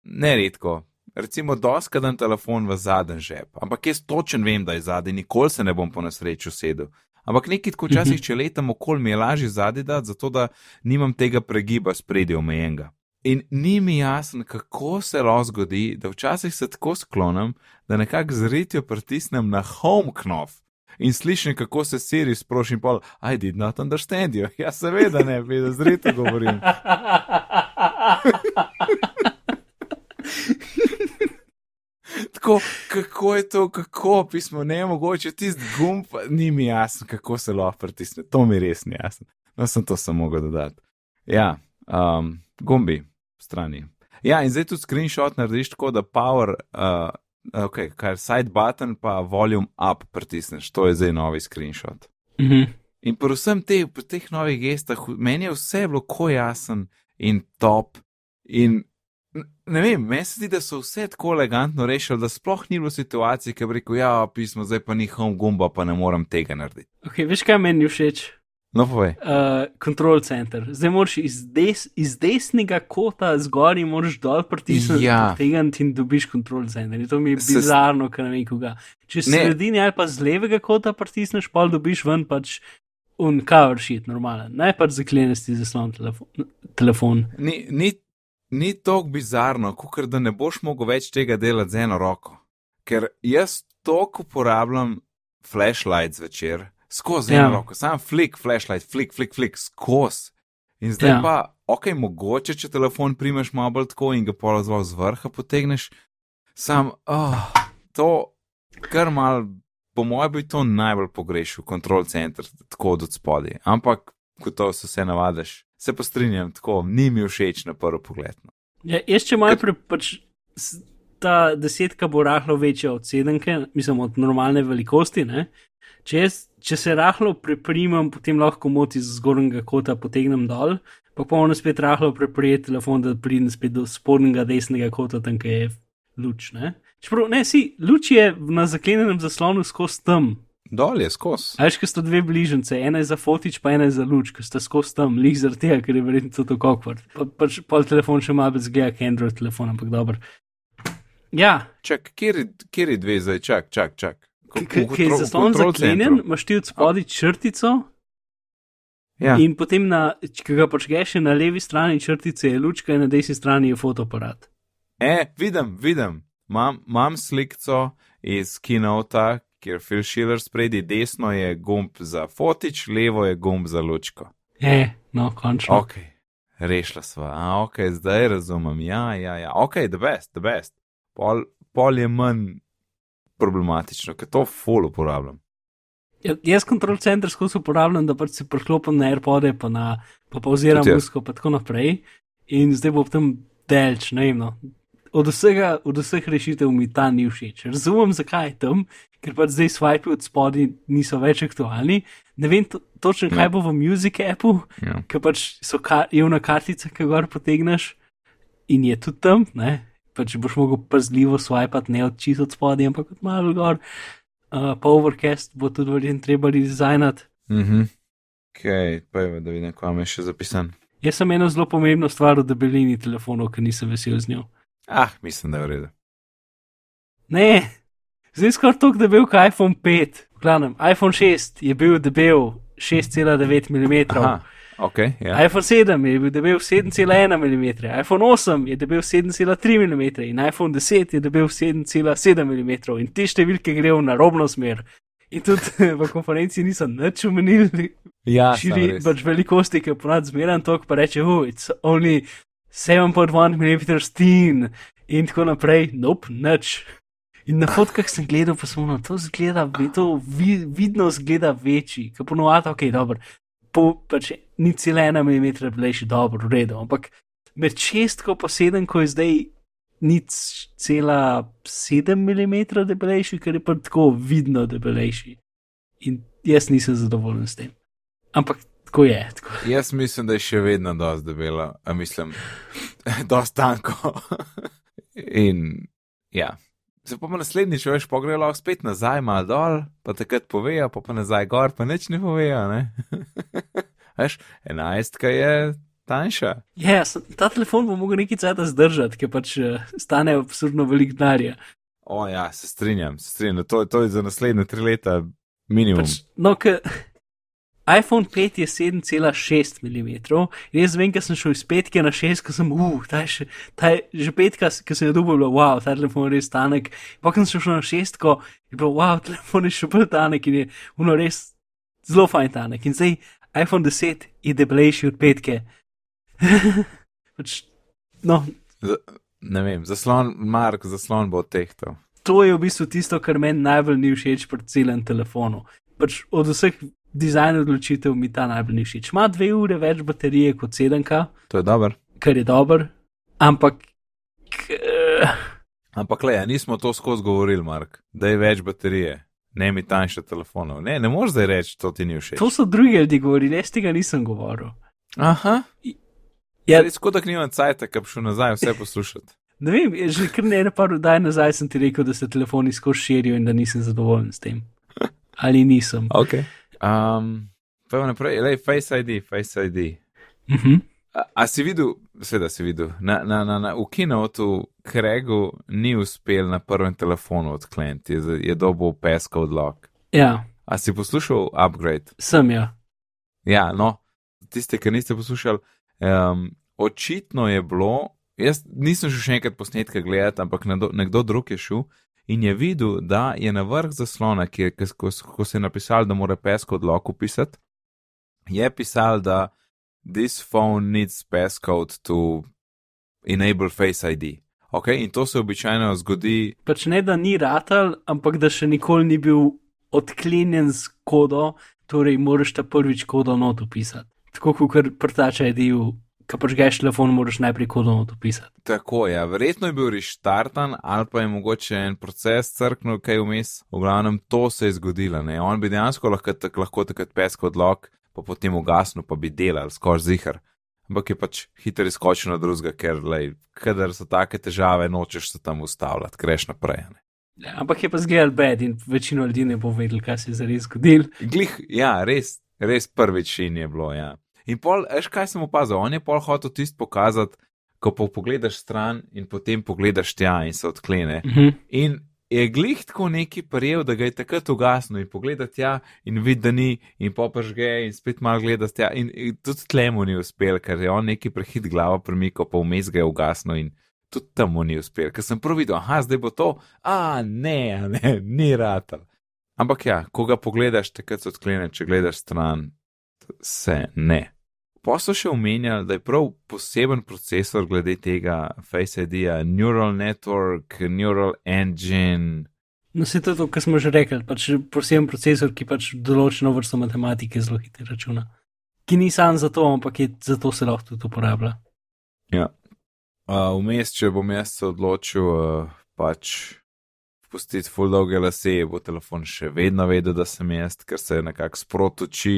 ne redko. Recimo, doska dan telefon v zadnji žep, ampak jaz točen vem, da je zadnji, nikoli se ne bom po nesreči usedel. Ampak nekaj tako včasih, če letam okoli, mi je lažje zadnji dati, zato da nimam tega pregiba spredi omejenega. In ni mi jasno, kako se lahko zgodi, da včasih se tako sklonim, da nekako z ritjo pritisnem na home knop in slišim, kako se Siri sproši in pol, I did not understand you. Ja, seveda ne, vedno z ritjo govorim. Tako, kako je to, kako pismo, ne mogoče tisti gumb, ni mi jasno, kako se lahko pritisne. To mi res ni jasno. No, sem to samo mogel dodati. Ja, um, gumbi, strani. Ja, in zdaj tudi screenshot narediš tako, da power, uh, ok, kar side button pa volume up pritisneš. To je zdaj novi screenshot.
Mhm.
In pri vsem te, pri teh novih gestah, meni je vse bilo ko jasen in top. In ne vem, meni se zdi, da so vse tako elegantno rešili, da sploh ni bilo situacije, ki bi rekel, ja, pismo, zdaj pa ni home gumba, pa ne morem tega narediti.
Okay, veš, kaj meni ni všeč?
No, povej.
Uh, control center. Zdaj moraš iz, des, iz desnega kota zgoraj, moraš dol pritisniti
Ja.
tega in dobiš control center. In to mi je bizarno, ker ne vem koga. Če s
Ne.
sredini ali pa z levega kota pritisneš, pa dobiš ven pač un cover sheet, normalen. Ne pač zaklenesti zaslon telefon. telefon.
Ni, ni, ni tako bizarno, kot da ne boš mogel več tega delati z eno roko. Ker jaz toliko uporabljam flashlight zvečer, skozi
Ja.
eno roko, sam flick, flashlight, flick, flick, flick, skozi. In zdaj
Ja.
ja. pa, ok, mogoče, če telefon primeš malo bolj tako in ga polazval z vrha potegneš, sam, oh, to kar mal, po mojem, bi to najbolj pogrešil, kontrol center, tako od spodaj. Ampak, ko to se vse navadiš, se pa strinjam, tako, ni mi všeč na prvi pogled. No.
Ja, jaz če malo pre, pač ta desetka bo rahlo večja od sedemke, mislim od normalne velikosti. Ne? Če, jaz, če se rahlo preprimam, potem lahko moti z zgornjega kota potegnem dol, pa pomeni spet rahlo preprijeti telefon, da pridem spet do spodnjega desnega kota, tam kjer je luč. Ne? Čeprav, ne, si, luč je na zaklenjenem zaslonu skozi tam.
Dol je skozi.
Veš, ker sta dve bližnjice, ena je za fotič, pa ena je za luč, ker sta skozi tam, lih zaradi tega, ker je verjetno to tako awkward. Pa, pač pol telefon še malo zgleda, kot Android telefon, ampak dobro. Ja,
Čak, kjer, kjer je dve zdaj, čak, čak, čak. Ko-
ki je zaslon zaklenjen, imaš ti od spodaj črtico
Ja.
in potem, na, ki ga počneš, na levi strani črtice je lučka in na desni strani je fotoaparat.
E, vidim, vidim. Mam, mam slikco iz Kinota, kjer Phil Schiller spredi desno je gumb za fotič, levo je gumb za lučko.
E, no, končno.
Ok, rešila sva. A, ok, zdaj razumem. Ja, ja, ja. Ok, the best, the best. Pol, pol je manj problematično, ker to full uporabljam.
Ja, jaz kontrol center skozi uporabljam, da pač se priklopim na AirPode, pa, na, pa pauziram muziko, pa tako naprej. In zdaj bo tam delč, ne vem. No. Od, vsega, od vseh rešitev mi ta ni všeč. Razumem, zakaj je tam, ker pač zdaj swipe od spodaj niso več aktualni. Ne vem to, točno, kaj
Ne.
bo v Music appu,
Ja.
ker pač so ka, je una kartica, ki gor potegneš in je tudi tam, ne. Pač boš mogel pazljivo swipati, ne od čisto od spodaj, ampak od malo gor. Uh, pa overcast bo tudi verjetno treba redizajnati.
Mhm. Ok, pa je, da vidim, kam je še zapisan.
Jaz sem eno zelo pomembno stvar v debelini telefonov, ki nisem vesel z njo.
Ah, mislim, da je v redu.
Ne, zdaj skoraj tako debel kot iPhone 5. Glavnem, iPhone 6 je bil debel 6,9 mm.
Aha, ok, ja.
iPhone 7 je bil debel 7,1 mm, iPhone 8 je debel 7,3 mm in iPhone 10 je debel 7,7 mm in te številke grejo na robno smer. In tudi v konferenci niso nič omenili,
Ja,
širi pač velikosti, ki je ponad zmeren tok, pa reče, oh, it's only 7.1 mm thin in tako naprej, nope, nič. In na fotkah sem gledal, pa smo na to zgleda, to vi, vidno zgleda večji, ki ponovadi, ok, dobro, po, pač ni cela ena milimetra debelejši, dobro, v redu, ampak med šestko pa sedemko je zdaj nič cela sedem milimetra debelejši, ker je pa tako vidno debelejši. In jaz nisem zadovoljen s tem. Ampak tako je. Tako.
Jaz mislim, da je še vedno dosti debelo, a mislim, dosti tanko. In ja. Se pa, naslednjič, veš, pogrejo lahko spet nazaj, malo dol, pa takrat povejo, pa pa nazaj gor, pa nič ne povejo, ne. veš, enajstka je tanjša.
Yes, ta telefon bo mogel nekaj cajt zdržati, ker pač eh, stane absurdno velik denarja.
O ja, se strinjam, se strinjam, to, to je za naslednje tri leta minimum.
Pač, no, ker iPhone 5 je 7,6 mm in jaz vem, ker sem šel iz petke na 6, ker sem, uh, ta je, še, ta je že petka, ki sem jo dobil, bilo, wow, ta telefon je res tanek. Ko sem šel na 6, je bilo, wow, telefon je še bolj tanek in je uno res zelo fajn tanek. In zdaj iPhone 10 je debelejši od petke. pač, no,
Ne vem, zaslon, Mark, zaslon bo tehtal.
to je v bistvu tisto, kar meni najbolj ni všeč pri celem telefonu. Pač od vseh dizajn odločitev mi ta najbolj ni všeč. Ima dve ure več baterije kot 7K,
To je dober.
kar je dober, ampak. K,
Ampak le, ja, nismo to skozi govorili, Mark, da je več baterije, ne mi tanjše telefonov. Ne, ne moreš zdaj reči, to ti ni všeč.
to so drugi ljudje govorili, jaz tega nisem govoril.
Aha.
Ja.
Tako da nimam cajt, ki bi šel nazaj vse poslušati.
Ne vem, že kar ne par daj nazaj sem ti rekel, da se telefoni skozi širijo in da nisem zadovoljen s tem. Ali nisem.
Okay. Um, Pejmo naprej, le Face ID, Face ID.
Uh -huh.
A, a si videl, seveda si videl, na, na, na, na v kinotu Kregu ni uspel na prvem telefonu odkleniti, je, je dobil peska odlog.
Ja,
A si poslušal upgrade?
sem ja.
Ja, no, tiste, ki niste poslušali, um, očitno je bilo, jaz nisem šel še enkrat posnetka gledati, ampak nekdo, nekdo drug je šel in je videl, da je na vrh zaslona, ki je, ko, ko se je napisal, da mora pesko odlog upisati, je pisal, da this phone needs passcode to enable Face ID. Ok, in to se običajno zgodi,
Pač ne, da ni ratal, ampak da še nikoli ni bil odklenjen z kodo, torej moraš ta prvič kodo not upisati. Tako kot prtača je del, ki pač geš telefon, moraš najprej kodo not upisati.
Tako je, ja. verjetno je bil reštartan ali pa je mogoče en proces crknil kaj vmes. V glavnem to se je zgodilo. Ne? On bi dejansko lahko, tak, lahko takrat pesko odlog, pa potem ugasnil, pa bi delal skoraj zihar. Ampak je pač hitro izkočil na drugega, ker lej, kadar so take težave, nočeš se tam ustavljati, greš naprej. Ne?
Ja, ampak je pa zgledal bed in večino ljudi ne bo vedel, kaj se je zares zgodil.
Glih, ja, res, res prvič in je bilo. Ja. In pol, veš kaj sem opazil, on je pol hotel tisto pokazati, ko pa pogledaš stran in potem pogledaš tja in se odklene.
Uh -huh.
In je glih tako neki prijel, da ga je takrat ugasnil in pogleda tja in vidi, da ni, in popažge in spet malo gleda tja. In, in tudi tlemu ni uspel, ker je on neki prehit glavo premikal, pa vmes ga je ugasnil in tudi tam mu ni uspel. Ker sem prvi videl, aha, zdaj bo to, a ne, a ne, ni ratal. Ampak ja, ko ga pogledaš, takrat se odklene, če gledaš stran, se ne. Pa so še omenjali, da je prav poseben procesor glede tega Face ID-ja, Neural Network, Neural Engine.
No, se to je to, kar smo že rekli, pač poseben procesor, ki pač določeno vrsto matematike zelo hitro računa. Ki ni sam za to, ampak je zato se lahko tudi uporablja.
Ja. Uh, vmes, če bom jaz se odločil, uh, pač pustiti full dolge lase, bo telefon še vedno vedel, da sem jaz, ker se nekako sprotoči,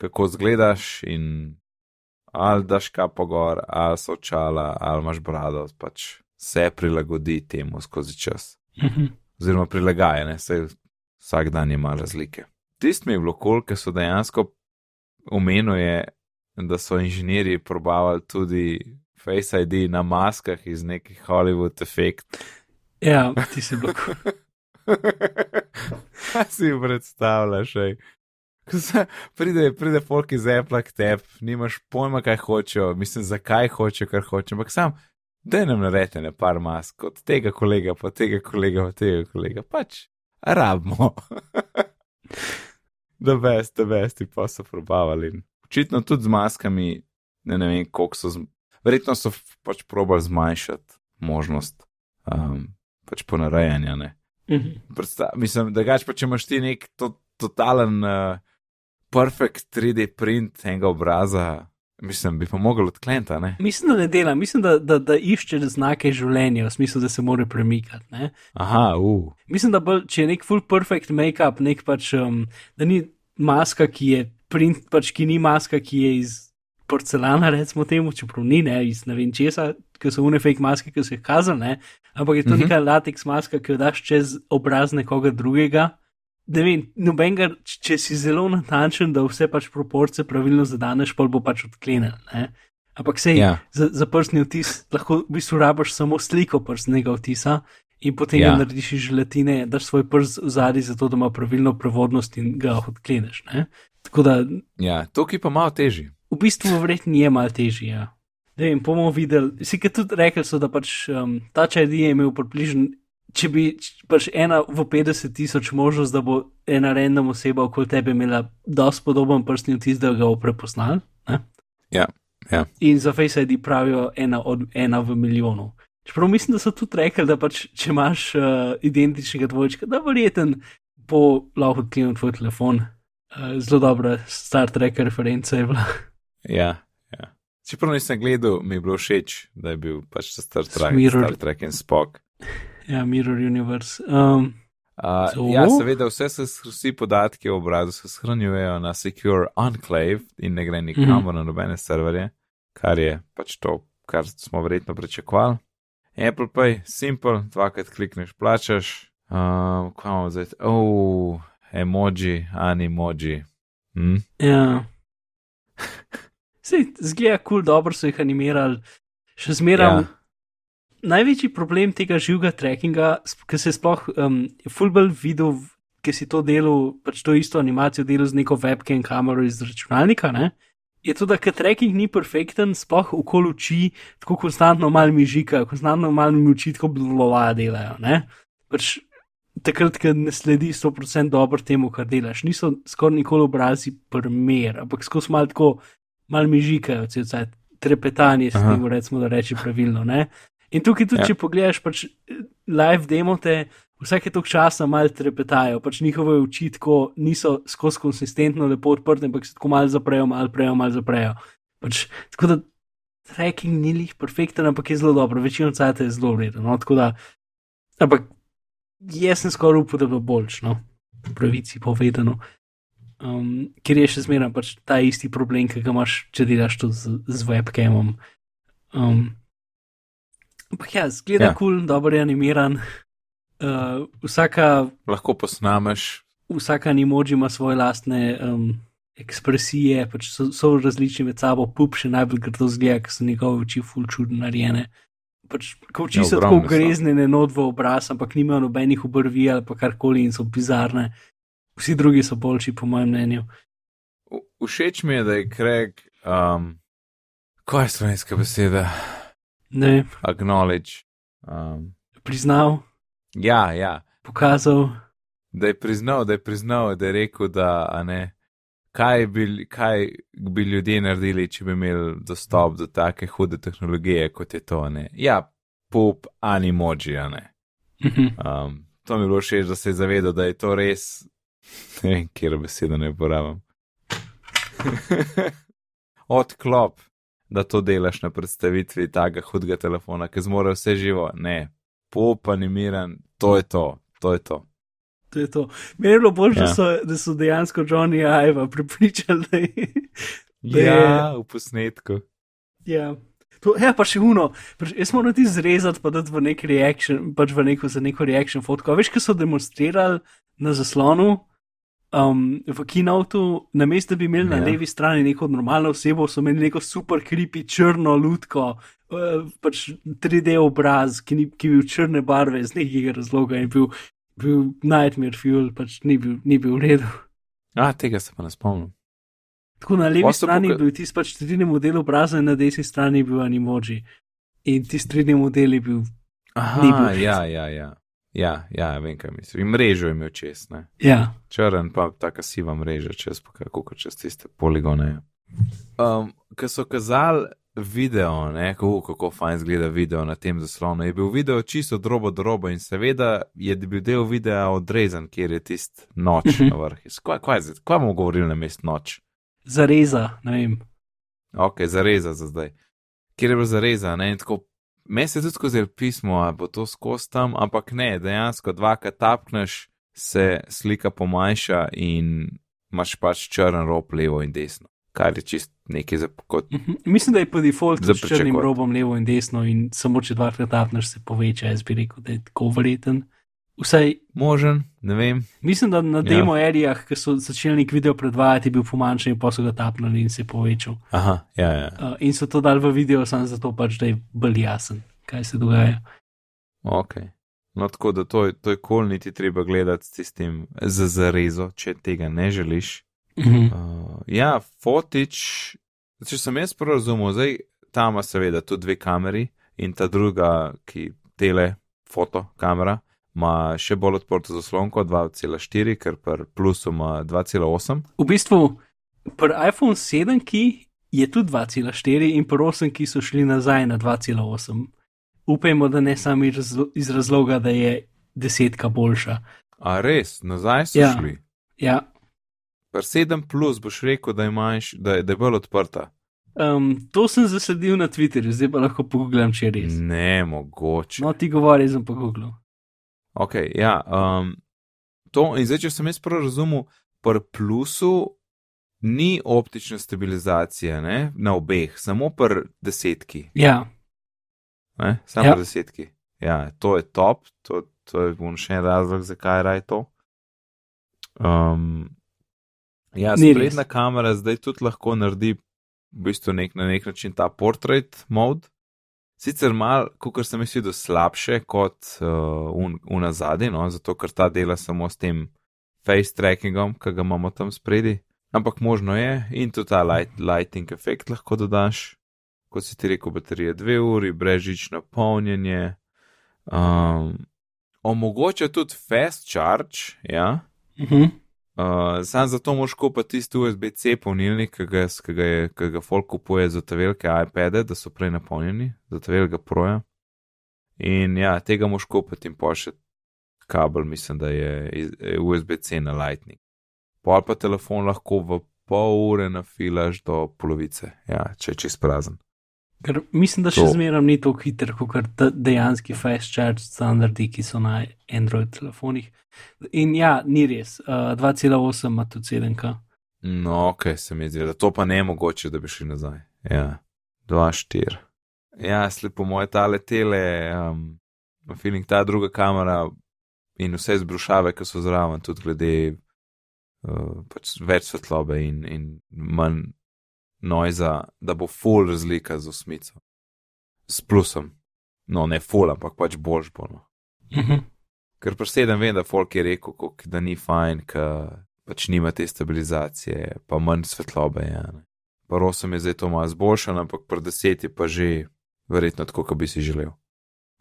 kako zgledaš in ali daš kapo gor, ali so očala, ali imaš brado, pač se prilagodi temu skozi čas. Oziroma prilagaja, ne, Saj vsak dan ima razlike. Tist mi je bilo kol, ker so dejansko omenuje, da so inženirji probavali tudi Face ID na maskah iz nekih Hollywood efekt.
Ja, ti si bil.
Kaj si predstavljaš? ej? Se pride, pride folk iz Apple k tebi, nimaš pojma, kaj hočejo, mislim, zakaj hočejo, kar hočejo, ampak sam, da nam narete ne par mask, od tega kolega, pa tega kolega, pa tega kolega, pač rabimo. Da best, da best, pa so probavali. In Očitno tudi z maskami, ne, ne vem, koliko so, zm- verjetno so pač probali zmanjšati možnost um, pač ponarejanja. ne.
Uh -huh.
Predsta mislim, da gač pa če imaš ti nek to, totalen, uh, perfect 3D print enega obraza, mislim, bi pa mogel odkleniti?
Mislim, da ne dela, mislim, da, da, da išče znake življenja, v smislu, da se mora premikati. Ne?
Aha, uh.
Mislim, da bolj, če je nek full perfect make-up, nek pač, um, da ni maska, ki je print, pač ki ni maska, ki je iz porcelana, recimo temu, čeprav ni, ne, iz ne vem česa, ker so une fake maske, ki so jih kazali, ne, ampak je to
Mhm.
neka lateks maska, ki jo daš čez obraz nekoga drugega. Ne vem, nobenega, če si zelo natančen, da vse pač proporcije pravilno zadaneš, pol bo pač odklenjen. ne. Ampak sej,
Ja.
za, za prstni vtis lahko v bistvu rabaš samo sliko prstnega vtisa in potem
Ja.
narediš iz želatine, daš svoj prst v zadnji, zato da ima pravilno prevodnost in ga odkleneš. Ne? Tako da
Ja, tukaj pa malo težji.
v bistvu verjetno je malo težje. Ja. Ne vem, bomo videli. Si kaj tudi rekli, so, da pač um, ta čaj je imel približno. Če bi pač ena v 50 tisoč možnost, da bo ena random oseba okoli tebe imela dosti podoben prstni vtis, da ga bo prepoznal. ne?
Ja, ja.
In za Face ID pravijo ena, od, ena v milijonu. Čeprav mislim, da so tudi rekli, da pač, če imaš uh, identičnega dvojčka, da verjeten bo lahko odklenil tvoj telefon. Uh, zelo dobra Star Trek referenca je bila.
Ja, ja. Čeprav nisem gledal, mi je bilo všeč, da je bil pač Star Trek. Star Trek in Spock.
Ja, Mirror Universe. Um,
Uh,
To?
ja, seveda, vse se, vsi podatki o obrazu se shranjujejo na Secure Enclave in ne gre nikamor mm -hmm. na nobene serverje, kar je pač to, kar smo verjetno pričakovali. Apple Pay, simple, dvakrat klikneš, plačaš. Uh, kaj imamo zdaj? Oh, emoji, animoji. Hm?
Ja. Sej, zgleda kul, cool, dobro so jih animirali. Še zmeraj.
Ja.
Največji problem tega živega trackinga, ki se sploh um, fulbel videl, ki si to delal, pač to isto animacijo delal z neko webcam kamero iz računalnika, ne? je to, da tracking ni perfekten, sploh okoli oči, tako konstantno malo mi žika, konstantno malo mi oči, tako blova delajo. Ne? Pač takrat, ko ne sledi 100% dobro temu, kar delaš, niso skoraj nikoli obrazi primer, ampak skozi malo tako, malo mi žikajo, cel trepetanje, s tem recimo, da reči pravilno. Ne? In tukaj tudi, ja. če pogledaš, pač live demote, vsake tok časa malo trepetajo, pač njihove oči tako niso skozi konsistentno lepo odprte, ampak se tako malo zaprejo, malo prejo, malo zaprejo. Pač, tako da tracking ni lih perfekten, ampak je zelo dobro, večino cajt je zelo redo. No? Tako da, ampak jaz sem skoraj upal, da bo boljš, no, pravici povedano. Um, ker je še zmeraj pač ta isti problem, ki ga imaš, če delaš to z, z webcamom. Um, ampak ja, zgleda kul, ja. cool, dobro je animiran. Uh, vsaka,
lahko posnameš.
Vsaka emoji ima svoje lastne um, ekspresije, pač so, so različni med sabo, pup še najbolj grdo zgleda, ker so njegove oči ful čudno narejene. Pač, ko oči ja, so tako greznene not v obraz, ampak nimajo nobenih obrvi ali pa karkoli in so bizarne. Vsi drugi so boljši, po mojem mnenju.
Všeč mi je, da je Craig, um, kaj je slovenska beseda?
Ne.
Acknowledge. Um,
Priznal.
Ja, ja.
Pokazal.
Da je priznal, da je priznal, da je rekel, da ne. Kaj bi, kaj bi ljudje naredili, če bi imeli dostop do take hude tehnologije, kot je to? Ne? Ja, pop animoji, ne.
Mhm.
Um, to mi je bilo všeč, da se je zavedal, da je to res. Ne vem, kje besedo ne uporabljam. Odklop, da to delaš na predstavitvi tega hudega telefona, ki zmore vse živo. Ne, pop animiran, to je to, to je to.
To je to. Meni je bilo bolj, ja. so, da so dejansko Johnny Iva pripričali, da je.
Da ja, je... v posnetku.
Ja. To, ja, pa še uno, pač, jaz moram ti zrezati, pa dati v neki reakcijo, pač v neko za neko reakcijo fotko. Veš, kaj so demonstrirali na zaslonu um, v kinotu, na mestu, da bi imeli ja. na levi strani neko normalno osebo, so imeli neko super kripi črno lutko, uh, pač 3D obraz, ki, ni, ki je bil črne barve iz nekega razloga in bil, bil Nightmare Fuel, pač ni bil, ni bil v redu.
A, tega se pa ne spomnim.
Tako na levi strani je bil tisti pač 3D model obraza in na desni strani je bil animoji. In tisti 3D model je bil.
Aha, ja, ja, ja. Ja, ja, vem, kaj misliš. In mrežo je imel čez, ne?
Ja.
Črn, pa taka siva mreža čez, kako čez tiste poligone. Um, Ker so kazali video, ne, kako, kako fajn zgleda video na tem zaslonu. Je bil video čisto drobo drobo in seveda je bil del videa odrezan, kjer je tist noč uh -huh. na vrhu. Kaj, kaj, kaj bomo govorili na mest noč?
Zareza, ne vem.
Ok, zareza za zdaj. Kjer je bilo zareza, ne, in tako. Meni se tudi skozi pismo, a bo to skozi tam, ampak ne, dejansko dvakrat tapneš, se slika pomanjša in imaš pač črn rob levo in desno kar je čist nekaj za kot.
Uh mhm. -huh. Mislim, da je po defaultu s črnim robom levo in desno in samo če dvakrat tapneš, se poveča. Jaz bi rekel, da je tako verjeten. Vsaj
možen, ne vem.
Mislim, da na demo ja. erijah, ki so začeli nek video predvajati, bil pomanjšan in pa so ga tapnili in se je povečal.
Aha, ja, ja.
Uh, in so to dali v video, samo zato pač, da je bolj jasen, kaj se dogaja.
Ok. No, tako da to to je kol, niti treba gledati s tistim za zarezo, če tega ne želiš.
Mhm.
Uh, ja, fotič, če sem jaz prav razumel, zdaj tam ima seveda tudi dve kameri in ta druga, ki tele foto kamera, ima še bolj odprto zaslonko 2,4, ker pri plusu ima 2,8.
V bistvu pri iPhone 7, ki je tudi 2,4 in pri 8, ki so šli nazaj na 2,8. Upajmo, da ne samo iz razloga, da je desetka boljša.
A res, nazaj so
ja.
šli.
Ja,
Pri 7 plus boš rekel, da, imaš, da, je, da je bolj odprta.
Um, to sem zasledil na Twitterju, zdaj pa lahko pogledam, če je res.
Ne, mogoče.
No, ti govori, sem pa googlil.
Ok, ja. Um, to, in zdaj, če sem jaz prav razumel, pri plusu ni optične stabilizacije ne, na obeh, samo pri desetki.
Ja.
Ne, samo ja. pri desetki. Ja, to je top, to, to je še en razlog, zakaj je raj to. Um, Ja, sprednja
res.
kamera zdaj tudi lahko naredi v bistvu nek, na nek način ta portrait mode. Sicer mal, kot sem mislil, slabše kot uh, un, una zadnji, no, zato ker ta dela samo s tem face trackingom, ki ga imamo tam spredi. Ampak možno je in tudi ta light, lighting efekt lahko dodaš, kot si ti rekel, baterije dve uri, brežično polnjenje. Um, omogoča tudi fast charge, ja.
Uh -huh.
Uh, sam zato moš kupiti tisti USB-C polnilnik, ki ga, ki ga, je, ki ga folk kupuje za te velike iPade, da so prej napolnjeni, za te velikega proja. In ja, tega moš kupiti in še kabel, mislim, da je je USB-C na Lightning. Pol pa telefon lahko v pol ure nafilaš do polovice, ja, če je čist prazen.
Ker mislim, da še
To.
zmeraj ni tako hiter, kot dejanski fast charge standardi, ki so na Android telefonih. In ja, ni res. Uh, 2,8 ima tudi 7K.
No, ok, se mi zdi, da to pa ne je mogoče, da bi šli nazaj. Ja, 2-4. Ja, sled po moje tale tele, um, feeling ta druga kamera in vse zbrušave, ki so zraven, tudi glede uh, pač več svetlobe in, in manj noiza, da bo full razlika z osmico. S plusom. No, ne full, ampak pač boljš bo. No.
Uh -huh.
Ker presedem vem, da folk je rekel, kak, da ni fajn, ker pač nima te stabilizacije, pa manj svetlobe je. ne. Pa osem je zdaj to malo zboljšan, ampak pri deset je pa že verjetno tako, kot bi si želel.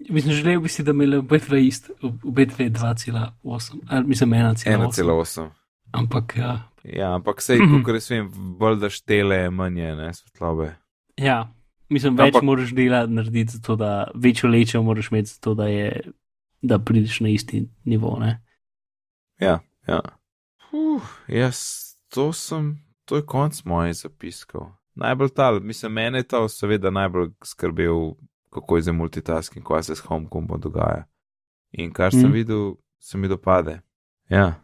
Mislim, želel bi si, da imeli obe dve ist, obe dve 2,8, ali mislim 1,8.
1,8.
Ampak ja.
Ja, ampak sej,
Mhm.
kot res vem, bolj da štele, manj je ne, svetlobe.
Ja, mislim, več
Ampak-
moraš dela narediti, zato da večjo lečo moraš imeti, zato da, je, da prideš na isti nivo. Ne?
Ja, ja. Uf, jaz, to sem, to je konc mojih zapiskov. Najbolj ta, mislim, mene je to seveda najbolj skrbel, kako je za multitasking, kaj se s HomeKingom dogaja. In kar sem
Mm.
videl, se mi dopade. Ja.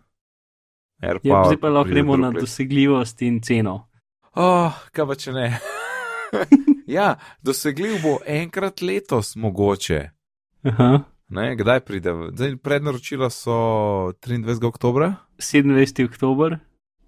AirPower
Ja, zdaj pa lahko gremo na dosegljivost in ceno.
Oh, kaj pa če ne? ja, dosegljiv bo enkrat letos mogoče.
Aha.
Ne, kdaj pride? Zdaj, prednaročila so 23. oktober,
27. oktober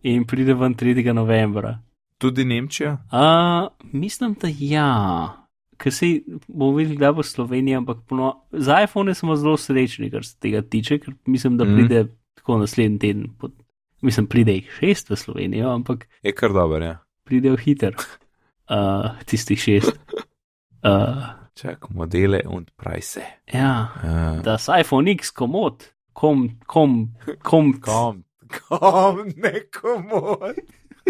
in pride ven 3. novembra.
tudi Nemčija.
A, mislim, da ja. Ker se bomo videli, da bo Slovenija, ampak pono... za iPhone smo zelo srečni, kar se tega tiče, ker mislim, da
Mhm.
pride mm. tako naslednji teden. Pod... Mislim, pride jih šest v Slovenijo, ampak
Je kar dober, ja.
pridejo hiter. Uh, tistih šest. Uh,
Čak, modele und price.
ja,
Uh,
da s iPhone X komod, kom, kom, kom,
kom, kom, nekomu.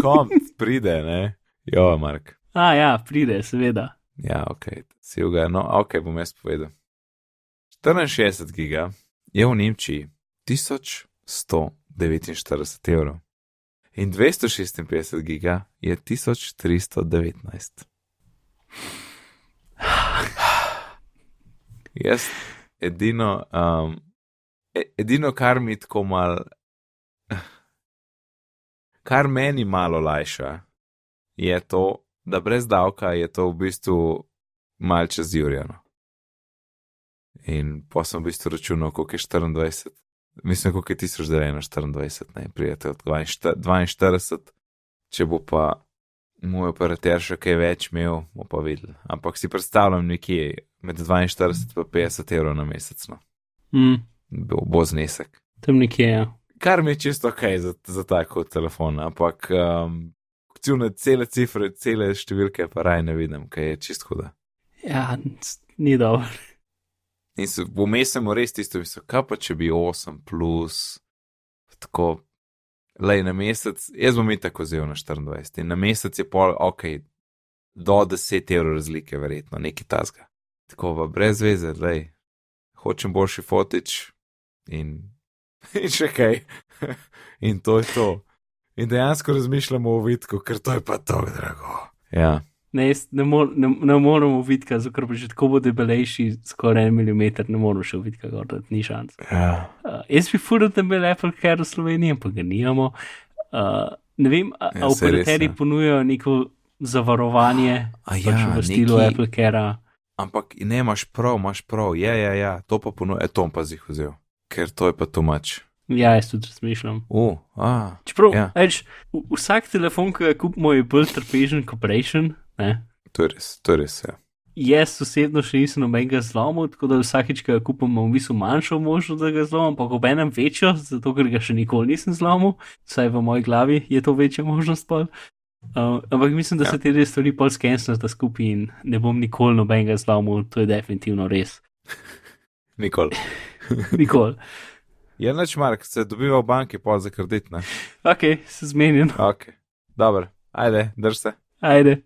Kom, pride, ne? Jo, Mark.
A ja, pride, seveda.
Ja, ok, si ga, no, ok, bom jaz povedal. 64 giga je v Nemčiji 1149 evrov in 256 giga je 1319. Jaz edino, um, e- edino, kar mi tako mal, kar meni malo lajša, je to, da brez davka je to v bistvu malce zjurjeno. In pa sem v bistvu računal, koliko je 24, mislim, koliko je 1924, ne, prijete od 42, če bo pa moj operater še kaj več imel, bomo pa videli. Ampak si predstavljam nekje med 42 in 50 evrov na mesec, no,
Mm,
bo, bo znesek.
tam nekje je. Ja.
Kar mi je čisto ok za, za tako telefon, ampak um, cune, cele cifre, cele številke pa raj ne vidim, kaj je čisto huda.
Ja, ni dobro.
In se vmes sem res tisto mislil, kaj pa če bi 8 plus, tako, lej na mesec, jaz bom i tako vzel na 24 in na mesec je pol, ok, do 10 evrov razlike, verjetno, neki tasga. Tako pa brez veze, lej, hočem boljši fotič in, in še kaj. in to je to. In dejansko razmišljamo o vidku, ker to je pa tako drago. Ja.
Ne, jaz ne, mor, ne, ne moremo videti, zato bo že tako bo debelejši, skoraj en milimeter, ne moremo še videti, kako da ni šans.
ja.
Uh, jaz bi furil, da bi imel Apple Care v Sloveniji, ampak ga nimamo. Uh, ne vem, a,
Ja,
a operaterji
ja.
ponujajo neko zavarovanje
A
pač
ja,
v stilu
neki-
Apple Care.
Ampak ne, imaš prav, imaš prav, ja, ja, ja, to pa ponuje, to bom pa zih vzel, ker to je pa tumač.
Ja, jaz tudi razmišljam.
Uh, ah,
Čeprav,
Ja.
v- vsak telefon, ki ga kupimo, je bolj trpežen kot prejšen. Ne?
to je res, to je res. Ja.
Jaz osebno še nisem nobenega zlomil, tako da vsakeč, ko ga kupim, imam v bistvu manjšo možnost, da ga zlomim, pa ob enem večjo, zato ker ga še nikoli nisem zlomil, vsaj v moji glavi je to večja možnost. Pol. Uh, ampak mislim, da
Ja.
se te dve stvari pol skensnata skupaj in ne bom nikoli nobenega zlomil, to je definitivno res.
Nikoli.
Nikoli.
Je noč, Mark, se dobiva v banki, pol za kredit, ne?
Ok, se zmenjen.
Ok, dobro, ajde, drž se.
Ajde.